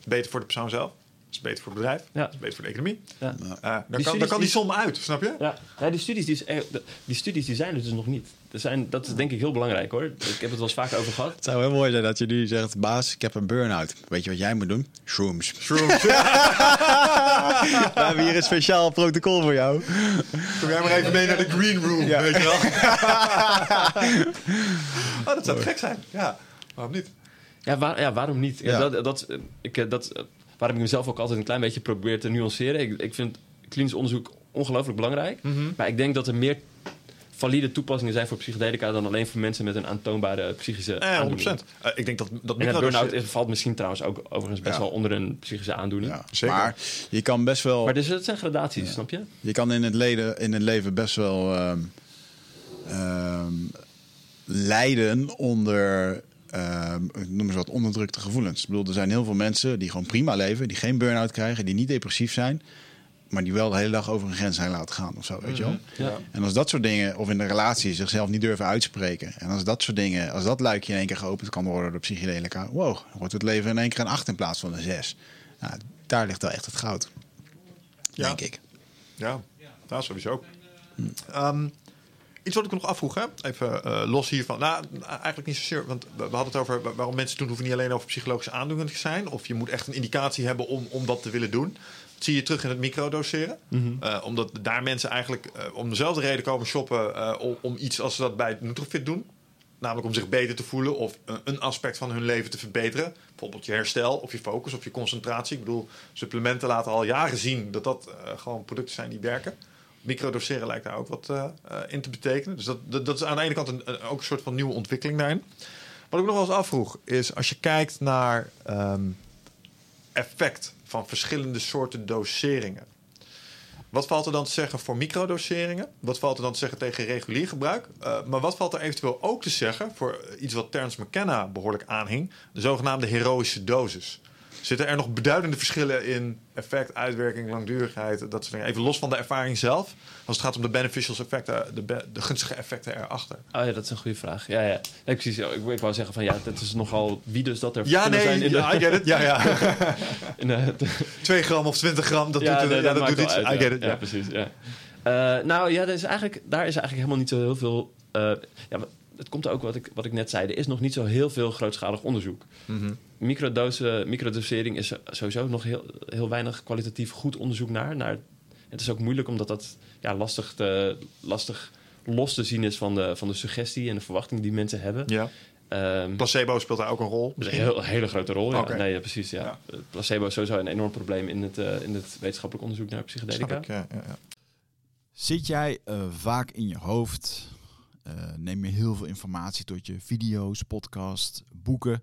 Speaker 2: Beter voor de persoon zelf. Is beter voor het bedrijf.
Speaker 3: Ja.
Speaker 2: is beter voor de economie.
Speaker 3: ja.
Speaker 2: Uh, dan, kan, dan kan die som uit, snap je?
Speaker 3: Ja, ja die, studies, die, is die studies die zijn er dus nog niet. Er zijn, dat is denk ik heel belangrijk hoor. Ik heb het wel eens vaker over gehad.
Speaker 1: Het zou heel mooi zijn dat je nu zegt, baas, ik heb een burn-out. Weet je wat jij moet doen? Shrooms.
Speaker 2: Shrooms. [laughs]
Speaker 1: We hebben hier een speciaal protocol voor jou.
Speaker 2: Kom jij maar even mee naar de green room,
Speaker 1: Ja.
Speaker 2: weet je wel? [laughs] oh, dat zou gek zijn. Ja, waarom niet?
Speaker 3: Ja, waar, ja waarom niet? Ja,
Speaker 1: Ja.
Speaker 3: Dat, dat, eh, ik, eh, dat, eh, waarom ik mezelf ook altijd een klein beetje probeer te nuanceren. Ik, ik vind klinisch onderzoek ongelooflijk belangrijk.
Speaker 2: Mhm.
Speaker 3: Maar ik denk dat er meer valide toepassingen zijn voor psychedelica dan alleen voor mensen met een aantoonbare psychische
Speaker 2: Eh, 100
Speaker 3: aandoening.
Speaker 2: Eh, ik denk dat, dat
Speaker 3: En burn-out is- valt misschien trouwens ook overigens best
Speaker 1: Ja.
Speaker 3: wel onder een psychische aandoening.
Speaker 1: Ja,
Speaker 2: Zeker.
Speaker 1: Maar je kan best wel...
Speaker 3: Maar dus, het zijn gradaties, snap je?
Speaker 1: Je kan in het, leden, in het leven best wel ehm, ehm, lijden onder, ehm, ik noem eens wat, onderdrukte gevoelens. Ik bedoel, er zijn heel veel mensen die gewoon prima leven, die geen burn-out krijgen, die niet depressief zijn, maar die wel de hele dag over een grens zijn laten gaan of zo, weet je wel.
Speaker 3: Ja.
Speaker 1: En als dat soort dingen, of in de relatie zichzelf niet durven uitspreken. En als dat soort dingen, als dat luikje in één keer geopend kan worden door psychedelica, wow, dan wordt het leven in één keer een 8 in plaats van een 6. Nou, daar ligt wel echt het goud.
Speaker 2: Ja.
Speaker 1: Denk ik.
Speaker 2: Ja, ja sowieso. Ehm, iets wat ik nog afvroeg, hè? even eh, los hiervan. Nou, eigenlijk niet zozeer, want we hadden het over wa- waarom mensen doen, hoeven niet alleen over psychologische aandoeningen te zijn. Of je moet echt een indicatie hebben om, om dat te willen doen. Dat zie je terug in het microdoseren. Eh, omdat daar mensen eigenlijk eh, om dezelfde reden komen shoppen om, om iets als ze dat bij het Nutrofit doen. Namelijk om zich beter te voelen of een- aspect van hun leven te verbeteren. Bijvoorbeeld je herstel of je focus of je concentratie. Ik bedoel, supplementen laten al jaren zien dat dat gewoon producten zijn die werken. Microdoseren lijkt daar ook wat eh, eh, in te betekenen. Dus dat, dat, is aan de ene kant een, ook een soort van nieuwe ontwikkeling daarin. Wat ik nog wel eens afvroeg is als je kijkt naar ehm, effect van verschillende soorten doseringen. Wat valt er dan te zeggen voor microdoseringen? Wat valt er dan te zeggen tegen regulier gebruik? Uh, maar wat valt er eventueel ook te zeggen voor iets wat Terence McKenna behoorlijk aanhing, de zogenaamde heroïsche dosis? Zitten er nog beduidende verschillen in effect, uitwerking, langdurigheid, dat soort dingen? Even los van de ervaring zelf, als het gaat om de beneficial effecten, de, be- de gunstige effecten erachter.
Speaker 3: Oh ja, dat is een goede vraag. Ja, ja. Nee, precies. Ik, ik wou zeggen van ja, dat is nogal wie dus dat er
Speaker 2: Ja, nee,
Speaker 3: zijn in
Speaker 2: ja,
Speaker 3: de,
Speaker 2: I get it. [laughs] Ja, ja. [laughs]
Speaker 3: in de, de-
Speaker 2: 2 gram of 20 gram, dat
Speaker 3: ja,
Speaker 2: doet,
Speaker 3: nee,
Speaker 2: ja, dat doet iets.
Speaker 3: uit,
Speaker 2: I get it.
Speaker 3: Ja, precies. Ja. Eh, nou ja, dat is eigenlijk, daar is eigenlijk helemaal niet zo heel veel. eh, ja, het komt ook wat ik, wat ik net zei. Er is nog niet zo heel veel grootschalig onderzoek.
Speaker 2: Mhm.
Speaker 3: Microdose, microdosering is sowieso nog heel, heel weinig kwalitatief goed onderzoek naar. naar. Het is ook moeilijk omdat dat ja, lastig, te, lastig los te zien is van de, van de suggestie en de verwachting die mensen hebben.
Speaker 2: Ja.
Speaker 3: Ehm,
Speaker 2: Placebo speelt daar ook een rol.
Speaker 3: een heel, hele grote rol. Ja.
Speaker 2: Oké.
Speaker 3: Nee, ja, precies. Ja.
Speaker 2: Ja.
Speaker 3: Placebo is sowieso een enorm probleem in het, eh, in het wetenschappelijk onderzoek naar psychedelica.
Speaker 2: Ik, ja, ja, ja.
Speaker 1: Zit jij eh, vaak in je hoofd? Eh, neem je heel veel informatie tot je video's, podcasts, boeken?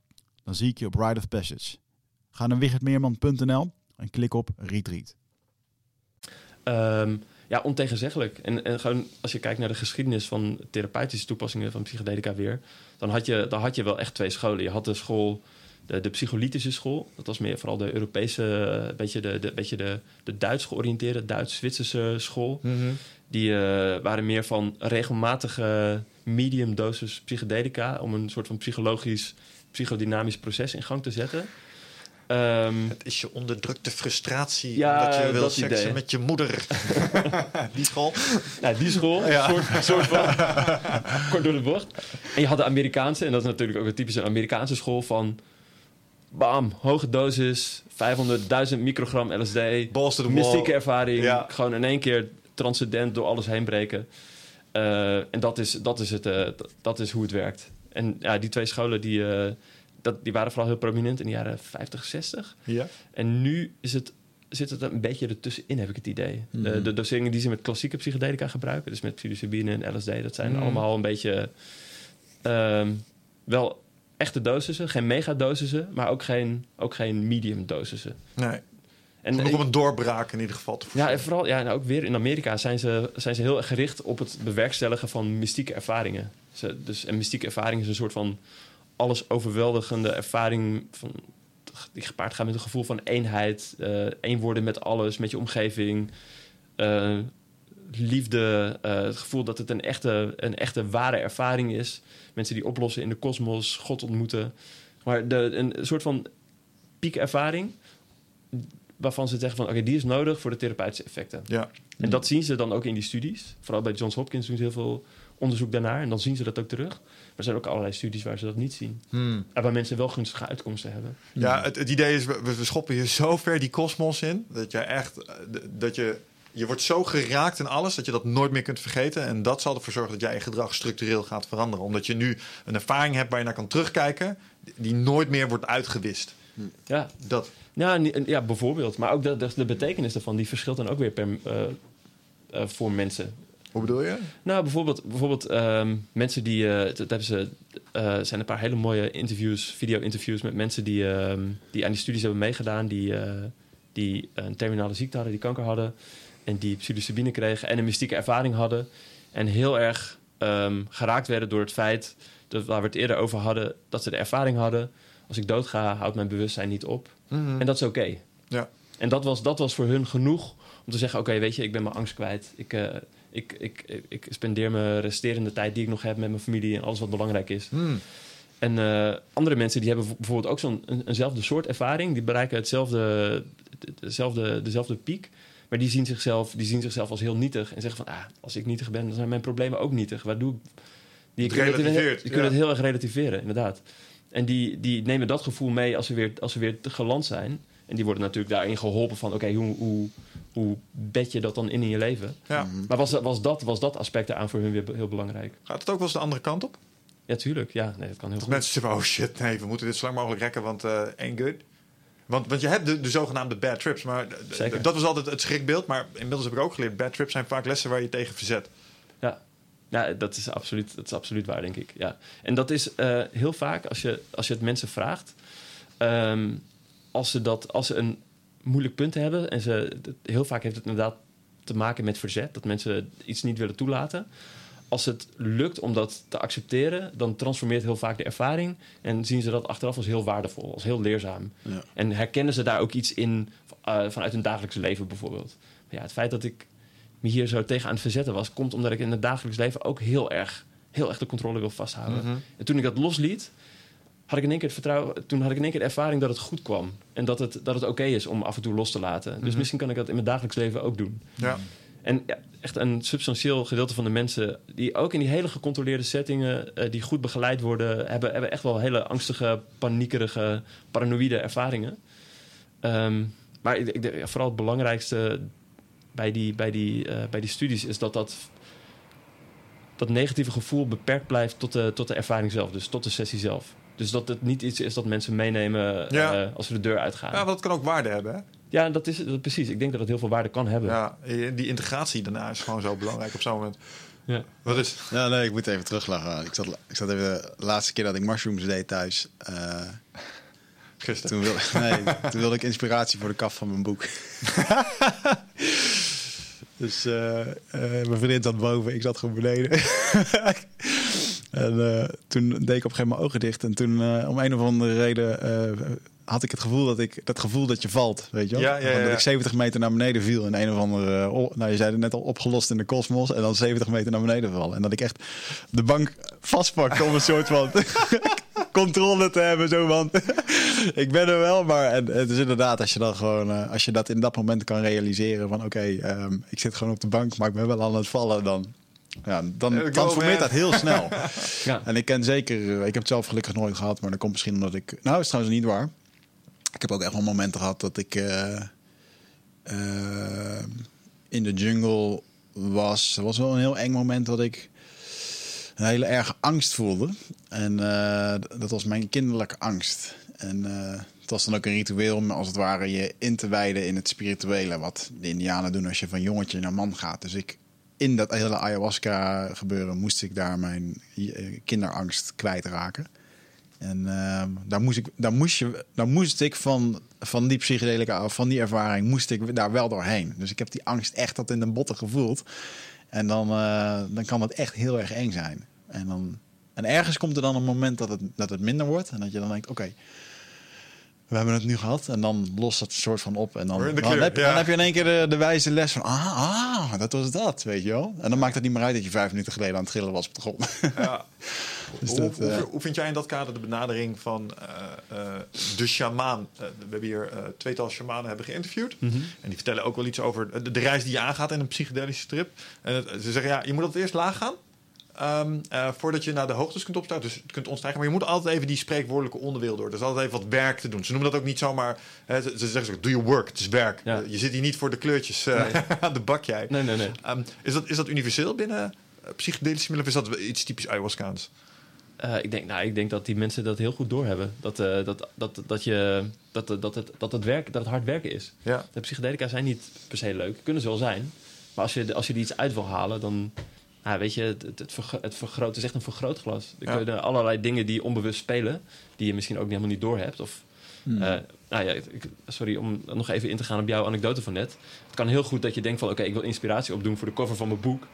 Speaker 1: Dan zie ik je op Ride of Passage. Ga naar wichertmeerman.nl en klik op Retreat.
Speaker 3: Ehm, ja, ontegenzeggelijk. En, en gewoon als je kijkt naar de geschiedenis van therapeutische toepassingen van psychedelica weer, dan had je, dan had je wel echt twee scholen. Je had de school, de, de psycholytische school. Dat was meer vooral de Europese, eh, beetje de, de, beetje de, de Duits georiënteerde, Duits-Zwitserse school. Die eh, waren meer van regelmatige medium dosis psychedelica om een soort van psychologisch, psychodynamisch proces in gang te zetten. Ehm,
Speaker 2: Het is je onderdrukte frustratie
Speaker 3: Ja,
Speaker 2: dat je wil seksen
Speaker 3: idee.
Speaker 2: met je moeder. [laughs] Die school.
Speaker 3: Nou, die school,
Speaker 2: Ja.
Speaker 3: soort, soort van kort door de bocht. En je had de Amerikaanse, en dat is natuurlijk ook een typische Amerikaanse school van... Bam, hoge dosis, 500.000 microgram LSD, mystieke ervaring.
Speaker 2: Ja.
Speaker 3: Gewoon in één keer transcendent door alles heen breken. Eh, en dat is, dat, is het, eh, dat is hoe het werkt. En ja, die twee scholen die, eh, dat, die waren vooral heel prominent in de jaren 50, 60.
Speaker 2: Ja.
Speaker 3: En nu is het, zit het een beetje ertussenin, heb ik het idee.
Speaker 1: Mhm.
Speaker 3: de, de doseringen die ze met klassieke psychedelica gebruiken, dus met psilocybine en LSD, dat zijn
Speaker 2: Mhm.
Speaker 3: allemaal een beetje ehm, wel echte dosissen, geen megadosissen, maar ook geen, ook geen medium dosissen.
Speaker 2: Nee.
Speaker 3: En
Speaker 2: Nog om een doorbraak in ieder geval te
Speaker 3: ja, en vooral ja, nou ook weer in Amerika zijn ze, zijn ze heel erg gericht op het bewerkstelligen van mystieke ervaringen. Dus, en mystieke ervaring is een soort van alles overweldigende ervaring van, die gepaard gaat met een gevoel van eenheid, eh één worden met alles, met je omgeving, eh, liefde, eh, het gevoel dat het een echte, een echte ware ervaring is. Mensen die oplossen in de kosmos, God ontmoeten. Maar de, een soort van piekervaring waarvan ze zeggen van oké, die is nodig voor de therapeutische effecten.
Speaker 2: Ja.
Speaker 3: En dat zien ze dan ook in die studies. Vooral bij Johns Hopkins doen ze heel veel onderzoek daarnaar. En dan zien ze dat ook terug. Maar er zijn ook allerlei studies waar ze dat niet zien.
Speaker 2: Hmm.
Speaker 3: En waar mensen wel gunstige uitkomsten hebben.
Speaker 2: Ja, het, het idee is, we, we schoppen je zo ver die kosmos in... dat je echt... eh, dat je, je wordt zo geraakt in alles... dat je dat nooit meer kunt vergeten. En dat zal ervoor zorgen dat jij je gedrag structureel gaat veranderen. Omdat je nu een ervaring hebt waar je naar kan terugkijken... die nooit meer wordt uitgewist.
Speaker 3: Ja,
Speaker 2: Dat.
Speaker 3: ja, ja bijvoorbeeld. Maar ook de, de, de betekenis daarvan, die verschilt dan ook weer per, eh, eh, voor mensen.
Speaker 2: Hoe bedoel je?
Speaker 3: Nou, bijvoorbeeld, bijvoorbeeld ehm, mensen die. eh, dat hebben ze. eh, zijn een paar hele mooie interviews, video-interviews met mensen die, ehm, die aan die studies hebben meegedaan. Die, eh, die een terminale ziekte hadden, die kanker hadden. En die psilocybine kregen en een mystieke ervaring hadden. En heel erg ehm, geraakt werden door het feit. Dat, waar we het eerder over hadden, dat ze de ervaring hadden. Als ik doodga, houdt mijn bewustzijn niet op. En dat is oké.
Speaker 2: Ja.
Speaker 3: En dat was, dat was voor hun genoeg om te zeggen: Oké, weet je, ik ben mijn angst kwijt. Ik, ik, ik, ik, spendeer mijn resterende tijd die ik nog heb met mijn familie en alles wat belangrijk is.
Speaker 2: Hmm.
Speaker 3: En eh, andere mensen die hebben bijvoorbeeld ook zo'n een, eenzelfde soort ervaring. Die bereiken hetzelfde, dezelfde, dezelfde piek. Maar die zien, zichzelf, die zien zichzelf als heel nietig. En zeggen van, ah, als ik nietig ben, dan zijn mijn problemen ook nietig. Waar doe ik... Die kunnen het, heel-
Speaker 2: relativeert,
Speaker 3: die kunnen
Speaker 2: ja.
Speaker 3: het heel erg relativeren, inderdaad. En die, die nemen dat gevoel mee als ze weer, als ze weer te geland zijn. En die worden natuurlijk daarin geholpen van... oké, hoe, hoe, hoe bed je dat dan in in je leven?
Speaker 2: Ja.
Speaker 3: Maar was, was, dat, was dat aspect eraan voor hun weer heel belangrijk?
Speaker 2: Gaat het ook wel eens de andere kant op?
Speaker 3: Ja, tuurlijk. Ja, nee, dat kan heel
Speaker 2: Dat
Speaker 3: goed.
Speaker 2: mensen zeggen, oh shit, nee, we moeten dit zo lang mogelijk rekken, want eh ain't good. Want, want je hebt de, de zogenaamde bad trips, maar d- d-
Speaker 3: Zeker.
Speaker 2: dat was altijd het schrikbeeld. Maar inmiddels heb ik ook geleerd, bad trips zijn vaak lessen waar je tegen verzet.
Speaker 3: Ja, ja dat, is absoluut, dat is absoluut waar, denk ik. Ja. En dat is eh, heel vaak, als je, als je het mensen vraagt... ehm, als, ze dat, als ze een moeilijk punt hebben... en ze, heel vaak heeft het inderdaad te maken met verzet... dat mensen iets niet willen toelaten. Als het lukt om dat te accepteren... dan transformeert heel vaak de ervaring... en zien ze dat achteraf als heel waardevol, als heel leerzaam.
Speaker 1: Ja.
Speaker 3: En herkennen ze daar ook iets in eh, vanuit hun dagelijks leven bijvoorbeeld. Maar ja, het feit dat ik me hier zo tegen aan het verzetten was, komt omdat ik in het dagelijks leven ook heel erg, heel erg de controle wil vasthouden.
Speaker 2: Mhm.
Speaker 3: En toen ik dat losliet, had ik in één keer het vertrouwen, toen had ik in één keer de ervaring dat het goed kwam. En dat het, dat het oké is om af en toe los te laten. Dus
Speaker 2: Mhm.
Speaker 3: misschien kan ik dat in mijn dagelijks leven ook doen.
Speaker 2: Ja.
Speaker 3: En ja, echt een substantieel gedeelte van de mensen die ook in die hele gecontroleerde settingen, eh, die goed begeleid worden, hebben, hebben echt wel hele angstige, paniekerige, paranoïde ervaringen. Ehm, maar ik, ik, ja, vooral het belangrijkste bij die, bij, die, eh, bij die studies is dat dat, dat negatieve gevoel beperkt blijft tot de, tot de ervaring zelf, dus tot de sessie zelf. Dus dat het niet iets is dat mensen meenemen
Speaker 2: Ja.
Speaker 3: eh, als ze de deur uitgaan.
Speaker 2: ja,
Speaker 3: Ja,
Speaker 2: want dat kan ook waarde hebben. Hè?
Speaker 3: dat is dat, precies. Ik denk dat het heel veel waarde kan hebben.
Speaker 2: Ja, die integratie daarna is gewoon zo belangrijk op zo'n moment.
Speaker 3: Ja.
Speaker 2: Wat is
Speaker 1: Ja, nee, ik moet even teruglachen. Ik zat, ik zat even de laatste keer dat ik mushrooms deed thuis. eh,
Speaker 2: gisteren?
Speaker 1: toen, wilde, [laughs] nee, toen wilde ik inspiratie voor de kaf van mijn boek. [laughs] dus eh, eh, mijn vriendin zat boven, ik zat gewoon beneden. [laughs] en eh, toen deed ik op een gegeven moment mijn ogen dicht. En toen, eh, om een of andere reden, eh, had ik het gevoel dat ik dat gevoel dat je valt, weet je wel?
Speaker 2: Ja, ja, ja,
Speaker 1: Van Dat ik 70 meter naar beneden viel in een of andere, nou je zei het net al, opgelost in de kosmos. En dan 70 meter naar beneden vallen. En dat ik echt de bank vastpakte om een soort van [laughs] controle te hebben. Zo van, [laughs] ik ben er wel, maar en, het is inderdaad als je dan gewoon, als je dat in dat moment kan realiseren van oké, ehm, ik zit gewoon op de bank, maar ik ben wel aan het vallen, dan, ja, dan
Speaker 2: go,
Speaker 1: transformeert
Speaker 2: man.
Speaker 1: dat heel snel. [laughs]
Speaker 3: Ja.
Speaker 1: En ik ken zeker, eh, ik heb het zelf gelukkig nooit gehad, maar dat komt misschien omdat ik, nou is trouwens niet waar. Ik heb ook echt wel momenten gehad dat ik eh, eh, in de jungle was. Er was wel een heel eng moment dat ik een hele erge angst voelde. En dat was mijn kinderlijke angst. En het was dan ook een ritueel om als het ware je in te wijden in het spirituele. Wat de Indianen doen als je van jongetje naar man gaat. Dus ik in dat hele ayahuasca gebeuren moest ik daar mijn kinderangst kwijtraken. En uh, daar, moest ik, daar, moest je, daar moest ik van, van die psychedelica, van die ervaring, moest ik daar wel doorheen. Dus ik heb die angst echt tot in de botten gevoeld. En dan, uh, dan kan het echt heel erg eng zijn. En, dan, en ergens komt er dan een moment dat het, dat het minder wordt. En dat je dan denkt, oké, we hebben het nu gehad. En dan lost het soort van op. En dan, dan, heb, dan heb, je in één keer de, de, wijze les van... Ah, ah, dat was dat, weet je wel. En dan maakt het niet meer uit dat je vijf minuten geleden aan het gillen was op de grond. Ja. [laughs]
Speaker 2: dus hoe, dat, uh, hoe, vind jij in dat kader de benadering van uh, uh, de shamaan? we hebben hier tweetal shamanen hebben geïnterviewd. Mm -hmm. En die vertellen ook wel iets over de, de, reis die je aangaat in een psychedelische trip. En ze zeggen, ja, je moet altijd eerst laag gaan. Um, uh, voordat je naar de hoogtes kunt opstaan, dus kunt ontstijgen. Maar je moet altijd even die spreekwoordelijke onderdeel door. Dus altijd even wat werk te doen. Ze noemen dat ook niet zomaar. Hè, ze, zeggen zo, do your work, het is werk. Ja. Je zit hier niet voor de kleurtjes uh, nee. [laughs] aan de bak jij.
Speaker 3: Nee, nee, nee.
Speaker 2: Um, is, dat, is dat universeel binnen psychedelische middelen of is dat iets typisch ayahuascaans?
Speaker 3: Uh, ik, denk, nou, ik denk dat die mensen dat heel goed doorhebben. Dat, uh, dat, dat, dat, je, dat, dat, het, dat, het werk, dat het hard werken is.
Speaker 2: Ja.
Speaker 3: De psychedelica zijn niet per se leuk. Kunnen ze wel zijn. Maar als je, als je er iets uit wil halen, dan nou, weet je, het, het, het, vergroot, het is echt een vergrootglas. Er kunnen allerlei dingen die onbewust spelen, die je misschien ook helemaal niet door hebt. Of, hmm. uh, nou ja, ik, sorry om nog even in te gaan op jouw anekdote van net. Het kan heel goed dat je denkt van, oké, ik wil inspiratie opdoen voor de cover van mijn boek.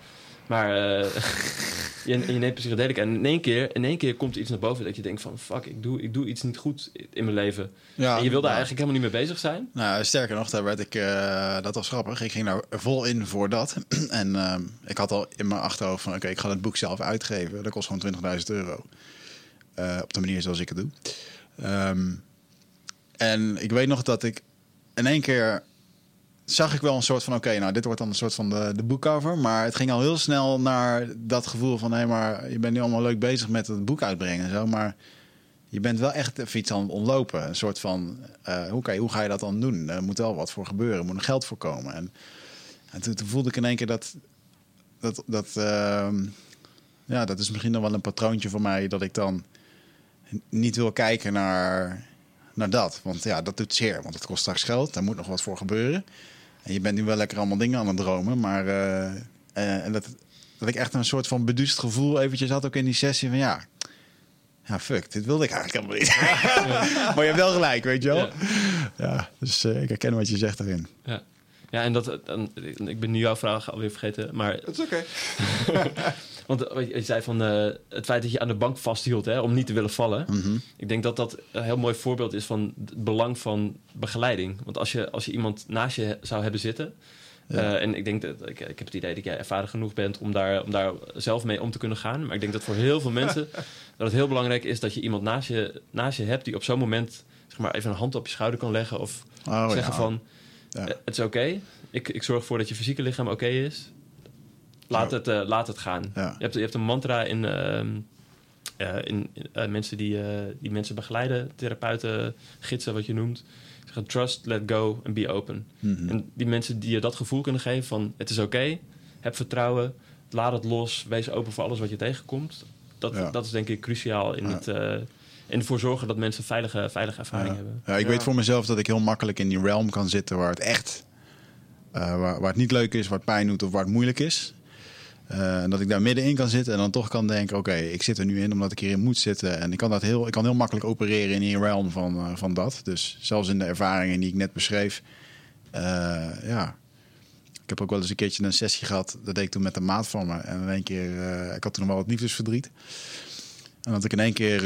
Speaker 3: Maar uh, [laughs] je, je neemt psychedelica en in één, keer, in één keer komt er iets naar boven dat je denkt van... fuck, ik doe, ik doe iets niet goed in mijn leven. Ja, en je wil daar eigenlijk helemaal niet mee bezig zijn.
Speaker 1: Nou, sterker nog, daar werd ik... Uh, dat was grappig. Ik ging daar vol in voor dat. [clears throat] en uh, ik had al in mijn achterhoofd van... oké, ik ga het boek zelf uitgeven. Dat kost gewoon 20.000 euro. op de manier zoals ik het doe. Um, en ik weet nog dat ik in één keer zag ik wel een soort van: oké, nou, dit wordt dan een soort van de, de boekcover. Maar het ging al heel snel naar dat gevoel van: hé, maar je bent nu allemaal leuk bezig met het boek uitbrengen en zo. Maar je bent wel echt even iets aan het ontlopen. Een soort van: eh, okay, hoe ga je dat dan doen? Er moet wel wat voor gebeuren, er moet er geld voor komen. En, en toen, voelde ik in één keer dat. dat, dat uh, ja, dat is misschien nog wel een patroontje voor mij dat ik dan niet wil kijken naar, naar dat. Want ja, dat doet zeer, want het kost straks geld, daar moet nog wat voor gebeuren. En je bent nu wel lekker allemaal dingen aan het dromen, maar uh, uh, en dat, dat ik echt een soort van beduust gevoel eventjes had ook in die sessie van ja, ja fuck, dit wilde ik eigenlijk helemaal niet. [laughs] maar je hebt wel gelijk, weet je wel. Ja, ja dus uh, ik herken wat je zegt daarin.
Speaker 3: Ja. Ja, en dat, dan, ik ben nu jouw vraag alweer vergeten, maar...
Speaker 2: Het is oké. [laughs]
Speaker 3: Want je zei van uh, het feit dat je aan de bank vasthield hè, om niet te willen vallen.
Speaker 1: Mhm.
Speaker 3: Ik denk dat dat een heel mooi voorbeeld is van het belang van begeleiding. Want als je, als je iemand naast je zou hebben zitten. Uh, en ik denk dat ik, ik heb het idee dat jij ervaren genoeg bent om daar, om daar zelf mee om te kunnen gaan. Maar ik denk dat voor heel veel mensen [laughs] dat het heel belangrijk is dat je iemand naast je, naast je hebt die op zo'n moment zeg maar, even een hand op je schouder kan leggen. Of oh, zeggen van ja. het is oké. Ik, ik zorg ervoor dat je fysieke lichaam oké is. Laat, het, uh, laat het gaan. Je, hebt, je hebt een mantra in, uh, uh, in mensen die, die mensen begeleiden, therapeuten, gidsen, wat je noemt. Zeggen trust, let go en be open.
Speaker 1: Mm -hmm.
Speaker 3: En die mensen die je dat gevoel kunnen geven van het is oké, heb vertrouwen, laat het los, wees open voor alles wat je tegenkomt. Dat, ja. dat is denk ik cruciaal in het en ervoor zorgen dat mensen veilige, veilige ervaring
Speaker 1: ja.
Speaker 3: hebben.
Speaker 1: Ja, ik weet voor mezelf dat ik heel makkelijk in die realm kan zitten waar het echt, uh, waar, waar, het niet leuk is, waar het pijn doet of waar het moeilijk is. Uh, en dat ik daar middenin kan zitten en dan toch kan denken: oké, ik zit er nu in omdat ik hierin moet zitten. En ik kan, dat heel, ik kan heel makkelijk opereren in die realm van, uh, van dat. Dus zelfs in de ervaringen die ik net beschreef. Uh, ja. Ik heb ook wel eens een keertje een sessie gehad. Dat deed ik toen met een maat van me. En in één keer, ik had toen nog wel wat liefdesverdriet. En dat ik in één keer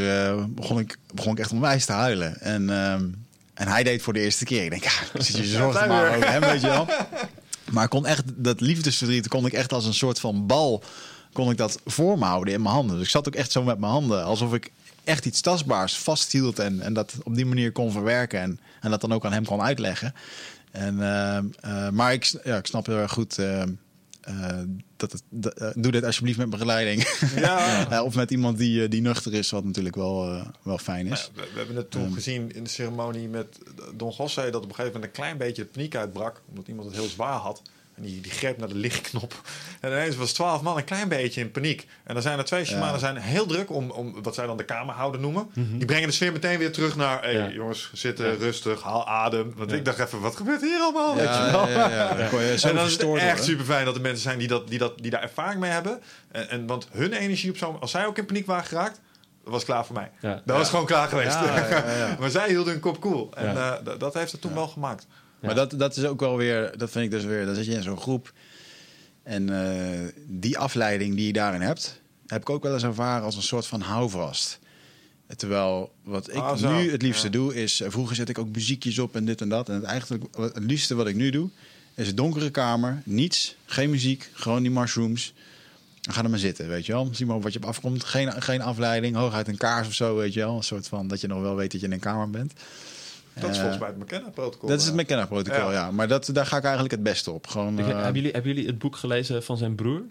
Speaker 1: begon, ik, begon ik echt onwijs te huilen. En, ehm, en hij deed voor de eerste keer. Ik denk, ja, zit je [laughs] zorgen maar over hem, weet je wel. Maar ik kon echt dat liefdesverdriet kon ik echt als een soort van bal kon ik dat voor me houden in mijn handen. Dus ik zat ook echt zo met mijn handen alsof ik echt iets tastbaars vasthield en, en dat op die manier kon verwerken en, en dat dan ook aan hem kon uitleggen. En, uh, uh, maar ik, ja, ik snap heel erg goed uh, dat het, doe dit alsjeblieft met begeleiding. [laughs] Ja. of met iemand die, die nuchter is, wat natuurlijk wel, wel fijn is.
Speaker 2: we, we, hebben het toen um, gezien in de ceremonie met Don José... dat op een gegeven moment een klein beetje de paniek uitbrak... omdat iemand het heel zwaar had. En die, die greep naar de lichtknop. En ineens was twaalf man een klein beetje in paniek. En dan zijn er twee shamanen zijn heel druk om, om wat zij dan de kamerhouder noemen.
Speaker 3: Mhm.
Speaker 2: Die brengen de sfeer meteen weer terug naar... Hey,
Speaker 3: Ja.
Speaker 2: jongens, zitten,
Speaker 3: Ja.
Speaker 2: rustig, haal adem. Want ik dacht even, wat gebeurt hier allemaal? Weet je wel?
Speaker 1: ja, je [laughs] zo
Speaker 2: en dan is het echt super fijn dat er mensen zijn die, dat, die, dat, die daar ervaring mee hebben. En, en want hun energie op zo'n... Als zij ook in paniek waren geraakt, dat was klaar voor mij. Dat was gewoon klaar geweest. [laughs] Maar zij hielden hun kop koel. En eh, dat heeft het toen wel gemaakt.
Speaker 1: Maar dat, dat is ook wel weer, dat vind ik dus weer, dan zit je in zo'n groep. En eh, die afleiding die je daarin hebt, heb ik ook wel eens ervaren als een soort van houvast. Terwijl wat ik
Speaker 2: Ah,
Speaker 1: nu het liefste
Speaker 2: Ja.
Speaker 1: doe, is. eh, Vroeger zet ik ook muziekjes op en dit en dat. En het, eigenlijk, het liefste wat ik nu doe, is een donkere kamer, niets, geen muziek, gewoon die mushrooms. En ga er maar zitten, weet je wel. Zie maar wat je op afkomt. Geen, geen afleiding, hooguit een kaars of zo, weet je wel. Een soort van dat je nog wel weet dat je in een kamer bent.
Speaker 2: Dat is
Speaker 1: Eh,
Speaker 2: volgens mij het McKenna-protocol.
Speaker 1: Dat is het McKenna-protocol,
Speaker 2: Ja.
Speaker 1: ja. Maar dat, daar ga ik eigenlijk het beste op. Gewoon,
Speaker 3: Ik-
Speaker 1: eh,
Speaker 3: hebben, jullie, hebben jullie het boek gelezen van zijn broer?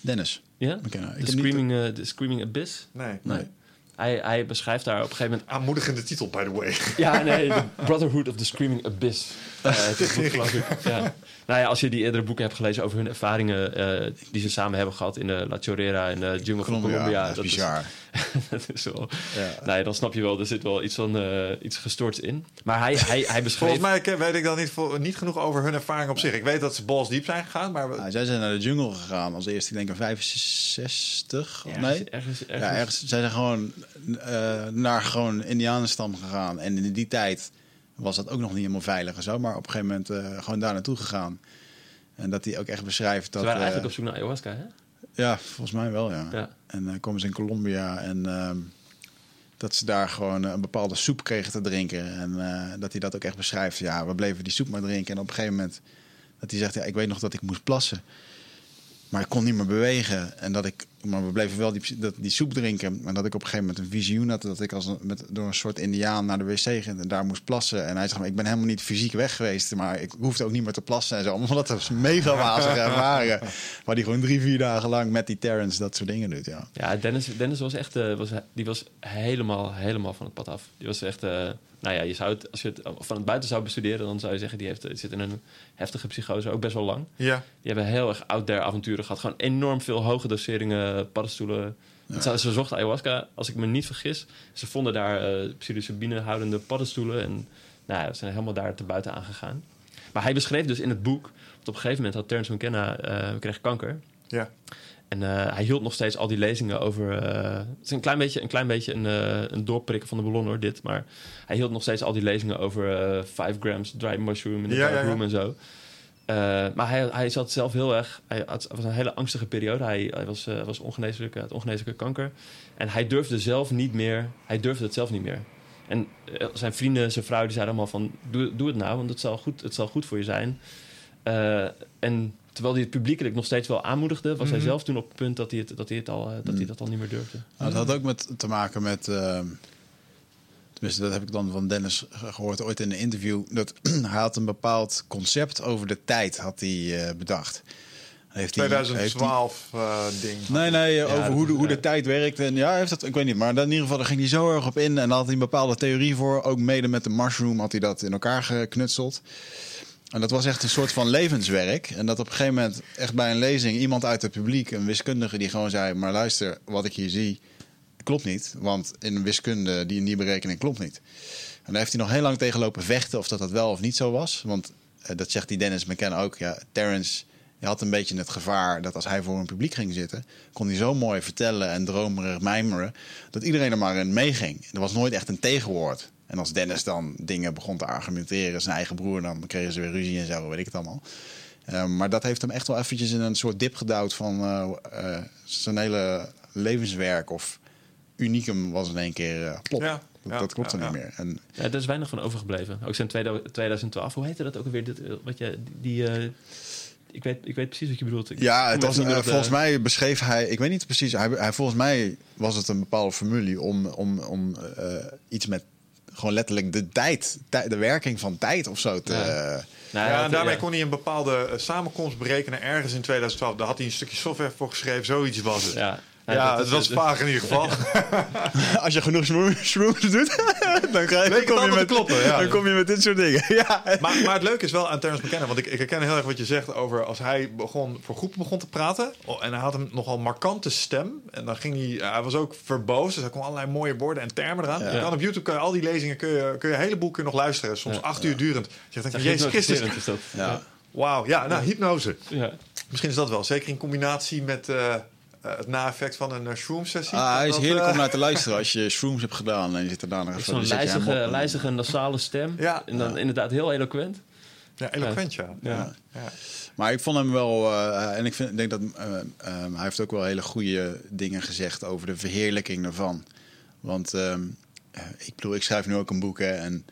Speaker 1: Dennis.
Speaker 3: Ja?
Speaker 1: McKenna. Ik
Speaker 3: The Screaming, eh, The Screaming Abyss?
Speaker 2: Nee.
Speaker 1: Nee.
Speaker 3: Hij, hij beschrijft daar op een gegeven moment...
Speaker 2: Aanmoedigende titel, by the way.
Speaker 3: Ja, nee, [laughs] The Brotherhood of the Screaming Abyss. Eh, het is boek, geloof ik. [laughs] Ja. Nou ja, als je die eerdere boeken hebt gelezen over hun ervaringen... eh, die ze samen hebben gehad in de La Chorrera en de jungle van
Speaker 1: Colombia, dat is bizar. [laughs]
Speaker 3: dat is wel...
Speaker 1: Ja.
Speaker 3: Nee, dan snap je wel, er zit wel iets van eh, iets gestoords in. Maar hij, hij, hij beschreef...
Speaker 2: Volgens mij weet ik dan niet, niet genoeg over hun ervaring op zich. Ik weet dat ze balls diep zijn gegaan, maar...
Speaker 1: Nou, zij zijn naar de jungle gegaan als eerste, ik denk in 65. of
Speaker 3: Ergens-
Speaker 1: nee?
Speaker 3: Ergens, ergens,
Speaker 1: Ja, ergens. Zij zijn gewoon eh, naar gewoon Indianenstam gegaan. En in die tijd was dat ook nog niet helemaal veilig en zo. Maar op een gegeven moment eh, gewoon daar naartoe gegaan. En dat hij ook echt beschrijft dat...
Speaker 3: Ze waren
Speaker 1: eh,
Speaker 3: eigenlijk op zoek naar ayahuasca, hè?
Speaker 1: Ja, volgens mij wel, ja.
Speaker 3: Ja.
Speaker 1: En dan komen ze in Colombia en ehm, dat ze daar gewoon eh, een bepaalde soep kregen te drinken. En eh, dat hij dat ook echt beschrijft. Ja, we bleven die soep maar drinken. En op een gegeven moment dat hij zegt, ja, ik weet nog dat ik moest plassen. Maar ik kon niet meer bewegen. En dat ik, maar we bleven wel die, dat, die soep drinken. En dat ik op een gegeven moment een visioen had dat ik als een, met, door een soort indiaan naar de wc ging en daar moest plassen. En hij zegt, maar ik ben helemaal niet fysiek weg geweest, maar ik hoefde ook niet meer te plassen en zo. Omdat dat is mega wazige [laughs] ervaringen. Waar die gewoon drie, vier dagen lang met die Terrence dat soort dingen doet, ja.
Speaker 3: Ja, Dennis, Dennis was echt, eh, was, die was helemaal, helemaal van het pad af. Die was echt, eh, nou ja, je zou het, als je het van het buiten zou bestuderen, dan zou je zeggen, die heeft, die zit in een heftige psychose, ook best wel lang.
Speaker 2: Ja.
Speaker 3: Die hebben heel erg out-there avonturen gehad. Gewoon enorm veel hoge doseringen paddenstoelen. Ze, ze zochten ayahuasca, als ik me niet vergis. Ze vonden daar eh psilocybine houdende paddenstoelen. En nou ja, ze zijn helemaal daar te buiten aangegaan. Maar hij beschreef dus in het boek... dat op een gegeven moment had Terence McKenna eh, kreeg kanker.
Speaker 2: Ja.
Speaker 3: En eh, hij hield nog steeds al die lezingen over... eh, het is een klein beetje een, klein beetje een, eh, een doorprikken van de ballon hoor, dit. Maar hij hield nog steeds al die lezingen over eh 5 grams dry mushroom in de
Speaker 2: Ja,
Speaker 3: dark
Speaker 2: ja, ja.
Speaker 3: room en zo. Maar hij, hij zat zelf heel erg... Hij had, het was een hele angstige periode. Hij, hij was, was ongeneeslijke, had ongeneeslijke kanker. En hij durfde zelf niet meer... Hij durfde het zelf niet meer. En zijn vrienden, zijn vrouw, die zeiden allemaal van... Doe, doe het nou, want het zal goed, het zal goed voor je zijn. En terwijl hij het publiekelijk nog steeds wel aanmoedigde... was hij
Speaker 2: Mhm.
Speaker 3: zelf toen op het punt dat hij, het, dat, hij het al, eh, dat, hij dat al niet meer durfde.
Speaker 1: Nou, dat had ook met, te maken met. ehm, tenminste, dat heb ik dan van Dennis ge- gehoord ooit in een interview. Dat [clears throat] hij had een bepaald concept over de tijd had hij, eh, bedacht. Heeft hij- heeft hij-
Speaker 2: 2012 eh, ding.
Speaker 1: Nee, nee,
Speaker 3: Ja,
Speaker 1: over hoe de, hoe de tijd werkt. En ja, heeft dat, ik weet niet. Maar in ieder geval, daar ging hij zo erg op in. En daar had hij een bepaalde theorie voor. Ook mede met de mushroom had hij dat in elkaar geknutseld. En dat was echt een soort van levenswerk. En dat op een gegeven moment, echt bij een lezing, iemand uit het publiek, een wiskundige, die gewoon zei: Maar luister, wat ik hier zie, klopt niet. Want in wiskunde, die die berekening klopt niet. En daar heeft hij nog heel lang tegen lopen vechten of dat dat wel of niet zo was. Want eh, dat zegt die Dennis McKenna ook. Ja, Terrence je had een beetje het gevaar dat als hij voor een publiek ging zitten, kon hij zo mooi vertellen en dromerig mijmeren, dat iedereen er maar in meeging. Er was nooit echt een tegenwoord. En als Dennis dan dingen begon te argumenteren, zijn eigen broer, dan kregen ze weer ruzie en zo, weet ik het allemaal. Eh, maar dat heeft hem echt wel eventjes in een soort dip gedouwd van eh, eh, zijn hele levenswerk of unicum was in één keer eh plop.
Speaker 2: Ja,
Speaker 1: dat,
Speaker 2: ja,
Speaker 1: dat klopt
Speaker 2: ja,
Speaker 1: er niet
Speaker 2: ja.
Speaker 1: meer. En
Speaker 3: Ja, er is weinig van overgebleven. Ook zijn 2012, hoe heette dat ook alweer? Dit, wat je, die, eh, ik, weet, ik weet precies wat je bedoelt. Ik
Speaker 1: Ja, het was, volgens mij beschreef hij, ik weet niet precies, hij, hij, volgens mij was het een bepaalde formule om, om, om eh, iets met gewoon letterlijk de tijd, tij- de werking van tijd of zo te.
Speaker 3: Ja.
Speaker 1: eh,
Speaker 3: Nou,
Speaker 2: ja, en daarmee
Speaker 3: ja.
Speaker 2: kon hij een bepaalde eh, samenkomst berekenen ergens in 2012. Daar had hij een stukje software voor geschreven, zoiets was het.
Speaker 3: Ja.
Speaker 2: Ja, het was vaag in ieder geval. [laughs]
Speaker 1: Als je genoeg shrooms doet, [laughs] dan, ga je,
Speaker 2: kom, je met, kloppen, ja.
Speaker 1: dan kom je met dit soort dingen. [laughs] ja.
Speaker 2: maar, maar het leuke is wel aan Terrence McKenna, want ik, ik herken heel erg wat je zegt over als hij begon, voor groepen begon te praten. Oh, en hij had een nogal markante stem. En dan ging hij, hij was ook verboos, dus hij kon allerlei mooie woorden en termen eraan. Ja. Dan op YouTube kun je al die lezingen, kun je, kun je een heleboel kun je nog luisteren. Soms acht uur durend. Je zegt, Jezus Christus. Ja. Wauw, ja, nou, hypnose. Ja. Misschien is dat wel. Zeker in combinatie met uh, het na-effect van een uh, shroom-sessie.
Speaker 1: Ah, hij is heerlijk om naar te [laughs] luisteren als je shrooms hebt gedaan en je zit er daarna
Speaker 3: even... Zo'n lijzige, lijzige, nasale stem. Ja. En dan inderdaad heel eloquent.
Speaker 2: Ja, eloquent, ja. ja.
Speaker 1: Maar ik vond hem wel... Uh, en ik vind, denk dat... Um, hij heeft ook wel hele goede dingen gezegd over de verheerlijking ervan. Want um, ik bedoel, ik schrijf nu ook een boek hè, en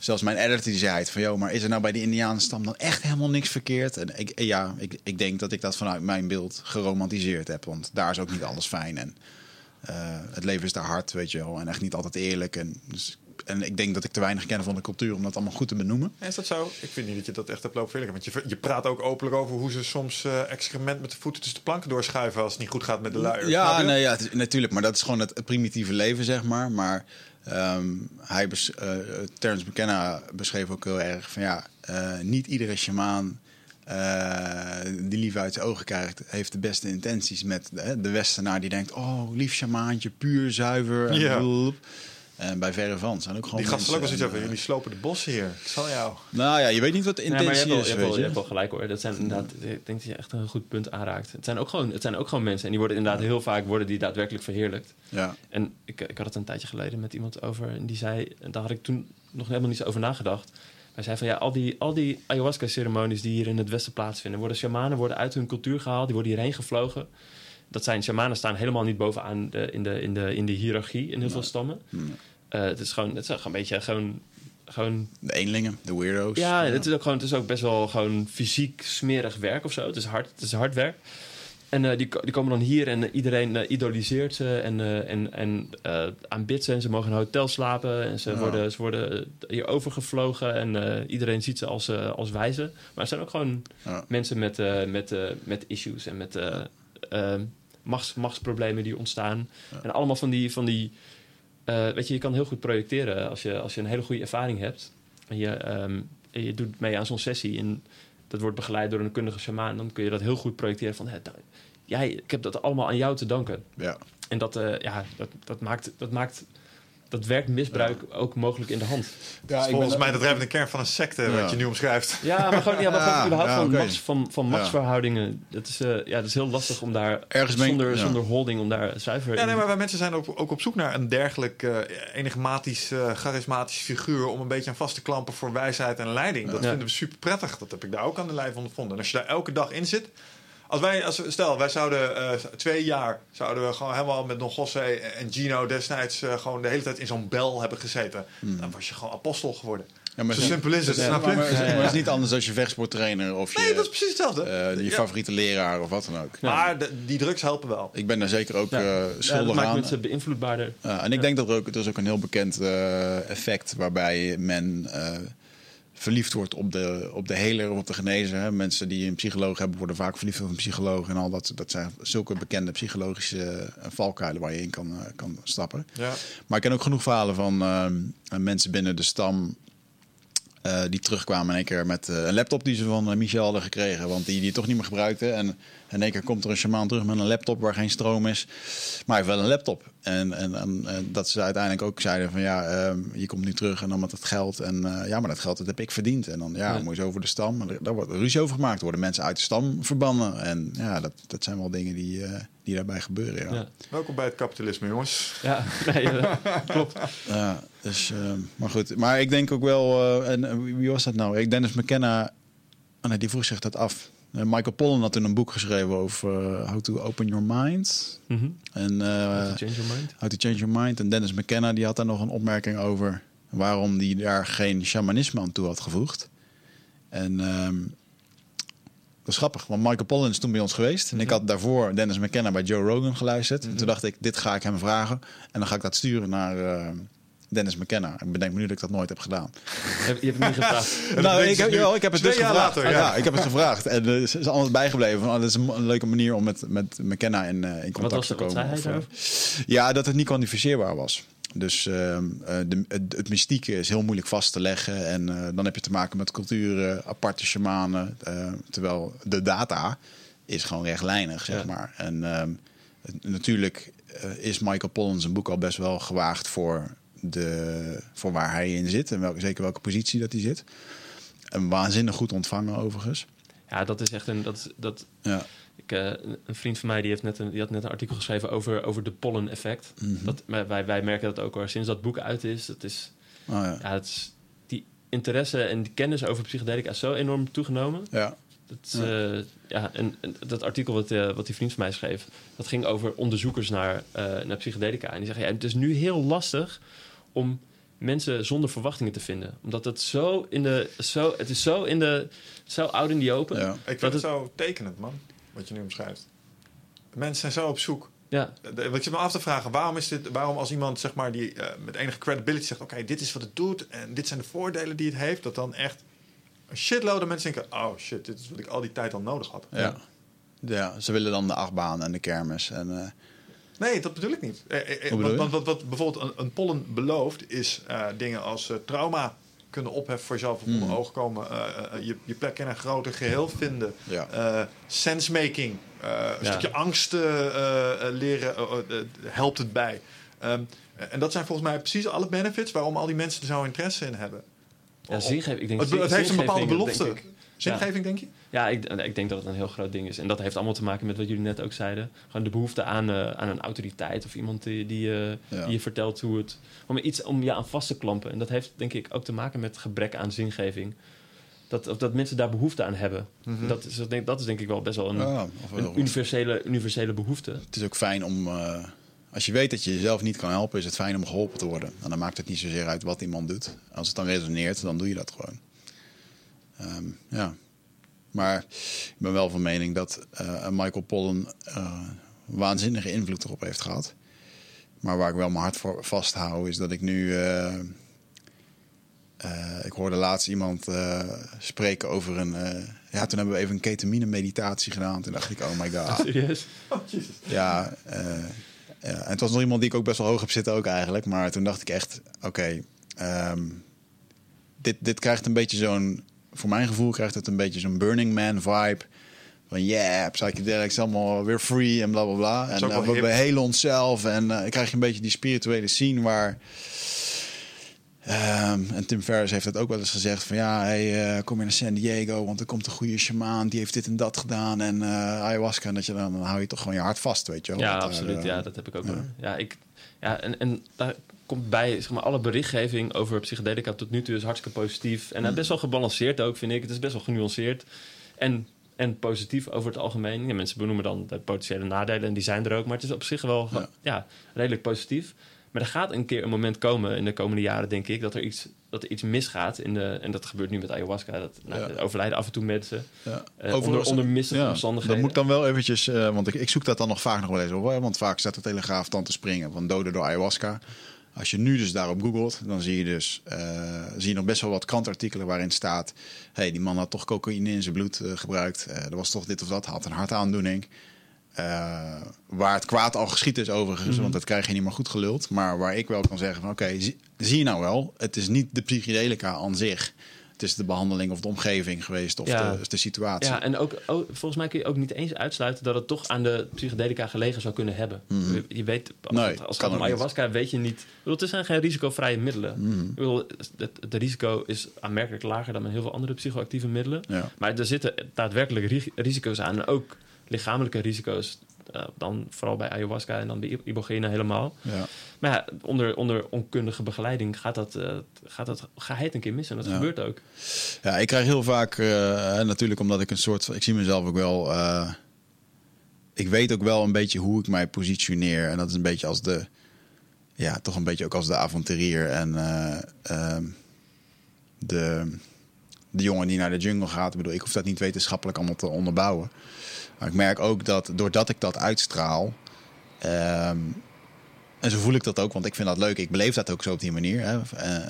Speaker 1: zelfs mijn editor die zei het van, joh, maar is er nou bij de Indianenstam dan echt helemaal niks verkeerd? En ik, ja, ik, ik denk dat ik dat vanuit mijn beeld geromantiseerd heb, want daar is ook niet alles fijn en uh, het leven is daar hard, weet je wel, en echt niet altijd eerlijk. En, dus, en ik denk dat ik te weinig ken van de cultuur om dat allemaal goed te benoemen.
Speaker 2: Is dat zo? Ik vind niet dat je dat echt hebt lopen. Want je, je praat ook openlijk over hoe ze soms uh, excrement met de voeten tussen de planken doorschuiven als het niet goed gaat met de luier.
Speaker 1: Ja, nee, ja, natuurlijk. Maar dat is gewoon het primitieve leven, zeg maar. Maar Um, hij bes, uh, Terence McKenna beschreef ook heel erg van ja, uh, niet iedere shamaan uh, die lief uit zijn ogen krijgt, heeft de beste intenties met de, de westernaar die denkt: Oh, lief shamaantje, puur, zuiver. En ja. En bij verre van zijn ook gewoon.
Speaker 2: Die gasten ook wel iets over. Jullie slopen de bossen hier. Ik zal jou.
Speaker 1: Nou ja, je weet niet wat de intentie
Speaker 3: nee,
Speaker 1: is. Je
Speaker 3: hebt, wel, je, wel gelijk hoor. Dat zijn inderdaad. Ik denk dat je echt een goed punt aanraakt. Het zijn ook gewoon, het zijn ook gewoon mensen. En die worden inderdaad heel vaak worden die daadwerkelijk verheerlijkt. Ja. En ik, ik had het een tijdje geleden met iemand over. En die zei. En daar had ik toen nog helemaal niet zo over nagedacht. Hij zei van ja, al die, al die ayahuasca-ceremonies die hier in het Westen plaatsvinden, worden shamanen worden uit hun cultuur gehaald, die worden hierheen gevlogen. Dat zijn shamanen staan helemaal niet bovenaan de, in, de, in, de, in de hiërarchie in heel veel stammen. Uh, het is gewoon, het is gewoon een beetje gewoon, gewoon...
Speaker 1: De eenlingen, de weirdo's.
Speaker 3: Ja, Het, is ook gewoon, het is ook best wel gewoon fysiek smerig werk of zo. Het is hard, het is hard werk. En uh, die, die komen dan hier en iedereen uh, idoliseert ze en, en, en aanbidt ze. En ze mogen in een hotel slapen en ze worden, ze worden hier overgevlogen. En iedereen ziet ze als, als wijze. Maar er zijn ook gewoon mensen met, met, met issues en met machts, machtsproblemen die ontstaan. En allemaal van die... Van die uh, weet je, je kan heel goed projecteren als je, als je een hele goede ervaring hebt. En je, um, je doet mee aan zo'n sessie en dat wordt begeleid door een kundige shamaan. Dan kun je dat heel goed projecteren van... jij, ik heb dat allemaal aan jou te danken. Ja. En dat, uh, ja, dat, dat, maakt, dat maakt dat werkt misbruik ook mogelijk in de hand.
Speaker 2: Ja, volgens mij de drijvende kern van een secte, wat je nu omschrijft.
Speaker 3: Ja, maar gewoon, ja, maar gewoon [laughs] überhaupt van, okay. van, van machtsverhoudingen. Dat is, uh, ja, dat is heel lastig om daar Ergens zonder, zonder holding, om daar zuiver
Speaker 2: Ja, nee, maar wij mensen zijn ook, ook op zoek naar een dergelijk uh, enigmatisch, uh, charismatisch figuur... om een beetje aan vast te klampen voor wijsheid en leiding. Dat vinden we super prettig. Dat heb ik daar ook aan de lijf ondervonden. En als je daar elke dag in zit... Als wij, als, stel, wij zouden uh, twee jaar zouden we gewoon helemaal met Don José en Gino destijds uh, gewoon de hele tijd in zo'n bel hebben gezeten. Hmm. Dan was je gewoon apostel geworden. Ja, maar Zo simpel is het, ja, snap je?
Speaker 1: Maar, maar, het is niet anders als je vechtsporttrainer of je,
Speaker 2: nee, dat is precies hetzelfde.
Speaker 1: Uh, je favoriete leraar of wat dan ook.
Speaker 2: Maar de, die drugs helpen wel.
Speaker 1: Ik ben daar zeker ook ja. schuldig
Speaker 3: ja,
Speaker 1: aan.
Speaker 3: maakt mensen beïnvloedbaarder.
Speaker 1: en ik denk dat er ook, er is ook een heel bekend effect waarbij men verliefd wordt op de, op de heler of op de genezer. Mensen die een psycholoog hebben, worden vaak verliefd op een psycholoog. En al dat, dat zijn zulke bekende psychologische uh, valkuilen waar je in kan, uh, kan stappen. Ja. Maar ik ken ook genoeg verhalen van uh, mensen binnen de stam uh, die terugkwamen in één keer met uh, een laptop die ze van uh, Michel hadden gekregen. Want die die toch niet meer gebruikte. En in één keer komt er een shamaan terug met een laptop waar geen stroom is. Maar hij heeft wel een laptop. En, en, en, dat ze uiteindelijk ook zeiden van ja, ehm, je komt nu terug en dan met het geld. En ja, maar dat geld dat heb ik verdiend. En dan ja, ja. moet je over de stam. Daar wordt ruzie over gemaakt. worden mensen uit de stam verbannen. En ja, dat, dat zijn wel dingen die, die daarbij gebeuren. Ja. ja.
Speaker 2: Welkom bij het kapitalisme, jongens.
Speaker 3: Ja, [laughs] nee, klopt.
Speaker 1: Ja, dus, maar goed. Maar ik denk ook wel, en wie was dat nou? Ik Dennis McKenna, oh nee, die vroeg zich dat af. Michael Pollan had toen een boek geschreven over How to Open Your Mind.
Speaker 3: Mm -hmm.
Speaker 1: en, uh,
Speaker 3: how to Change Your Mind.
Speaker 1: How to Change Your Mind. En Dennis McKenna die had daar nog een opmerking over waarom die daar geen shamanisme aan toe had gevoegd. En um, dat is grappig, want Michael Pollan is toen bij ons geweest. En mm -hmm. ik had daarvoor Dennis McKenna bij Joe Rogan geluisterd. Mm -hmm. En toen dacht ik, dit ga ik hem vragen. En dan ga ik dat sturen naar... Uh, Dennis McKenna. Ik bedenk me nu dat ik dat nooit heb gedaan.
Speaker 3: Je hebt het niet gevraagd. [laughs]
Speaker 1: nou, ik heb, ik heb het dus gevraagd.
Speaker 2: Later, ja.
Speaker 1: ja. ik heb het gevraagd. En er is alles bijgebleven. Van, oh, dat is een leuke manier om met, met McKenna in, uh, in contact te komen.
Speaker 3: Wat zei hij
Speaker 1: of, Ja, dat het niet kwantificeerbaar was. Dus uh, de, het, het, mystieke is heel moeilijk vast te leggen. En uh, dan heb je te maken met culturen, aparte shamanen. Uh, terwijl de data is gewoon rechtlijnig, zeg ja. maar. En ehm, natuurlijk is Michael Pollan zijn boek al best wel gewaagd voor, de, voor waar hij in zit. En welke, zeker welke positie dat hij zit. En waanzinnig goed ontvangen overigens.
Speaker 3: Ja, dat is echt een... Dat, dat, ja. Ik, uh, een vriend van mij die, heeft net een, die had net een artikel geschreven over, over de pollen-effect. Mm -hmm. dat, wij, wij merken dat ook al sinds dat boek uit is. Dat is, oh, ja. ja. is die interesse en die kennis over psychedelica is zo enorm toegenomen.
Speaker 1: Ja.
Speaker 3: Dat, ja. Uh, ja, en, en, dat artikel wat, uh, wat die vriend van mij schreef, dat ging over onderzoekers naar, naar psychedelica. En die zeggen, ja, het is nu heel lastig om mensen zonder verwachtingen te vinden. Omdat het zo in de, zo, het is zo in de, zo oud in die open.
Speaker 2: Ja. Ik vind het, het zo tekenend, man wat je nu omschrijft. Mensen zijn zo op zoek.
Speaker 3: Ja.
Speaker 2: Wat je me af te vragen, waarom is dit, waarom als iemand zeg maar die uh, met enige credibility zegt, oké, okay, dit is wat het doet en dit zijn de voordelen die het heeft, dat dan echt een shitload mensen denken, oh shit, dit is wat ik al die tijd al nodig had.
Speaker 1: Ja. Ja, ze willen dan de achtbaan en de kermis en. Uh...
Speaker 2: Nee, dat bedoel ik niet. Eh, want, want, wat, wat bijvoorbeeld een, een pollen belooft, is uh, dingen als trauma kunnen opheffen voor jezelf onder mm. oog komen. Uh, uh, je, je plek in een groter geheel vinden.
Speaker 1: Ja.
Speaker 2: Uh, sensemaking. een ja. stukje angst leren helpt het bij. Um, en dat zijn volgens mij precies alle benefits waarom al die mensen er zo interesse in hebben.
Speaker 3: Ja, zingeving. Ik denk,
Speaker 2: het, het heeft een bepaalde belofte. Zingeving, denk je?
Speaker 3: Ja, ik, ik, denk dat het een heel groot ding is. En dat heeft allemaal te maken met wat jullie net ook zeiden. Gewoon de behoefte aan, uh, aan een autoriteit of iemand die, die, uh, ja. die je vertelt hoe het... Om iets om je aan vast te klampen. En dat heeft denk ik ook te maken met gebrek aan zingeving. Dat, of dat mensen daar behoefte aan hebben. Mm -hmm. dat, is, dat, denk, dat is denk ik wel best wel een, ja, een universele, universele behoefte.
Speaker 1: Het is ook fijn om... Uh, als je weet dat je jezelf niet kan helpen, is het fijn om geholpen te worden. En dan maakt het niet zozeer uit wat iemand doet. Als het dan resoneert, dan doe je dat gewoon. Um, ja, maar ik ben wel van mening dat uh, Michael Pollen uh, waanzinnige invloed erop heeft gehad. Maar waar ik wel mijn hart voor vasthoud is dat ik nu. Uh, ik hoorde laatst iemand spreken over een. ja, toen hebben we even een ketamine meditatie gedaan. Toen dacht ik, oh my god. [laughs]
Speaker 3: Serieus?
Speaker 2: Oh, Jesus.
Speaker 1: Ja, ja, en het was nog iemand die ik ook best wel hoog heb zitten ook eigenlijk. Maar toen dacht ik echt, oké, okay, um, dit, dit krijgt een beetje zo'n voor mijn gevoel krijgt het een beetje zo'n Burning Man vibe. Van yeah, psychedelics allemaal weer free en bla bla bla. En uh, we behelen onszelf. En uh, krijg je een beetje die spirituele scene waar. Um, en Tim Ferriss heeft dat ook wel eens gezegd: van ja, hey, uh, kom je naar San Diego, want er komt een goede shamaan, die heeft dit en dat gedaan. En ayahuasca, en dat je dan, dan hou je toch gewoon je hart vast, weet je wel.
Speaker 3: Ja, absoluut. ja, dat heb ik ook ja. Ja, ik, ja en, en daar komt bij zeg maar, alle berichtgeving over psychedelica tot nu toe is hartstikke positief. En mm. best wel gebalanceerd ook, vind ik. Het is best wel genuanceerd. En, en positief over het algemeen. Ja, mensen benoemen dan de potentiële nadelen en die zijn er ook. Maar het is op zich wel ja. ja redelijk positief. Maar er gaat een keer een moment komen in de komende jaren, denk ik, dat er iets, dat er iets misgaat. In de, en dat gebeurt nu met ayahuasca. Dat nou, ja. overlijden af en toe mensen. Ja. Uh, onder, onder misselijke ja, omstandigheden.
Speaker 1: Dat moet dan wel eventjes, uh, want ik, ik zoek dat dan nog vaak nog wel eens op. Want vaak staat de Telegraaf dan te springen van doden door ayahuasca. Als je nu dus daarop googelt, dan zie je dus uh, zie je nog best wel wat krantartikelen waarin staat: hey, die man had toch cocaïne in zijn bloed uh, gebruikt. Uh, er was toch dit of dat, had een hartaandoening. waar het kwaad al geschiet is overigens, mm -hmm. want dat krijg je niet meer goed geluld. Maar waar ik wel kan zeggen van oké, okay, zie, zie, je nou wel, het is niet de psychedelica aan zich het is de behandeling of de omgeving geweest of ja. de, de, situatie.
Speaker 3: Ja, en ook, ook, volgens mij kun je ook niet eens uitsluiten dat het toch aan de psychedelica gelegen zou kunnen hebben. Mm. Je, je, weet, als,
Speaker 1: nee,
Speaker 3: het, als het om ayahuasca, niet. weet je niet. Bedoel, het zijn geen risicovrije middelen.
Speaker 1: Mm.
Speaker 3: Bedoel, het, het, risico is aanmerkelijk lager dan met heel veel andere psychoactieve middelen.
Speaker 1: Ja.
Speaker 3: Maar er zitten daadwerkelijk risico's aan. En ook lichamelijke risico's. Uh, dan vooral bij ayahuasca en dan bij ibogaine helemaal.
Speaker 1: Ja.
Speaker 3: Maar ja, onder, onder onkundige begeleiding gaat dat, uh, gaat dat geheid een keer mis. En dat ja. gebeurt ook.
Speaker 1: Ja, ik krijg heel vaak, uh, natuurlijk omdat ik een soort van... Ik zie mezelf ook wel... Ik weet ook wel een beetje hoe ik mij positioneer. En dat is een beetje als de... Ja, toch een beetje ook als de avonturier. En ehm, de, de jongen die naar de jungle gaat. Ik bedoel, ik hoef dat niet wetenschappelijk allemaal te onderbouwen. Maar ik merk ook dat doordat ik dat uitstraal... Um, en zo voel ik dat ook, want ik vind dat leuk. Ik beleef dat ook zo op die manier. Hè. Uh,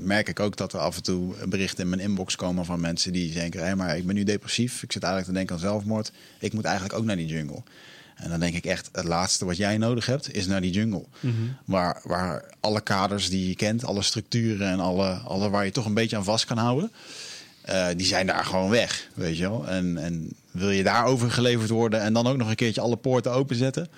Speaker 1: merk ik ook dat er af en toe berichten in mijn inbox komen van mensen die denken: hé, maar ik ben nu depressief. Ik zit eigenlijk te denken aan zelfmoord. Ik moet eigenlijk ook naar die jungle. En dan denk ik echt, het laatste wat jij nodig hebt, is naar die jungle. Mhm. waar, waar alle kaders die je kent, alle structuren en alle, alle waar je toch een beetje aan vast kan houden, uh, die zijn daar gewoon weg. Weet je wel? En, en wil je daarover geleverd worden en dan ook nog een keertje alle poorten openzetten?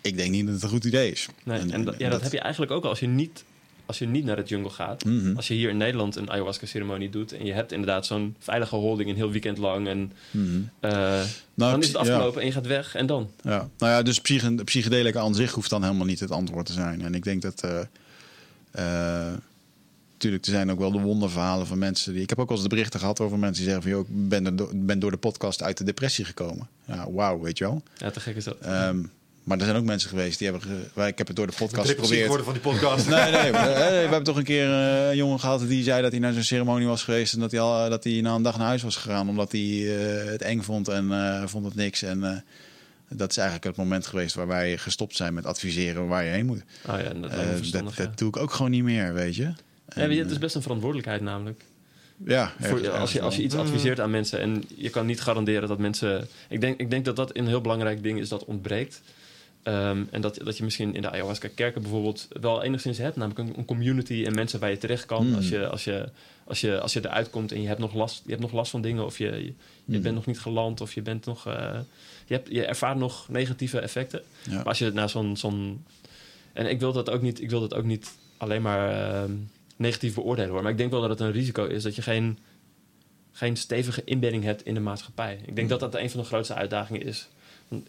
Speaker 1: Ik denk niet dat het een goed idee is.
Speaker 3: Nee, en, ja, dat, heb je eigenlijk ook als je niet als je niet naar het jungle gaat. Mhm. Als je hier in Nederland een ayahuasca-ceremonie doet... en je hebt inderdaad zo'n veilige holding een heel weekend lang... en mhm. eh, nou, dan is het afgelopen en je gaat weg en dan.
Speaker 1: Ja. Nou ja, dus psych psychedelica aan zich hoeft dan helemaal niet het antwoord te zijn. En ik denk dat... Uh, natuurlijk, er zijn ook wel de wonderverhalen van mensen die. Ik heb ook wel eens de berichten gehad over mensen die zeggen van joh, ik ben, er, ben door de podcast uit de depressie gekomen. Ja, wauw, weet je wel.
Speaker 3: Ja, te gek is dat.
Speaker 1: Um, maar er zijn ook mensen geweest die hebben. Ge... Ik heb het door de podcast geprobeerd.
Speaker 2: worden van die podcast. [laughs]
Speaker 1: nee, nee. We, we, hebben toch een keer eh, een jongen gehad die zei dat hij naar zo'n ceremonie was geweest. En dat hij, al, dat hij na een dag naar huis was gegaan. Omdat hij uh, het eng vond en uh, vond het niks. En dat is eigenlijk het moment geweest waar wij gestopt zijn met adviseren waar je heen moet.
Speaker 3: Oh ja,
Speaker 1: dat, dat, doe ik ook gewoon niet meer, weet je.
Speaker 3: En, ja, het is best een verantwoordelijkheid namelijk.
Speaker 1: Ja,
Speaker 3: Voor, als, je, als je iets adviseert aan mensen en je kan niet garanderen dat mensen. Ik denk, ik denk dat dat een heel belangrijk ding is dat ontbreekt. Ehm, en dat, dat je misschien in de ayahuasca-kerken bijvoorbeeld wel enigszins hebt, namelijk een, community en mensen waar je terecht kan hmm. als, je, als, je, als, je, als je eruit komt en je hebt nog last, je hebt nog last van dingen of je, je, hmm. bent nog niet geland of je bent nog, uh, je, hebt, je ervaart nog negatieve effecten. Maar als je naar zo'n, zo'n, en ik wil dat ook niet, ik wil dat ook niet alleen maar uh, negatief beoordelen hoor, maar ik denk wel dat het een risico is dat je geen, geen stevige inbedding hebt in de maatschappij. Ik denk hmm. dat dat een van de grootste uitdagingen is.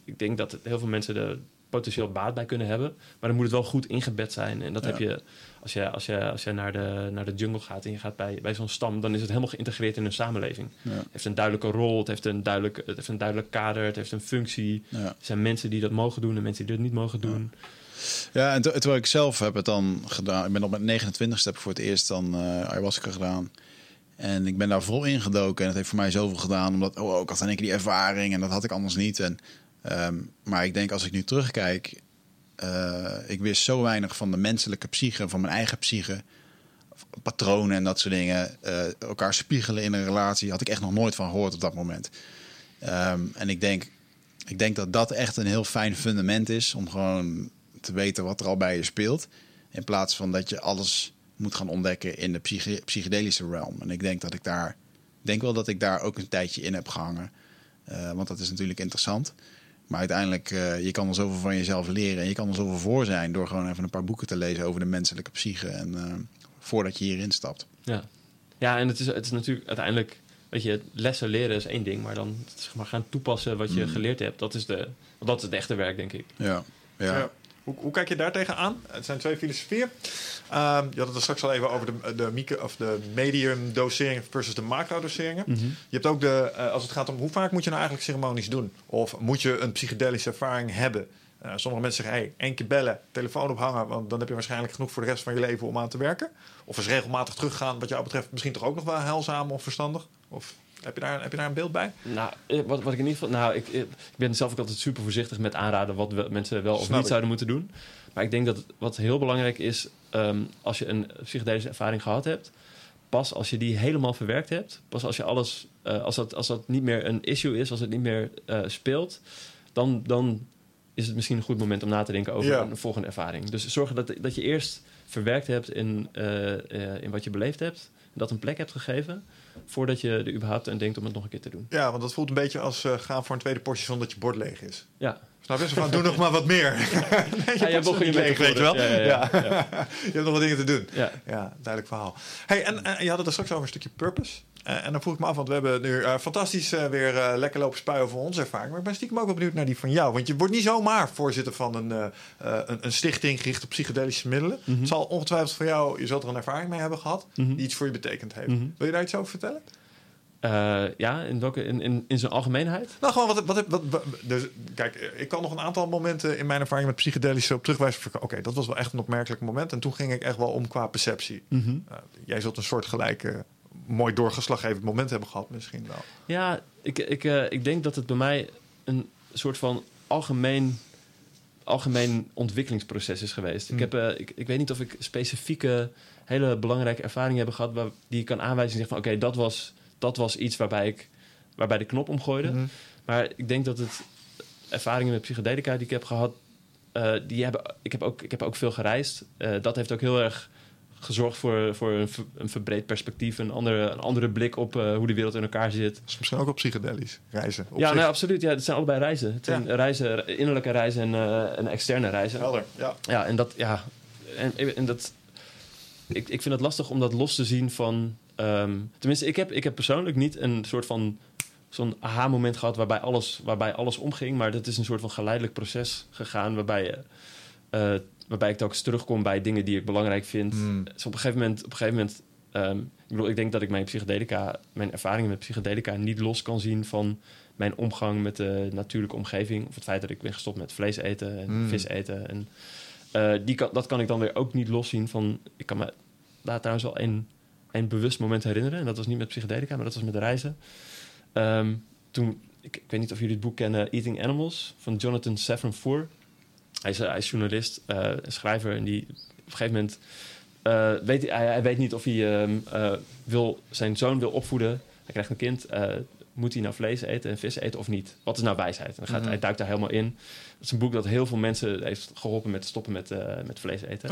Speaker 3: Ik denk dat heel veel mensen de potentieel baat bij kunnen hebben. Maar dan moet het wel goed ingebed zijn. En dat heb je als je, als je, als je naar, de, naar de jungle gaat en je gaat bij, bij zo'n stam, dan is het helemaal geïntegreerd in een samenleving. Het heeft een duidelijke rol, het heeft een duidelijk, het heeft een duidelijk kader, het heeft een functie. Er zijn mensen die dat mogen doen en mensen die dat niet mogen doen.
Speaker 1: Ja, en terwijl ik zelf heb het dan gedaan. Ik ben op mijn 29 heb ik voor het eerst dan uh, ayahuasca gedaan. En ik ben daar vol ingedoken. En het heeft voor mij zoveel gedaan. Omdat, oh, ik had dan een keer die ervaring. En dat had ik anders niet. En Ehm, maar ik denk als ik nu terugkijk, uh, ik wist zo weinig van de menselijke psyche, van mijn eigen psyche, patronen en dat soort dingen. Uh, elkaar spiegelen in een relatie had ik echt nog nooit van gehoord op dat moment. Ehm, en ik denk, ik denk dat dat echt een heel fijn fundament is om gewoon te weten wat er al bij je speelt. In plaats van dat je alles moet gaan ontdekken in de psychedelische realm. En ik denk dat ik daar, denk wel dat ik daar ook een tijdje in heb gehangen. Uh, want dat is natuurlijk interessant. Maar uiteindelijk, uh, je kan er zoveel van jezelf leren. En je kan er zoveel voor zijn door gewoon even een paar boeken te lezen over de menselijke psyche. En uh, voordat je hierin stapt.
Speaker 3: Ja, ja en het is, het is natuurlijk uiteindelijk, weet je, lessen leren is één ding. Maar dan zeg maar, gaan toepassen wat je mm. geleerd hebt, dat is, de, dat is het echte werk, denk ik.
Speaker 1: Ja, ja. ja.
Speaker 2: Hoe, hoe, kijk je daar tegenaan? Het zijn twee filosofieën. Um, je had het er straks al even over de, de, micro, of de medium dosering versus de macro doseringen. Mhm. Je hebt ook de, uh, als het gaat om hoe vaak moet je nou eigenlijk ceremonies doen? Of moet je een psychedelische ervaring hebben? Uh, sommige mensen zeggen, hey, één keer bellen, telefoon ophangen, want dan heb je waarschijnlijk genoeg voor de rest van je leven om aan te werken. Of eens regelmatig teruggaan, wat jou betreft misschien toch ook nog wel heilzaam of verstandig? Of heb je daar, heb je daar een beeld bij?
Speaker 3: Nou, eh, wat, wat ik in ieder geval. Nou, ik, ik ben zelf ook altijd super voorzichtig met aanraden wat we, mensen wel of niet zouden moeten doen. Maar ik denk dat wat heel belangrijk is, ehm, als je een psychedelische ervaring gehad hebt, pas als je die helemaal verwerkt hebt, pas als je alles, uh, als, dat, als dat niet meer een issue is, als het niet meer uh, speelt, dan, dan is het misschien een goed moment om na te denken over een volgende ervaring. Dus zorgen dat, dat je eerst verwerkt hebt in, uh, in wat je beleefd hebt, dat een plek hebt gegeven voordat je er überhaupt aan denkt om het nog een keer te doen.
Speaker 2: Ja, want dat voelt een beetje als uh, gaan voor een tweede portie zonder dat je bord leeg is.
Speaker 3: Ja.
Speaker 2: Snap je? Van, doe nog maar wat meer.
Speaker 3: nee, [laughs] [laughs] je ja, je je leeg, weet je wel? Ja, ja, ja. [laughs]
Speaker 2: je hebt nog wat dingen te doen. Ja, ja duidelijk verhaal. Hey, en, en je had het er straks over een stukje purpose. Uh, en dan vroeg ik me af, want we hebben nu uh, fantastisch uh, weer lekker lopen spuien voor onze ervaring. Maar ik ben stiekem ook wel benieuwd naar die van jou. Want je wordt niet zomaar voorzitter van een, een, een, stichting gericht op psychedelische middelen. Mm -hmm. Het zal ongetwijfeld voor jou, je zult er een ervaring mee hebben gehad, mm -hmm. die iets voor je betekend heeft. Mm -hmm. Wil je daar iets over vertellen?
Speaker 3: Uh, ja, in welke in, in, in zijn algemeenheid?
Speaker 2: Nou, gewoon wat, wat, wat, wat, dus, kijk, ik kan nog een aantal momenten in mijn ervaring met psychedelische op terugwijzen. Oké, dat was wel echt een opmerkelijk moment. En toen ging ik echt wel om qua perceptie. Mm -hmm. uh, jij zult een soort gelijke, mooi doorgeslaggevend moment hebben gehad, misschien wel.
Speaker 3: Ja, ik, ik, uh, ik denk dat het bij mij een soort van algemeen algemeen ontwikkelingsproces is geweest. Ik,
Speaker 2: Hmm.
Speaker 3: heb, eh, ik, ik weet niet of ik specifieke, hele belangrijke ervaringen heb gehad... Waar, die ik kan aanwijzen en zeggen van... oké, dat, was, dat was iets waarbij ik waarbij de knop omgooide.
Speaker 2: Mhm.
Speaker 3: Maar ik denk dat het ervaringen met psychedelica die ik heb gehad... eh, die hebben, ik, heb ook, ik heb ook veel gereisd. Eh, dat heeft ook heel erg gezorgd voor, voor een, een verbreed perspectief... een andere, een andere blik op eh, hoe de wereld in elkaar zit.
Speaker 2: Is misschien ook op psychedelisch reizen. Op
Speaker 3: ja,
Speaker 2: zich.
Speaker 3: nee, absoluut. Ja, het zijn allebei reizen. Het zijn reizen, innerlijke reizen en, eh, en externe reizen.
Speaker 2: Helder, ja.
Speaker 3: Ja, en dat, ja, en, en dat, ik, ik vind het lastig om dat los te zien van, ehm, tenminste, ik heb, ik heb persoonlijk niet een soort van zo'n aha-moment gehad waarbij alles, waarbij alles omging, maar dat is een soort van geleidelijk proces gegaan waarbij, je, eh, waarbij ik telkens terugkom bij dingen die ik belangrijk vind.
Speaker 2: Hmm.
Speaker 3: Dus op een gegeven moment, op een gegeven moment ehm, ik bedoel, ik denk dat ik mijn psychedelica, mijn ervaringen met psychedelica niet los kan zien van mijn omgang met de natuurlijke omgeving. Of het feit dat ik ben gestopt met vlees eten en
Speaker 2: Mm.
Speaker 3: vis eten. En, eh, die kan, dat kan ik dan weer ook niet loszien van... Ik kan me daar trouwens wel een, een bewust moment herinneren. En dat was niet met psychedelica, maar dat was met de reizen. Ehm, toen, ik, ik weet niet of jullie het boek kennen, Eating Animals, van Jonathan Safran Foer. Hij is, hij is journalist, eh, schrijver. En die op een gegeven moment... eh, weet, hij, hij weet niet of hij ehm, eh, wil, zijn zoon wil opvoeden. Hij krijgt een kind. eh, moet hij nou vlees eten en vis eten of niet? Wat is nou wijsheid? En dan gaat,
Speaker 2: Mhm.
Speaker 3: Hij duikt daar helemaal in. Dat is een boek dat heel veel mensen heeft geholpen met stoppen met, eh, met vlees eten.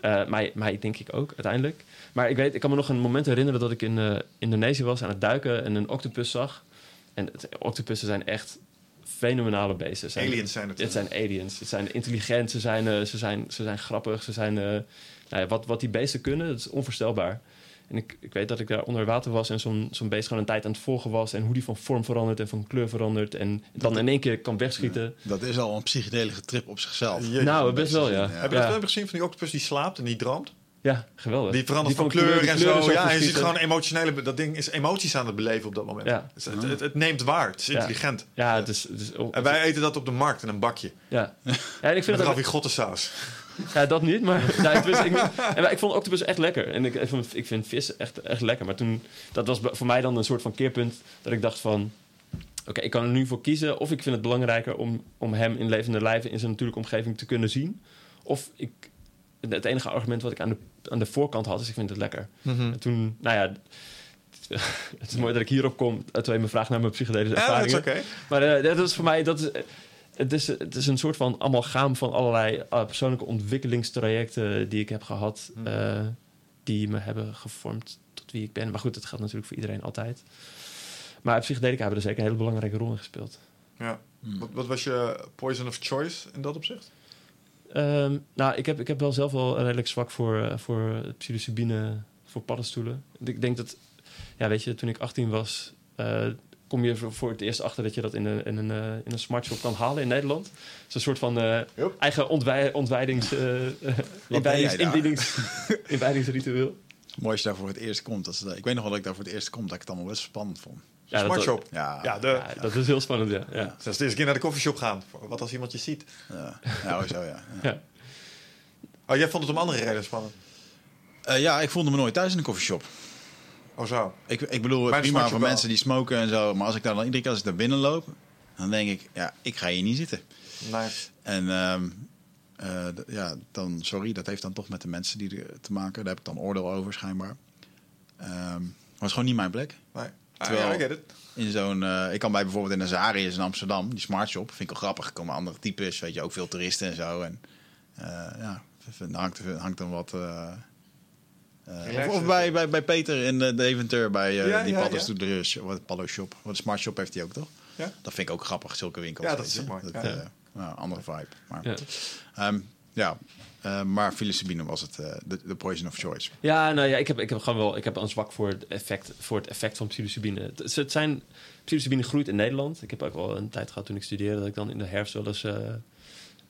Speaker 3: Eh, mij, mij denk ik ook, uiteindelijk. Maar ik, weet, ik kan me nog een moment herinneren dat ik in eh, Indonesië was aan het duiken en een octopus zag. En het, octopussen zijn echt fenomenale beesten. Zijn,
Speaker 2: Aliens zijn het.
Speaker 3: Het zijn aliens. Het zijn intelligent, ze zijn, eh, ze zijn, ze zijn grappig, ze zijn... eh, nou ja, wat, wat die beesten kunnen, dat is onvoorstelbaar. En ik, ik weet dat ik daar onder water was en zo'n zo'n beest gewoon een tijd aan het volgen was. En hoe die van vorm verandert en van kleur verandert. En dan in één keer kan wegschieten.
Speaker 1: Dat is al een psychedelische trip op zichzelf.
Speaker 2: Jeetje.
Speaker 3: Nou, best wel, ja.
Speaker 1: Ja.
Speaker 2: Heb je
Speaker 3: Ja.
Speaker 2: dat film gezien van die octopus die slaapt en die droomt?
Speaker 3: Ja, geweldig.
Speaker 2: Die verandert van
Speaker 3: kleur-
Speaker 2: en zo. Ja, en je ziet gewoon emotionele... Dat ding is emoties aan het beleven op dat moment.
Speaker 3: Ja.
Speaker 2: Dus het, het, het neemt waar. Het is
Speaker 3: Ja.
Speaker 2: intelligent.
Speaker 3: Ja, het is... Het is
Speaker 2: En wij eten dat op de markt in een bakje.
Speaker 3: ja. ja, en ik
Speaker 2: Met
Speaker 3: vind het ook,
Speaker 2: ravigotte-saus.
Speaker 3: Ja, dat niet, maar nou, ik, wist, ik. En ik vond octopus echt lekker. En ik, ik, vond, ik vind vis echt, echt lekker. Maar toen, dat was voor mij dan een soort van keerpunt dat ik dacht van... Oké, ik kan er nu voor kiezen. Of ik vind het belangrijker om, om hem in levende lijven in zijn natuurlijke omgeving te kunnen zien. Of ik, het enige argument wat ik aan de, aan de voorkant had, is ik vind het lekker. En toen, nou ja... [laughs] Het is mooi dat ik hierop kom, terwijl je me vraagt naar mijn psychedelische
Speaker 2: Ja, dat is
Speaker 3: ervaringen.
Speaker 2: oké.
Speaker 3: Maar eh, dat is voor mij, dat is, het, is, het is een soort van amalgaam van allerlei eh, persoonlijke ontwikkelingstrajecten die ik heb gehad,
Speaker 2: Hmm.
Speaker 3: eh, die me hebben gevormd tot wie ik ben. Maar goed, dat geldt natuurlijk voor iedereen altijd. Maar psychedelica hebben er zeker een hele belangrijke rol in gespeeld.
Speaker 2: Ja. Wat, wat was je poison of choice in dat opzicht?
Speaker 3: Ehm, nou, ik heb, ik heb wel zelf wel redelijk zwak voor, eh, voor psilocybine, voor paddenstoelen. Ik denk dat, ja, weet je, toen ik 18 was, eh, kom je voor, het eerst achter dat je dat in een, in een, eh, in een smartshop kan halen in Nederland. Het is een soort van eigen ontwij ontwijdings, [laughs] inwijdings- inwijdings- [laughs] inwijdingsritueel.
Speaker 1: Mooi als je daar voor het eerst komt. Dat is, ik weet nog wel dat ik daar voor het eerst kom, dat ik het allemaal best spannend vond.
Speaker 3: Ja, dat-
Speaker 2: Smartshop.
Speaker 1: Ja,
Speaker 2: Ja, de,
Speaker 3: Ja, dat is heel spannend, ja. ja.
Speaker 1: Ja.
Speaker 2: Zelfs de eerste keer naar de koffieshop gaan. Wat als iemand je ziet?
Speaker 1: ja. ja, zo ja. ja.
Speaker 2: Oh, jij vond het om andere redenen spannend.
Speaker 1: Eh, ja, ik voelde me nooit thuis in een koffieshop.
Speaker 2: Oh zo.
Speaker 1: Ik, ik bedoel,
Speaker 2: Maar
Speaker 1: prima voor
Speaker 2: wel.
Speaker 1: mensen die smoken en zo. Maar als ik daar dan iedere keer als ik daar binnen loop, dan denk ik, ja, ik ga hier niet zitten.
Speaker 2: Nee.
Speaker 1: En ehm, eh, ja, dan, sorry, dat heeft dan toch met de mensen die er te maken. Daar heb ik dan oordeel over, schijnbaar. Ehm maar het is gewoon niet mijn plek.
Speaker 2: nee. Ah,
Speaker 1: Terwijl-
Speaker 2: ja, I get it.
Speaker 1: In zo'n, eh, ik kan bij bijvoorbeeld in een Zarius in Amsterdam, die smart shop, vind ik wel grappig. Er komen andere types, weet je, ook veel toeristen en zo. En eh, ja, hangt, er hangt dan wat. eh, eh, of of bij, bij, bij Peter in de Deventer, bij eh,
Speaker 2: Ja,
Speaker 1: die
Speaker 2: ja,
Speaker 1: paddenstoelen, wat Paddo Shop. Wat smart shop heeft hij ook, toch?
Speaker 2: Ja.
Speaker 1: Dat vind ik ook grappig, zulke winkels.
Speaker 2: Ja, dat is mooi.
Speaker 1: Dat, nou, andere vibe. Maar,
Speaker 3: Ja.
Speaker 1: Ehm, ja. Eh, maar psilocybine was het, eh, de, poison of choice.
Speaker 3: Ja, nou ja, ik heb, ik heb gewoon wel ik heb een zwak voor het effect, voor het effect van psilocybine. Het, zijn, psilocybine groeit in Nederland. Ik heb ook wel een tijd gehad toen ik studeerde dat ik dan in de herfst wel eens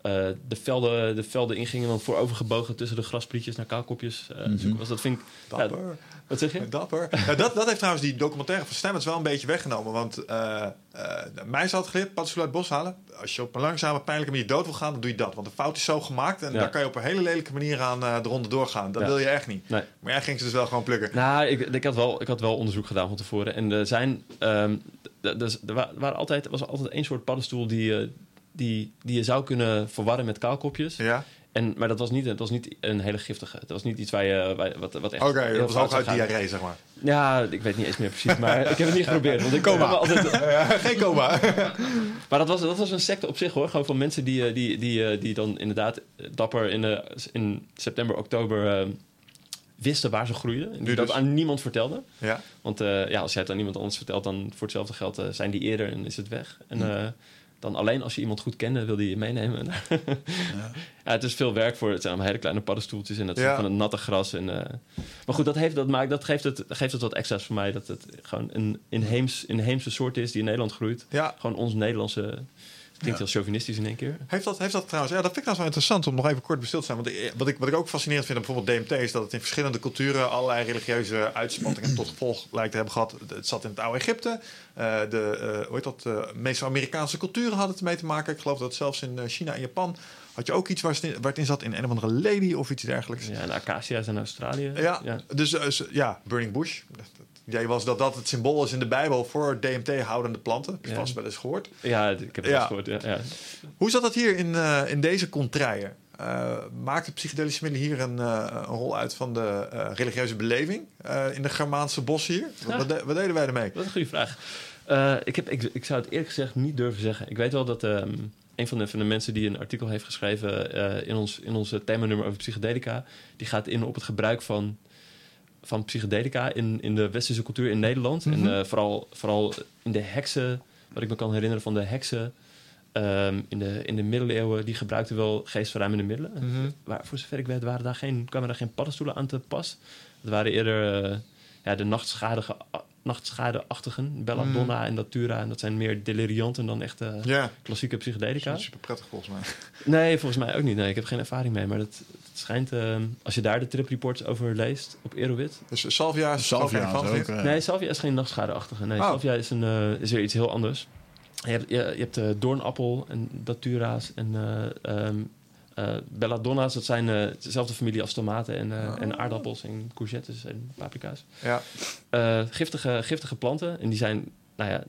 Speaker 3: eh, de, velden, de velden inging en dan voorovergebogen tussen de grasprietjes naar kaalkopjes zoeken was. Dat vind ik. Ja,
Speaker 2: Dapper.
Speaker 3: wat zeg je? [laughs]
Speaker 2: Dapper. Ja, dat, dat heeft trouwens die documentaire van Stamets wel een beetje weggenomen. Want eh eh mij is altijd geleerd, paddenstoel uit het bos halen. Als je op een langzame, pijnlijke manier dood wil gaan, dan doe je dat. Want de fout is zo gemaakt en
Speaker 3: Ja.
Speaker 2: daar kan je op een hele lelijke manier aan de ronde doorgaan. Dat
Speaker 3: Ja.
Speaker 2: wil je echt niet.
Speaker 3: Nee.
Speaker 2: Maar jij ging ze dus wel gewoon plukken.
Speaker 3: Nou, ik, ik, had wel, ik had wel onderzoek gedaan van tevoren. En er zijn. ehm, dus er wa- waren altijd, er was altijd één soort paddenstoel die, eh, die, die je zou kunnen verwarren met kaalkopjes.
Speaker 2: Ja.
Speaker 3: En, maar dat was, niet, dat was niet een hele giftige. Het was niet iets waar je, waar, wat, wat echt...
Speaker 2: Oké, dat was ook uit diarree, zeg maar.
Speaker 3: Ja, ik weet niet eens meer precies, maar ik heb het niet [laughs] geprobeerd. Want ik
Speaker 1: Coma.
Speaker 3: altijd, [laughs]
Speaker 2: geen coma. [laughs]
Speaker 3: maar dat was, dat was een secte op zich hoor. Gewoon van mensen die, eh, die, die, eh, die dan inderdaad dapper in, eh, in september, oktober eh, wisten waar ze groeiden. En die dat
Speaker 2: dus.
Speaker 3: aan niemand vertelden.
Speaker 2: ja.
Speaker 3: Want ja, als jij het aan iemand anders vertelt, dan voor hetzelfde geld zijn die eerder en is het weg. En eh, dan alleen als je iemand goed kende, wil die je meenemen. [laughs] ja. het is veel werk voor. Het zijn allemaal hele kleine paddenstoeltjes en dat
Speaker 2: Ja.
Speaker 3: van het natte gras. En, eh, maar goed, dat, heeft, dat, maakt, dat geeft, het, geeft het wat extra's voor mij. Dat het gewoon een inheems, inheemse soort is die in Nederland groeit.
Speaker 2: ja.
Speaker 3: Gewoon ons Nederlandse... Klinkt heel chauvinistisch in één keer.
Speaker 2: Heeft dat, heeft dat trouwens, ja, dat vind ik trouwens wel interessant om nog even kort stil te staan. Want wat ik, wat ik ook fascinerend vind aan bijvoorbeeld DMT is dat het in verschillende culturen allerlei religieuze uitspattingen tot gevolg lijkt te hebben gehad. Het zat in het oude Egypte. Eh, de eh, hoe heet dat, eh, Meso-Amerikaanse culturen hadden het mee te maken. Ik geloof dat zelfs in eh, China en Japan had je ook iets waar het in, zat in een of andere lady of iets dergelijks.
Speaker 3: Ja, en acacia's in Australië.
Speaker 2: Ja, dus ja, Burning Bush. Idee was dat dat het symbool is in de Bijbel voor DMT-houdende planten. Heb je vast wel eens gehoord.
Speaker 3: Ja, ik heb het
Speaker 2: Ja.
Speaker 3: gehoord. Ja, ja.
Speaker 2: Hoe zat dat hier in, eh, in deze contraien? Eh maakt het psychedelische middelen hier een, eh, een rol uit van de religieuze beleving in de Germaanse bossen hier? Wat,
Speaker 3: Ja.
Speaker 2: wat, de- wat deden wij ermee?
Speaker 3: Dat is een goede vraag. Ik, heb, ik, ik zou het eerlijk gezegd niet durven zeggen. Ik weet wel dat ehm, een van de, van de mensen die een artikel heeft geschreven in, ons, in onze themanummer over psychedelica, die gaat in op het gebruik van, van psychedelica in, in de westerse cultuur in Nederland.
Speaker 2: Mhm.
Speaker 3: En eh, vooral, vooral in de heksen, wat ik me kan herinneren van de heksen. ehm, in, de, in de middeleeuwen, die gebruikten wel geestverruimende middelen.
Speaker 2: Mhm.
Speaker 3: Maar voor zover ik weet, waren daar geen, kwamen daar geen paddenstoelen aan te pas. Het waren eerder eh, ja, de nachtschadige, nachtschadeachtigen, belladonna en datura. En dat zijn meer delirianten dan echt eh,
Speaker 2: Ja,
Speaker 3: klassieke psychedelica.
Speaker 2: super prettig volgens mij.
Speaker 3: Nee, volgens mij ook niet. Nee, ik heb geen ervaring mee. Maar dat, het schijnt, eh, als je daar de trip reports over leest op Erowid.
Speaker 2: Dus salvia is
Speaker 1: Salvia
Speaker 2: er ook
Speaker 1: is eh,
Speaker 3: Nee, salvia is geen nachtschadeachtige. Nee,
Speaker 2: Oh.
Speaker 3: salvia is, een, eh, is weer iets heel anders. Je hebt, je, je hebt eh, doornappel en datura's en eh, ehm, eh, belladonna's. Dat zijn eh, dezelfde familie als tomaten en, eh, en aardappels en courgettes en paprika's.
Speaker 2: Ja.
Speaker 3: Eh, giftige, giftige planten. En die zijn, nou ja...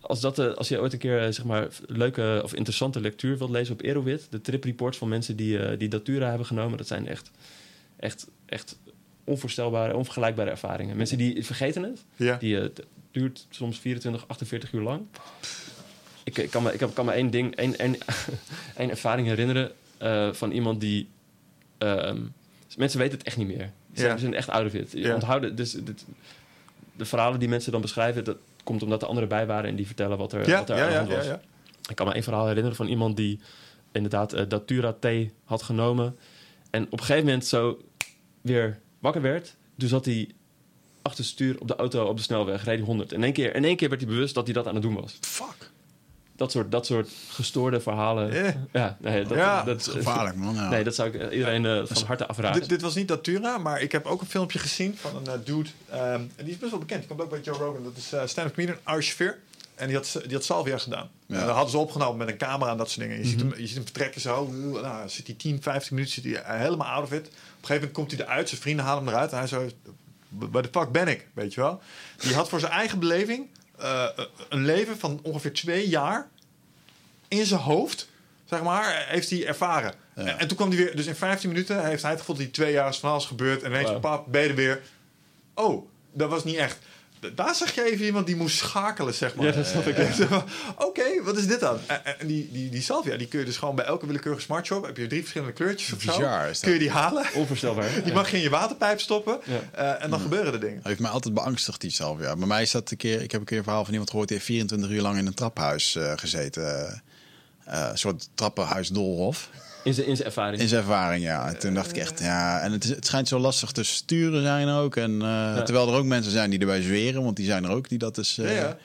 Speaker 3: Als, dat, eh, als je ooit een keer eh, zeg maar, leuke of interessante lectuur wilt lezen op Erowid... de trip reports van mensen die, eh, die datura hebben genomen... dat zijn echt, echt, echt onvoorstelbare, onvergelijkbare ervaringen. Mensen die vergeten het.
Speaker 2: Ja.
Speaker 3: Die, het duurt soms 24, 48 uur lang. Ik, ik, kan, me, ik kan me één ding, één, één, [laughs] één ervaring herinneren van iemand die... ehm, mensen weten het echt niet meer. Ze zijn,
Speaker 2: Ja.
Speaker 3: ze zijn echt out of it. Je
Speaker 2: Ja.
Speaker 3: onthouden, dus dit, de verhalen die mensen dan beschrijven... dat komt omdat er anderen bij waren... en die vertellen wat er,
Speaker 2: Ja,
Speaker 3: wat er
Speaker 2: ja,
Speaker 3: aan de
Speaker 2: ja,
Speaker 3: hand was.
Speaker 2: ja.
Speaker 3: Ik kan me één verhaal herinneren van iemand die inderdaad eh, datura thee had genomen. En op een gegeven moment zo weer wakker werd. Toen zat hij achter het stuur op de auto op de snelweg, reed hij 100. In één keer, in één keer werd hij bewust dat hij dat aan het doen was.
Speaker 1: Fuck.
Speaker 3: Dat soort, dat soort gestoorde verhalen.
Speaker 2: Eh.
Speaker 3: Ja, nee, dat,
Speaker 2: Ja,
Speaker 3: dat,
Speaker 1: Gevaarlijk, man. Ja.
Speaker 3: Nee, dat zou ik eh, iedereen eh, van harte afraden.
Speaker 2: Dit, dit was niet Datura, maar ik heb ook een filmpje gezien van een eh, dude. ehm, en die is best wel bekend. Die komt ook bij Joe Rogan. Dat is uh, stand-up comedian. En die had, die had salvia gedaan.
Speaker 1: Ja.
Speaker 2: En dat hadden ze opgenomen met een camera en dat soort dingen. Je, ziet, hem, je ziet hem vertrekken zo. Nou, zit hij 10, 15 minuten zit hij eh, helemaal out of it. Op een gegeven moment komt hij eruit. Zijn vrienden halen hem eruit. En hij zo... Waar de fuck ben ik? Weet je wel? Die had voor zijn eigen beleving... eh, een leven van ongeveer twee jaar... in zijn hoofd, zeg maar, heeft hij ervaren.
Speaker 1: Ja.
Speaker 2: En, en toen kwam hij weer... Dus in 15 minuten heeft hij het gevoel dat die twee jaar is van alles gebeurd. En ineens,
Speaker 3: Wow.
Speaker 2: pap, ben je er weer... Oh, dat was niet echt. Daar zag je even iemand die moest schakelen, zeg maar.
Speaker 3: Ja, dat snap ik.
Speaker 2: Eh, [laughs] Oké, wat is dit dan? En, en die, die, die salvia, die kun je dus gewoon bij elke willekeurige smartshop... heb je drie verschillende kleurtjes of zo.
Speaker 1: Bizar is dat.
Speaker 2: Kun je die halen.
Speaker 3: Onvoorstelbaar. [laughs]
Speaker 2: Die mag je in je waterpijp stoppen.
Speaker 3: Ja.
Speaker 2: eh, en dan gebeuren er dingen.
Speaker 1: Hij heeft mij altijd beangstigd, die. Ja. Bij mij is dat een keer... Ik heb een keer een verhaal van iemand gehoord... die heeft 24 uur lang in een traphuis eh, gezeten. Eh, eh, een soort trappenhuis Dolhof.
Speaker 3: In zijn, in zijn ervaring.
Speaker 1: In zijn ervaring, ja. En toen dacht ik echt, ja... En het, is, het schijnt zo lastig te sturen zijn ook. En, eh, Terwijl er ook mensen zijn die erbij zweren. Want die zijn er ook die dat dus... eh,
Speaker 2: Ja,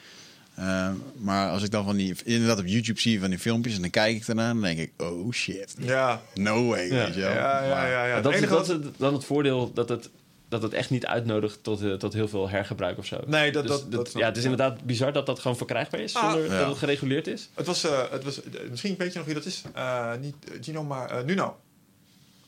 Speaker 2: ja.
Speaker 1: eh, maar als ik dan van die... Inderdaad op YouTube zie van die filmpjes... En dan kijk ik ernaar dan denk ik... Oh shit.
Speaker 2: Ja,
Speaker 1: No way,
Speaker 3: Ja.
Speaker 1: weet je wel.
Speaker 2: ja, ja, ja. ja.
Speaker 3: dat,
Speaker 2: Het
Speaker 3: is,
Speaker 2: enige
Speaker 3: dat is dan het voordeel dat het, dat het echt niet uitnodigt tot, eh, tot heel veel hergebruik of zo.
Speaker 2: Nee, dat-
Speaker 3: Dus
Speaker 2: dat-
Speaker 3: ja, het is inderdaad bizar dat dat gewoon verkrijgbaar is
Speaker 2: Ah.
Speaker 3: zonder
Speaker 1: Ja.
Speaker 3: dat het gereguleerd is.
Speaker 2: Het was, eh, het was eh, misschien weet je nog wie dat is. Eh, niet Gino, maar Nuno.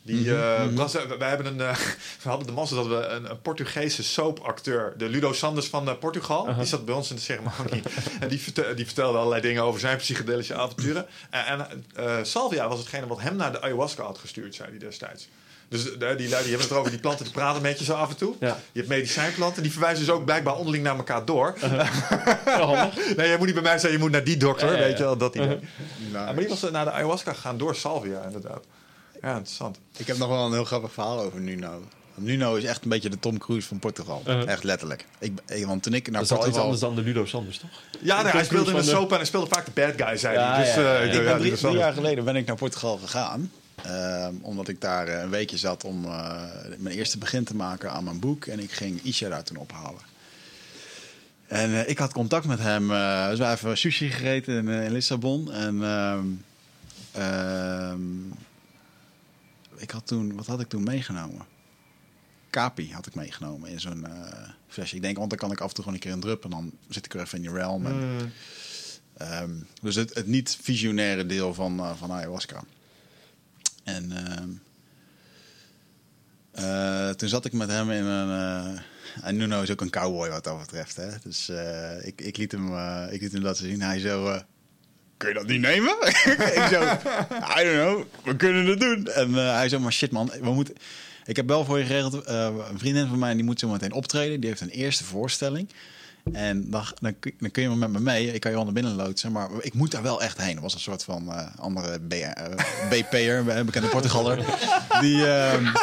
Speaker 2: Die, mm was, wij hebben een, uh, [laughs] we hadden de massa dat we een, een Portugese soapacteur, de Ludo Sanders van uh, Portugal, die zat bij ons in de ceremonie. [laughs] en die, vertelde, die vertelde allerlei dingen over zijn psychedelische avonturen. En, en Salvia was hetgene wat hem naar de ayahuasca had gestuurd, zei hij destijds. Dus die lui die hebben het erover, die planten die praten met je zo af en toe. Ja. Je hebt medicijnplanten, die verwijzen dus ook blijkbaar onderling naar elkaar door. [laughs] Uh-huh. nee, je moet niet bij mij zeggen, je moet naar die dokter, weet je wel, dat idee. Uh-huh. maar die was naar de ayahuasca gegaan door salvia, inderdaad. Ja, interessant.
Speaker 1: Ik heb nog wel een heel grappig verhaal over Nuno. Nuno is echt een beetje de Tom Cruise van Portugal. Uh-huh. Echt letterlijk. Ik, want toen ik naar
Speaker 3: dat is iets anders dan de Ludo Sanders, toch?
Speaker 2: Ja, nee, hij speelde in de soap en hij speelde vaak de bad guy, zei hij. Dus,
Speaker 1: uh, drie, drie jaar geleden ben ik naar Portugal gegaan. Ehm, omdat ik daar eh, een weekje zat om uh, mijn eerste begin te maken aan mijn boek. En ik ging Isha daar toen ophalen. En uh, ik had contact met hem. dus wij hebben sushi gegeten in, in Lissabon. En ehm, ik had toen, wat had ik toen meegenomen? Kapi had ik meegenomen in zo'n flesje. Ik denk, want dan kan ik af en toe gewoon een keer een drup en dan zit ik weer even in je realm. En, mm. um, dus het, het niet visionaire deel van, van ayahuasca. En ehm, eh, toen zat ik met hem in een. Uh, en Nuno is ook een cowboy wat dat betreft. Hè? Dus uh, ik, ik, liet hem, ik liet hem dat zien. Hij zo. Kun je dat niet nemen? [laughs] ik zo. I don't know. We kunnen het doen. En hij zo. Maar shit, man. We moeten. Ik heb wel voor je geregeld. een vriendin van mij die moet zo meteen optreden. Die heeft een eerste voorstelling. En dan, dan, dan, kun je wel met me mee. Ik kan je onder binnen loodsen. Maar ik moet daar wel echt heen. Er was een soort van uh, andere B, uh, eh, BP'er, [laughs] bekende Portugaler. Die, uh,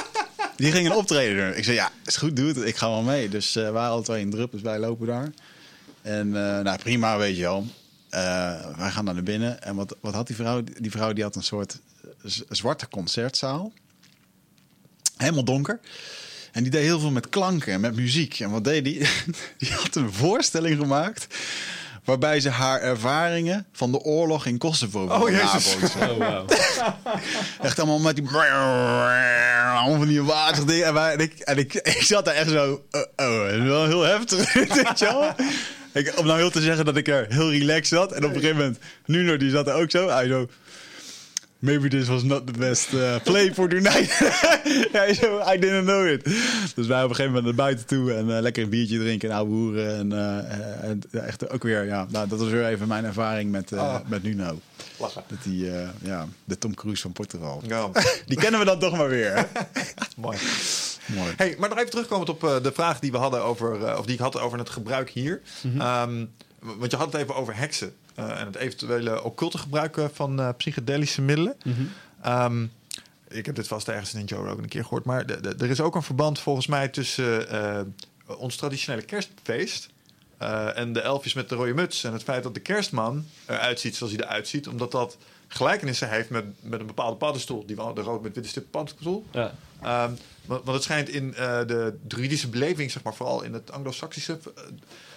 Speaker 1: die ging een optreden doen. Ik zei, ja, is goed, doe het. Ik ga wel mee. Dus uh, wij alle twee in drup, dus wij lopen daar. En nou, prima, weet je wel. wij gaan naar binnen. En wat, wat had die vrouw? Die vrouw die had een soort zwarte concertzaal. Helemaal donker. En die deed heel veel met klanken en met muziek. En wat deed die? [laughs] Die had een voorstelling gemaakt waarbij ze haar ervaringen van de oorlog in Kosovo
Speaker 2: oh, jezus. Oh, wow. [laughs]
Speaker 1: echt allemaal met die... Allemaal van die wazige dingen. En, ik, en ik, ik zat daar echt zo... Uh, oh, dat is wel heel heftig. [laughs] weet je wel? Ik, om nou heel te zeggen dat ik er heel relaxed zat. En op een gegeven moment... Nuno, die zat er ook zo. Hij zo maybe this was not the best uh, play for tonight. [laughs] I didn't know it. Dus wij op een gegeven moment naar buiten toe en uh, lekker een biertje drinken en ouwe hoeren. En, uh, en echt ook weer, ja, nou, dat was weer even mijn ervaring met, oh. met Nuno. Lachen. Dat die, ja, de Tom Cruise van Portugal. Ja. [laughs] die kennen we dan toch maar weer. [laughs]
Speaker 2: Mooi. Mooi. Hey, maar nog even terugkomend op de vraag die we hadden over, of die ik had over het gebruik hier. Mm -hmm. um, want je had het even over heksen. Eh, en het eventuele occulte gebruiken van uh, psychedelische middelen. Mhm. Ehm, ik heb dit vast ergens in Joe ook een keer gehoord. Maar er is ook een verband volgens mij tussen uh, ons traditionele kerstfeest. en de elfjes met de rode muts. En het feit dat de kerstman eruit ziet zoals hij eruit ziet. Omdat dat gelijkenissen heeft met, met een bepaalde paddenstoel. Die de rood met witte stip paddenstoel. Ja. Um, want, het schijnt in de druidische beleving, zeg maar, vooral in het Anglo-Saxische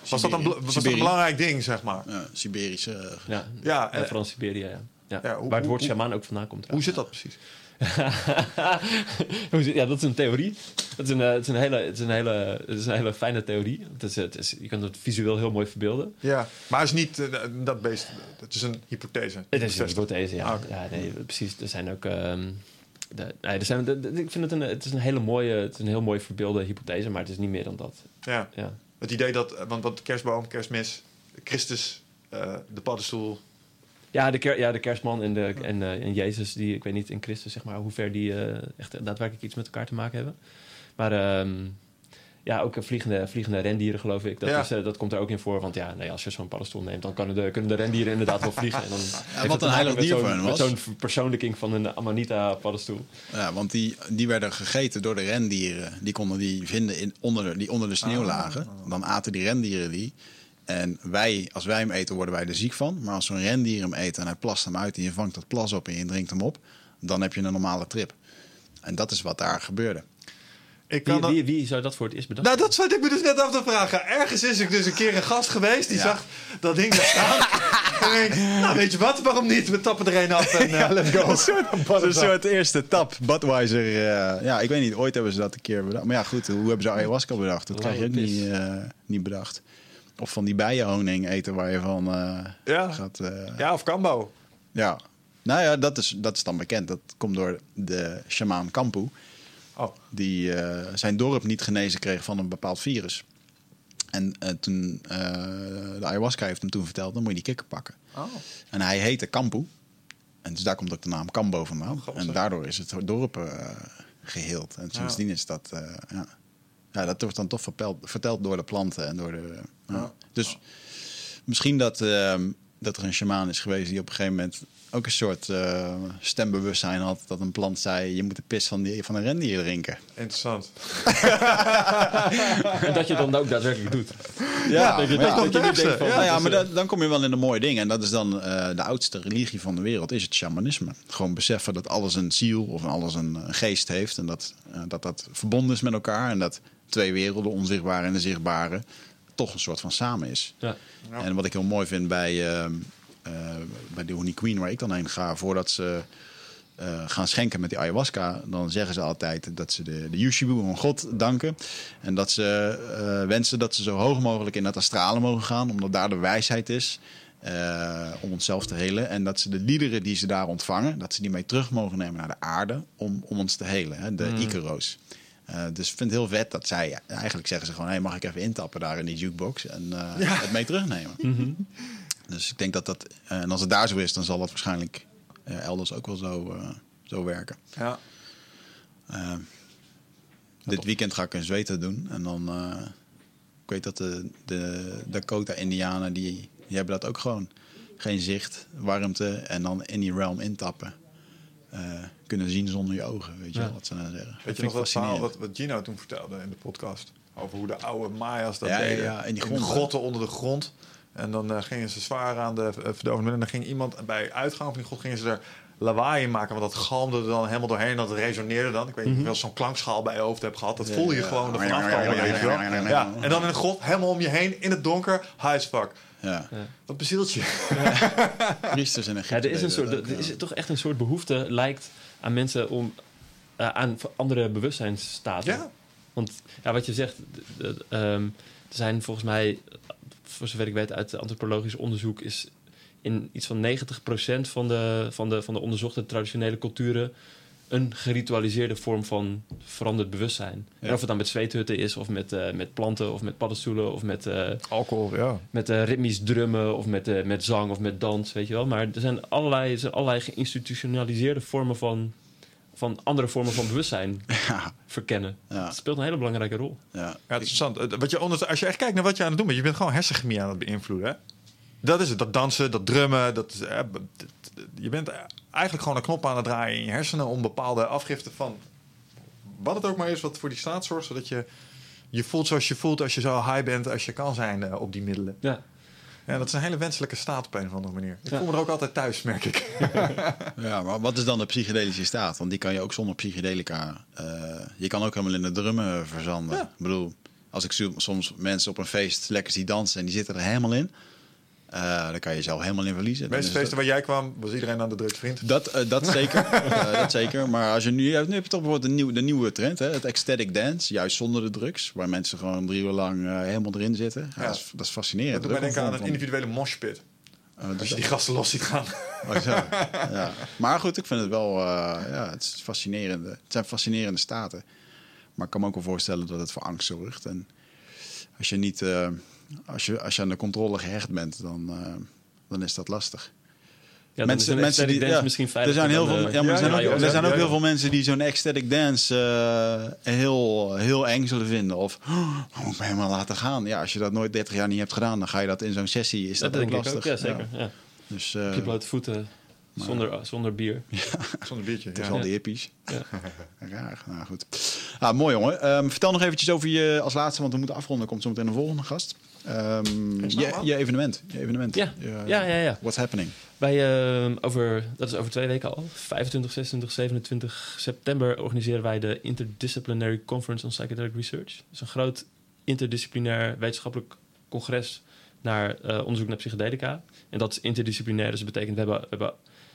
Speaker 2: was dat, een, was dat een belangrijk ding, zeg maar?
Speaker 1: Ja, Siberische. Eh,
Speaker 3: ja, ja en vooral Siberië, ja. ja. ja hoe, Waar het woord shaman ook vandaan komt.
Speaker 2: Hoe zit dat precies? [laughs]
Speaker 3: ja, dat is een theorie. Het is een, eh, het is een, hele, het is een, hele, het is een hele fijne theorie. Het is, het is, je kunt het visueel heel mooi verbeelden.
Speaker 2: Ja, maar het is niet uh, dat beest. Het is een hypothese.
Speaker 3: Het is een hypothese, ja. Ah, ja nee, precies. Er zijn ook. Um, de, nee, er zijn, ik vind het een, het is een hele mooie, het is een heel mooi verbeelde hypothese, maar het is niet meer dan dat.
Speaker 2: Ja. ja. Het idee dat, want wat kerstboom, kerstmis, Christus, uh, de paddenstoel.
Speaker 3: Ja, de, ker, ja, de kerstman en, de, en, uh, en Jezus, die, ik weet niet in Christus, zeg maar, hoe ver die echt daadwerkelijk iets met elkaar te maken hebben. Maar um, ja, ook vliegende, vliegende rendieren, geloof ik. Dat, is, uh, dat komt er ook in voor. Want ja, nee, als je zo'n paddenstoel neemt, dan kunnen de, kunnen de rendieren inderdaad wel vliegen. En dan [laughs]
Speaker 1: ja, wat een heilig dier van
Speaker 3: was. Met zo'n verpersoonlijking van een Amanita-paddenstoel.
Speaker 1: Ja, want die, die werden gegeten door de rendieren. Die konden die vinden in, onder, die onder de sneeuw ah. lagen. Dan aten die rendieren die. En wij, als wij hem eten, worden wij er ziek van. Maar als zo'n rendier hem eet en hij plast hem uit... en je vangt dat plas op en je drinkt hem op... dan heb je een normale trip. En dat is wat daar gebeurde.
Speaker 3: Ik kan wie, wie, wie, zou dat voor het eerst bedacht
Speaker 2: Nou, dat zat ik me dus net af te vragen. Ergens is ik dus een keer een gast geweest die zag dat ding daar staan. [laughs] en ik, nou, weet je wat, waarom niet? We tappen er een af en uh, let's go. [laughs]
Speaker 1: Een soort, eerste tap. Budweiser, uh, ja, ik weet niet, ooit hebben ze dat een keer bedacht. Maar ja, goed, hoe hebben ze ayahuasca bedacht? Dat krijg je ook niet, uh, niet bedacht. Of van die bijenhoning eten waar je van
Speaker 2: ja.
Speaker 1: gaat...
Speaker 2: ja, of kambo.
Speaker 1: Ja, Nou ja, dat is, dat is dan bekend. Dat komt door de shamaan Kampu.
Speaker 2: Oh.
Speaker 1: Die uh, zijn dorp niet genezen kreeg van een bepaald virus. En uh, toen uh, de ayahuasca heeft hem toen verteld, dan moet je die kikker pakken.
Speaker 2: Oh.
Speaker 1: En hij heette Kampu. En dus daar komt ook de naam Kambo vandaan.
Speaker 2: Oh,
Speaker 1: en daardoor is het dorp geheeld. En sindsdien is dat... ja. ja, dat wordt dan toch verteld, verteld door de planten en door de... Dus misschien dat, dat er een shamaan is geweest die op een gegeven moment ook een soort uh, stembewustzijn had. Dat een plant zei, je moet de pis van, die, van een rendier drinken.
Speaker 2: Interessant. [laughs]
Speaker 3: en dat je dan ook daadwerkelijk doet.
Speaker 1: Ja,
Speaker 3: dat je,
Speaker 1: ja,
Speaker 3: dat, dat je niet denkt van...
Speaker 1: Ja, ja maar dat, dan kom je wel in een mooie ding. En dat is dan uh, de oudste religie van de wereld, is het shamanisme. Gewoon beseffen dat alles een ziel of alles een, een geest heeft. En dat, uh, dat dat verbonden is met elkaar. En dat twee werelden, onzichtbare en de zichtbare, toch een soort van samen is.
Speaker 3: Ja.
Speaker 1: Ja. En wat ik heel mooi vind bij, uh, bij de Honey Queen, waar ik dan heen ga, voordat ze uh, gaan schenken met die ayahuasca, dan zeggen ze altijd dat ze de, de Yushibu van God danken. En dat ze wensen dat ze zo hoog mogelijk in het astrale mogen gaan, omdat daar de wijsheid is. om onszelf te helen. En dat ze de liederen die ze daar ontvangen, dat ze die mee terug mogen nemen naar de aarde om, om ons te helen. Hè? De mm. Icaro's. Uh, dus ik vind het heel vet dat zij eigenlijk zeggen ze gewoon: hey, mag ik even intappen daar in die jukebox en uh, ja. het mee terugnemen. [laughs]
Speaker 3: Mm -hmm.
Speaker 1: Dus ik denk dat dat, uh, en als het daar zo is, dan zal dat waarschijnlijk elders ook wel zo, zo werken.
Speaker 2: Ja.
Speaker 1: dit weekend ga ik in Zweden doen en dan, ik weet dat de, de Dakota-Indianen die, die hebben dat ook gewoon. Geen zicht, warmte en dan in die realm intappen. Uh, kunnen zien zonder je ogen, weet je ja. wel wat ze nou zeggen.
Speaker 2: Weet je nog dat verhaal wat, wat Gino toen vertelde in de podcast? Over hoe de oude Maya's dat
Speaker 1: ja,
Speaker 2: deden.
Speaker 1: Ja, in die
Speaker 2: in grotten onder de grond. En dan uh, gingen ze zwaar aan de uh, verdovende En dan ging iemand bij uitgang van die grot gingen ze er lawaai in maken. Want dat galmde er dan helemaal doorheen. En dat resoneerde dan. Ik weet niet mm -hmm. of je wel zo'n klankschaal bij je hoofd hebt gehad. Dat voelde je gewoon ervan afkomen. Ja. En dan in een grot, helemaal om je heen, in het donker, high as fuck.
Speaker 1: Ja.
Speaker 2: ja. Wat bezielt je? [laughs]
Speaker 1: Priesters in Egypte.
Speaker 3: Ja, er is, een soort, er is toch echt een soort behoefte, lijkt aan mensen om uh, aan andere bewustzijnsstaten.
Speaker 2: Ja.
Speaker 3: Want ja, wat je zegt, um, er zijn volgens mij, voor zover ik weet uit antropologisch onderzoek, is in iets van 90% van de, van, de, van de onderzochte traditionele culturen een geritualiseerde vorm van veranderd bewustzijn. Ja. En of het dan met zweethutten is, of met, uh, met planten, of met paddenstoelen, of met... Uh,
Speaker 2: Alcohol, ja.
Speaker 3: Met uh, ritmisch drummen, of met, met zang, of met dans, weet je wel. Maar er zijn allerlei, er zijn allerlei geïnstitutionaliseerde vormen van, van andere vormen van bewustzijn [laughs]
Speaker 1: ja.
Speaker 3: verkennen.
Speaker 1: Ja.
Speaker 3: Dat speelt een hele belangrijke rol.
Speaker 1: Ja,
Speaker 2: ja interessant. Wat je onder, als je echt kijkt naar wat je aan het doen bent, je bent gewoon hersenchemie aan het beïnvloeden, hè? Dat is het. Dat dansen, dat drummen. Dat, eh, je bent eigenlijk gewoon een knop aan het draaien in je hersenen om bepaalde afgiften van wat het ook maar is wat voor die staat zorgt, zodat je je voelt zoals je voelt als je zo high bent als je kan zijn uh, op die middelen.
Speaker 3: Ja.
Speaker 2: Ja, dat is een hele wenselijke staat op een of andere manier. Ik ja. voel me er ook altijd thuis, merk ik. [laughs]
Speaker 1: ja, maar wat is dan de psychedelische staat? Want die kan je ook zonder psychedelica... Uh, je kan ook helemaal in de drummen verzanden.
Speaker 2: Ja.
Speaker 1: Ik bedoel, als ik soms mensen op een feest lekker zie dansen... en die zitten er helemaal in... Uh, dan kan je jezelf helemaal in verliezen.
Speaker 2: De meeste feesten waar jij kwam, was iedereen aan de drugsvriend?
Speaker 1: Dat, uh, dat [laughs] zeker. uh, dat zeker. Maar als je nu, nu heb je toch bijvoorbeeld de nieuwe, de nieuwe trend, hè? het ecstatic dance, juist zonder de drugs, waar mensen gewoon drie uur lang helemaal erin zitten. Ja. Ja, dat, is, dat is fascinerend.
Speaker 2: Dat doet mij denken aan een individuele moshpit. als dus je die gasten los ziet gaan.
Speaker 1: Oh, ja. Maar goed, ik vind het wel, ja, het is fascinerende. Het zijn fascinerende staten. Maar ik kan me ook wel voorstellen dat het voor angst zorgt. En als je niet als je, als je aan de controle gehecht bent, dan, uh, dan is dat lastig.
Speaker 3: Ja, mensen, mensen die, ja, misschien
Speaker 1: er zijn heel veel, ja, maar er zijn ook, er zijn ook heel veel mensen die zo'n ecstatic dance uh, heel, heel eng zullen vinden. Of oh, moet ik me helemaal laten gaan. Ja, als je dat nooit 30 jaar niet hebt gedaan, dan ga je dat in zo'n sessie. Is dat,
Speaker 3: dat
Speaker 1: ook lastig?
Speaker 3: Ook, ja, zeker. Ja.
Speaker 1: Dus, uh,
Speaker 3: Op je blote voeten. Maar, zonder, zonder bier. [laughs]
Speaker 1: Ja.
Speaker 2: Zonder biertje.
Speaker 1: Het is al de hippies. Ja. [laughs] Raar. Nou goed. Ah, mooi jongen. Um, vertel nog eventjes over je als laatste, want we moeten afronden. Komt zo meteen een volgende gast. Um, je, je, evenement. Je evenement.
Speaker 3: Ja.
Speaker 1: Je,
Speaker 3: ja, ja, ja.
Speaker 1: What's happening?
Speaker 3: Wij, uh, over, dat is over twee weken al. 25, 26, 27 september organiseren wij de Interdisciplinary Conference on Psychedelic Research. Dat is een groot interdisciplinair wetenschappelijk congres naar uh, onderzoek naar psychedelica. En dat is interdisciplinair, dus dat betekent we hebben, we hebben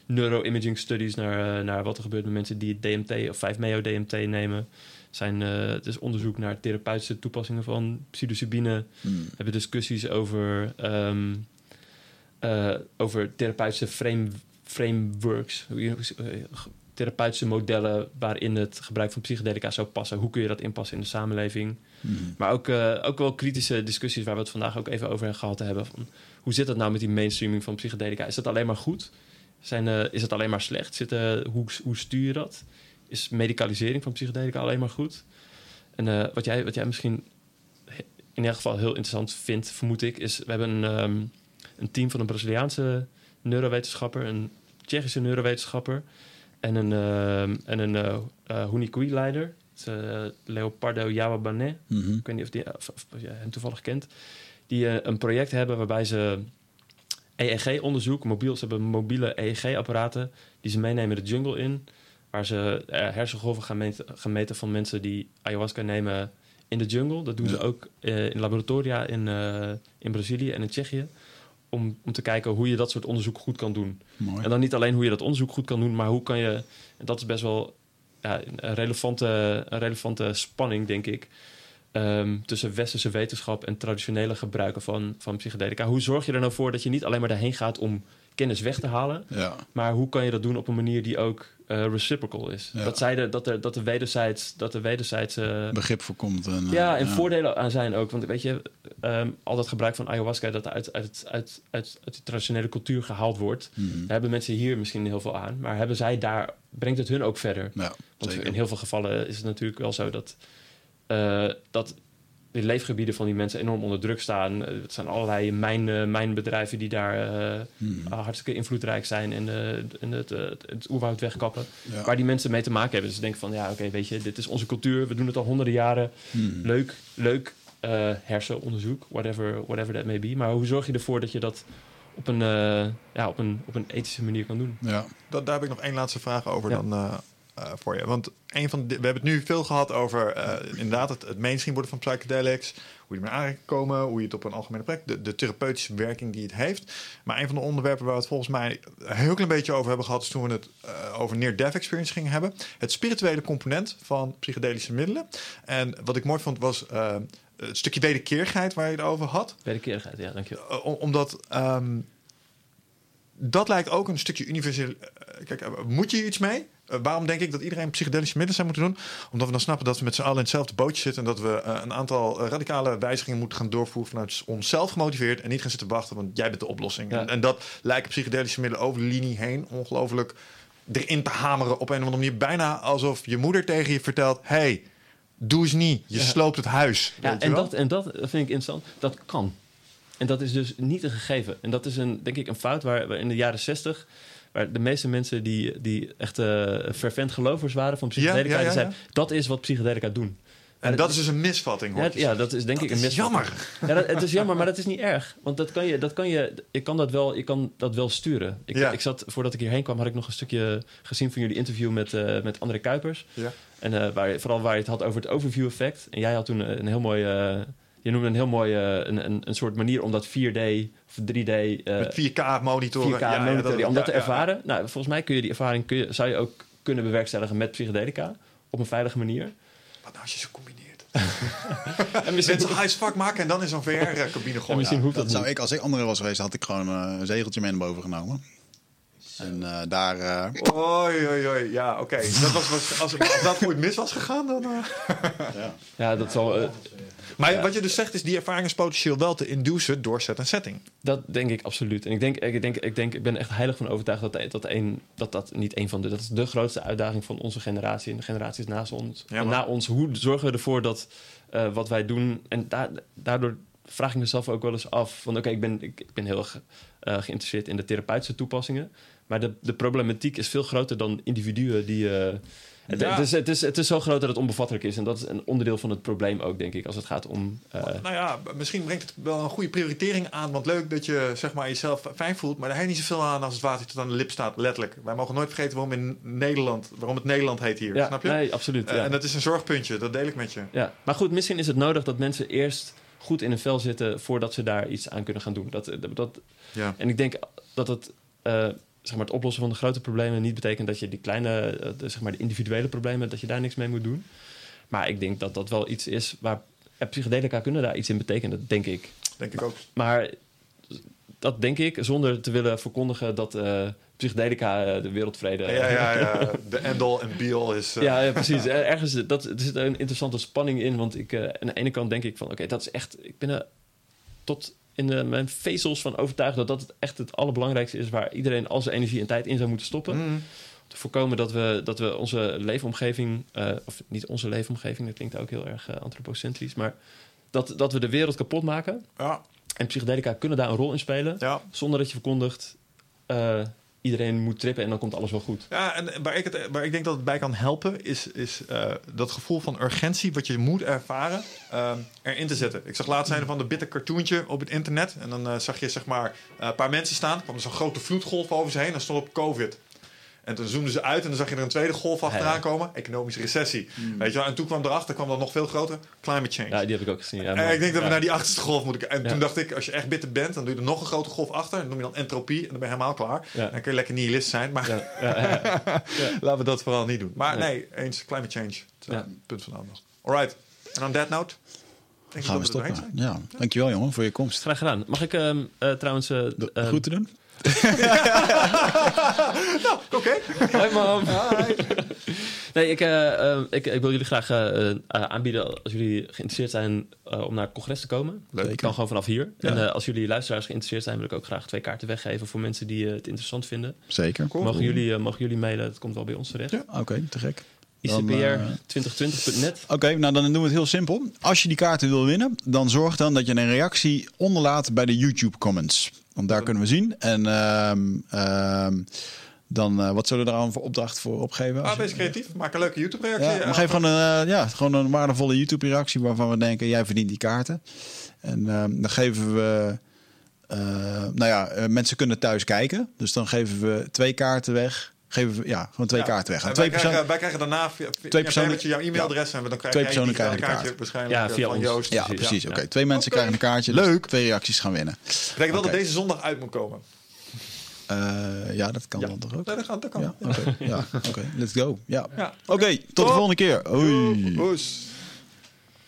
Speaker 3: neuroimaging studies naar, uh, naar wat er gebeurt met mensen die DMT of 5-MeO-DMT nemen. Zijn, uh, het is onderzoek naar therapeutische toepassingen van psilocybine. We hebben discussies over, um, over therapeutische frame, frameworks, therapeutische modellen waarin het gebruik van psychedelica zou passen. Hoe kun je dat inpassen in de samenleving? Hmm. Maar ook, ook wel kritische discussies waar we het vandaag ook even over gehad hebben. Van, hoe zit het nou met die mainstreaming van psychedelica? Is dat alleen maar goed? Zijn, is het alleen maar slecht? Zit, hoe, hoe stuur je dat? Is medicalisering van psychedelica alleen maar goed? En wat, jij, wat jij misschien in ieder geval heel interessant vindt, vermoed ik, is... We hebben een, ehm, een team van een Braziliaanse neurowetenschapper, een Tsjechische neurowetenschapper en een, uh, en een uh, uh, leider Leopardo Jawabané. Mm Ik weet niet of, die, of, jij hem toevallig kent. Die een project hebben waarbij ze EEG-onderzoek, mobiel, ze hebben mobiele EEG-apparaten die ze meenemen de jungle in, waar ze hersengolven gaan meten, gaan meten van mensen die ayahuasca nemen in de jungle. Dat doen ze ook uh, in laboratoria in, uh, in Brazilië en in Tsjechië. Om, om te kijken hoe je dat soort onderzoek goed kan doen. Mooi. En dan niet alleen hoe je dat onderzoek goed kan doen, maar hoe kan je. En dat is best wel ja, een, relevante, een relevante spanning, denk ik. Um, tussen westerse wetenschap en traditionele gebruiken van, van psychedelica. Hoe zorg je er nou voor dat je niet alleen maar daarheen gaat om kennis weg te halen. Ja. Maar hoe kan je dat doen op een manier die ook uh, reciprocal is? Dat, zij de, dat, er, dat, de wederzijds, dat de wederzijds... Uh,
Speaker 1: Begrip voorkomt. En,
Speaker 3: uh, ja, en voordelen aan zijn ook. Want weet je, um, al dat gebruik van ayahuasca... dat uit, uit, uit, uit, uit de traditionele cultuur gehaald wordt... Mm Daar hebben mensen hier misschien heel veel aan. Maar hebben zij daar... brengt het hun ook verder? Ja, Want in heel veel gevallen is het natuurlijk wel zo dat... dat de leefgebieden van die mensen enorm onder druk staan. Eh, het zijn allerlei mijn, uh, mijnbedrijven die daar uh, hmm. hartstikke invloedrijk zijn en, uh, het, het, oerwoud wegkappen. Waar die mensen mee te maken hebben. Dus ze denken van ja, oké, weet je, dit is onze cultuur. We doen het al honderden jaren. Hmm. Leuk, leuk hersenonderzoek, whatever, whatever that may be. Maar hoe zorg je ervoor dat je dat op een, ja, op een, op een ethische manier kan doen?
Speaker 2: Ja, dat, daar heb ik nog één laatste vraag over dan uh, voor je. Want een van de, we hebben het nu veel gehad over uh, inderdaad het, het mainstream worden van psychedelics. Hoe je ermee aangekomen, hoe je het op een algemene plek, de, de, therapeutische werking die het heeft. Maar een van de onderwerpen waar we het volgens mij een heel klein beetje over hebben gehad, is toen we het uh, over near-death experience gingen hebben. Het spirituele component van psychedelische middelen. En wat ik mooi vond was het stukje wederkerigheid waar je het over had.
Speaker 3: Wederkerigheid, ja, dankjewel.
Speaker 2: omdat um, dat lijkt ook een stukje universeel. kijk, moet je iets mee? Eh, waarom denk ik dat iedereen psychedelische middelen zou moeten doen? Omdat we dan snappen dat we met z'n allen in hetzelfde bootje zitten. En dat we uh, een aantal uh, radicale wijzigingen moeten gaan doorvoeren vanuit onszelf gemotiveerd. En niet gaan zitten wachten, want jij bent de oplossing. En, en, dat lijken psychedelische middelen over de linie heen ongelooflijk erin te hameren op een of andere manier. Bijna alsof je moeder tegen je vertelt: hey, doe eens niet, je sloopt het huis.
Speaker 3: Ja, en, dat, en dat vind ik interessant. Dat kan. En dat is dus niet een gegeven. En dat is een, denk ik een fout waar, waar in de jaren zestig waar de meeste mensen die, die echt uh, fervent gelovers waren van psychedelica, ja, ja, dat is wat psychedelica doen.
Speaker 2: En, dat is dus een misvatting, hoor.
Speaker 3: Ja, dat is denk ik een misvatting.
Speaker 2: jammer.
Speaker 3: Ja, het is jammer, maar dat is niet erg. Want dat kan je, dat kan je, ik kan dat wel, ik kan dat wel sturen. Ik, ik zat, voordat ik hierheen kwam, had ik nog een stukje gezien van jullie interview met, uh, met André Kuipers. Ja. En uh, waar, vooral waar je het had over het overview effect. En jij had toen een heel mooi je noemde een heel mooi een, een, een soort manier om dat 4D of 3D... Uh,
Speaker 2: Met 4K monitoren.
Speaker 3: 4K ja, monitoren, om dat te ervaren. Nou, volgens mij kun je die ervaring kun je, zou je ook kunnen bewerkstelligen met psychedelica. Op een veilige manier.
Speaker 2: Wat nou als je ze combineert? [laughs] en misschien Mensen huisvak maken en dan in zo'n VR-cabine gooien.
Speaker 1: misschien hoeft dat, dat zou ik, als ik andere was geweest, had ik gewoon uh, een zegeltje mee naar boven genomen. En uh, daar. Uh...
Speaker 2: Oei, oei, oei. Ja, oké. Dat was, was, als, als dat ooit mis was gegaan, dan. Uh...
Speaker 3: ja. ja, dat zal.
Speaker 2: Maar wat je dus zegt is die ervaringspotentieel wel te induceren door set en setting.
Speaker 3: Dat denk ik absoluut. En ik denk, ik denk, ik denk, ik ben echt heilig van overtuigd dat dat, een, dat, dat niet een van de. Dat is de grootste uitdaging van onze generatie en de generaties naast ons. Ja, en na ons. Hoe zorgen we ervoor dat uh, wat wij doen. En da daardoor vraag ik mezelf ook wel eens af: van oké, ik, ben, ik, ik, ben heel erg uh, geïnteresseerd in de therapeutische toepassingen. Maar de, de problematiek is veel groter dan individuen die. Uh, het, het, is, het, is, het is zo groot dat het onbevattelijk is. En dat is een onderdeel van het probleem ook, denk ik, als het gaat om...
Speaker 2: Uh... Nou ja, misschien brengt het wel een goede prioritering aan. Want leuk dat je zeg maar, jezelf fijn voelt. Maar daar heeft niet zoveel aan als het water tot aan de lip staat, letterlijk. Wij mogen nooit vergeten waarom, in Nederland, waarom het Nederland heet hier. snap je?
Speaker 3: Nee, absoluut.
Speaker 2: Uh, en dat is een zorgpuntje, dat deel ik met je.
Speaker 3: Ja, maar goed, misschien is het nodig dat mensen eerst goed in een vel zitten... voordat ze daar iets aan kunnen gaan doen. Dat, dat, ja. En ik denk dat het... Uh, zeg maar, het oplossen van de grote problemen niet betekent dat je die kleine, eh, de, zeg maar, de individuele problemen, dat je daar niks mee moet doen. Maar ik denk dat dat wel iets is waar psychedelica kunnen daar iets in betekenen, denk ik.
Speaker 2: Denk ik ook.
Speaker 3: Maar dat denk ik, zonder te willen verkondigen dat uh, psychedelica de wereldvrede...
Speaker 2: Ja, ja, ja. [laughs] De end-all en be-all is...
Speaker 3: Ja, ja, precies. [laughs] Ergens, dat, er zit een interessante spanning in. Want ik, aan de ene kant denk ik van... Oké, dat is echt... Ik ben er tot in mijn vezels van overtuigd dat dat echt het allerbelangrijkste is... waar iedereen al zijn energie en tijd in zou moeten stoppen. Mm te voorkomen dat we, dat we onze leefomgeving, uh, of niet onze leefomgeving, dat klinkt ook heel erg uh, antropocentrisch, maar dat, dat we de wereld kapot maken. Ja. En psychedelica kunnen daar een rol in spelen, ja. zonder dat je verkondigt. Uh, iedereen moet trippen en dan komt alles wel goed.
Speaker 2: Ja, en waar ik, het, waar ik denk dat het bij kan helpen, is, is dat gevoel van urgentie wat je moet ervaren, erin te zetten. Ik zag laatst een van de bitter cartoontje op het internet. En dan zag je zeg maar een paar mensen staan. Er kwam zo'n grote vloedgolf over ze heen. En stond op COVID. En toen zoomden ze uit en dan zag je er een tweede golf achteraan komen. Economische recessie. Hmm. Weet je wel? En toen kwam erachter, kwam dat nog veel groter. Climate change.
Speaker 3: Ja, die heb ik ook gezien. Ja,
Speaker 2: en ik denk dat we naar die achterste golf moeten En toen dacht ik, als je echt bitter bent, dan doe je er nog een grote golf achter. En dan noem je dan entropie. En dan ben je helemaal klaar. Dan kun je lekker nihilist zijn. Maar [laughs] laten we dat vooral niet doen. Maar nee, eens climate change. Het punt van aandacht. Alright. En on that note...
Speaker 1: Denk Gaan we stoppen. Ja, dankjewel jongen voor je komst.
Speaker 3: Graag gedaan. Mag ik uh, uh, trouwens... Uh,
Speaker 1: goed te doen? [laughs]
Speaker 2: nou, oké.
Speaker 3: Hoi mam. nee, ik, uh, ik, ik, wil jullie graag uh, aanbieden als jullie geïnteresseerd zijn om naar het congres te komen. Leuk. Ik kan gewoon vanaf hier. Ja. En als jullie luisteraars geïnteresseerd zijn, wil ik ook graag twee kaarten weggeven voor mensen die het interessant vinden.
Speaker 1: Zeker.
Speaker 3: Mogen, jullie, mogen jullie mailen? Het komt wel bij ons terecht.
Speaker 1: Ja, oké, te gek.
Speaker 3: ICPR2020.net.
Speaker 1: Oké, nou dan doen we het heel simpel. Als je die kaarten wil winnen, dan zorg dan dat je een reactie onderlaat bij de YouTube comments. Want daar kunnen we zien. En ehm, ehm, dan, uh, wat zullen we daar aan voor opdracht voor opgeven?
Speaker 2: Ah, wees creatief. Maak een leuke YouTube-reactie.
Speaker 1: Ja, geef gewoon een, uh, ja, gewoon een waardevolle YouTube-reactie waarvan we denken, jij verdient die kaarten. En ehm, dan geven we, uh, nou ja, mensen kunnen thuis kijken. Dus dan geven we twee kaarten weg geven we ja, gewoon twee kaarten weg.
Speaker 2: En
Speaker 1: twee
Speaker 2: wij, krijgen, wij krijgen daarna via, twee personen, met je jouw e-mailadres en we dan krijgen
Speaker 1: twee personen krijgen
Speaker 2: een
Speaker 1: kaartje
Speaker 2: waarschijnlijk ja, via van Joost.
Speaker 1: Ja, precies. Oké, twee mensen krijgen een kaartje. Leuk. Twee reacties gaan winnen.
Speaker 2: Betekent wel dat deze zondag uit moet komen.
Speaker 1: Uh, ja, dat kan dan toch ook?
Speaker 2: Nee, dat, gaat, dat kan.
Speaker 1: Ja, oké. ja, okay. Let's go. Ja. Oké, tot de volgende keer. Oei.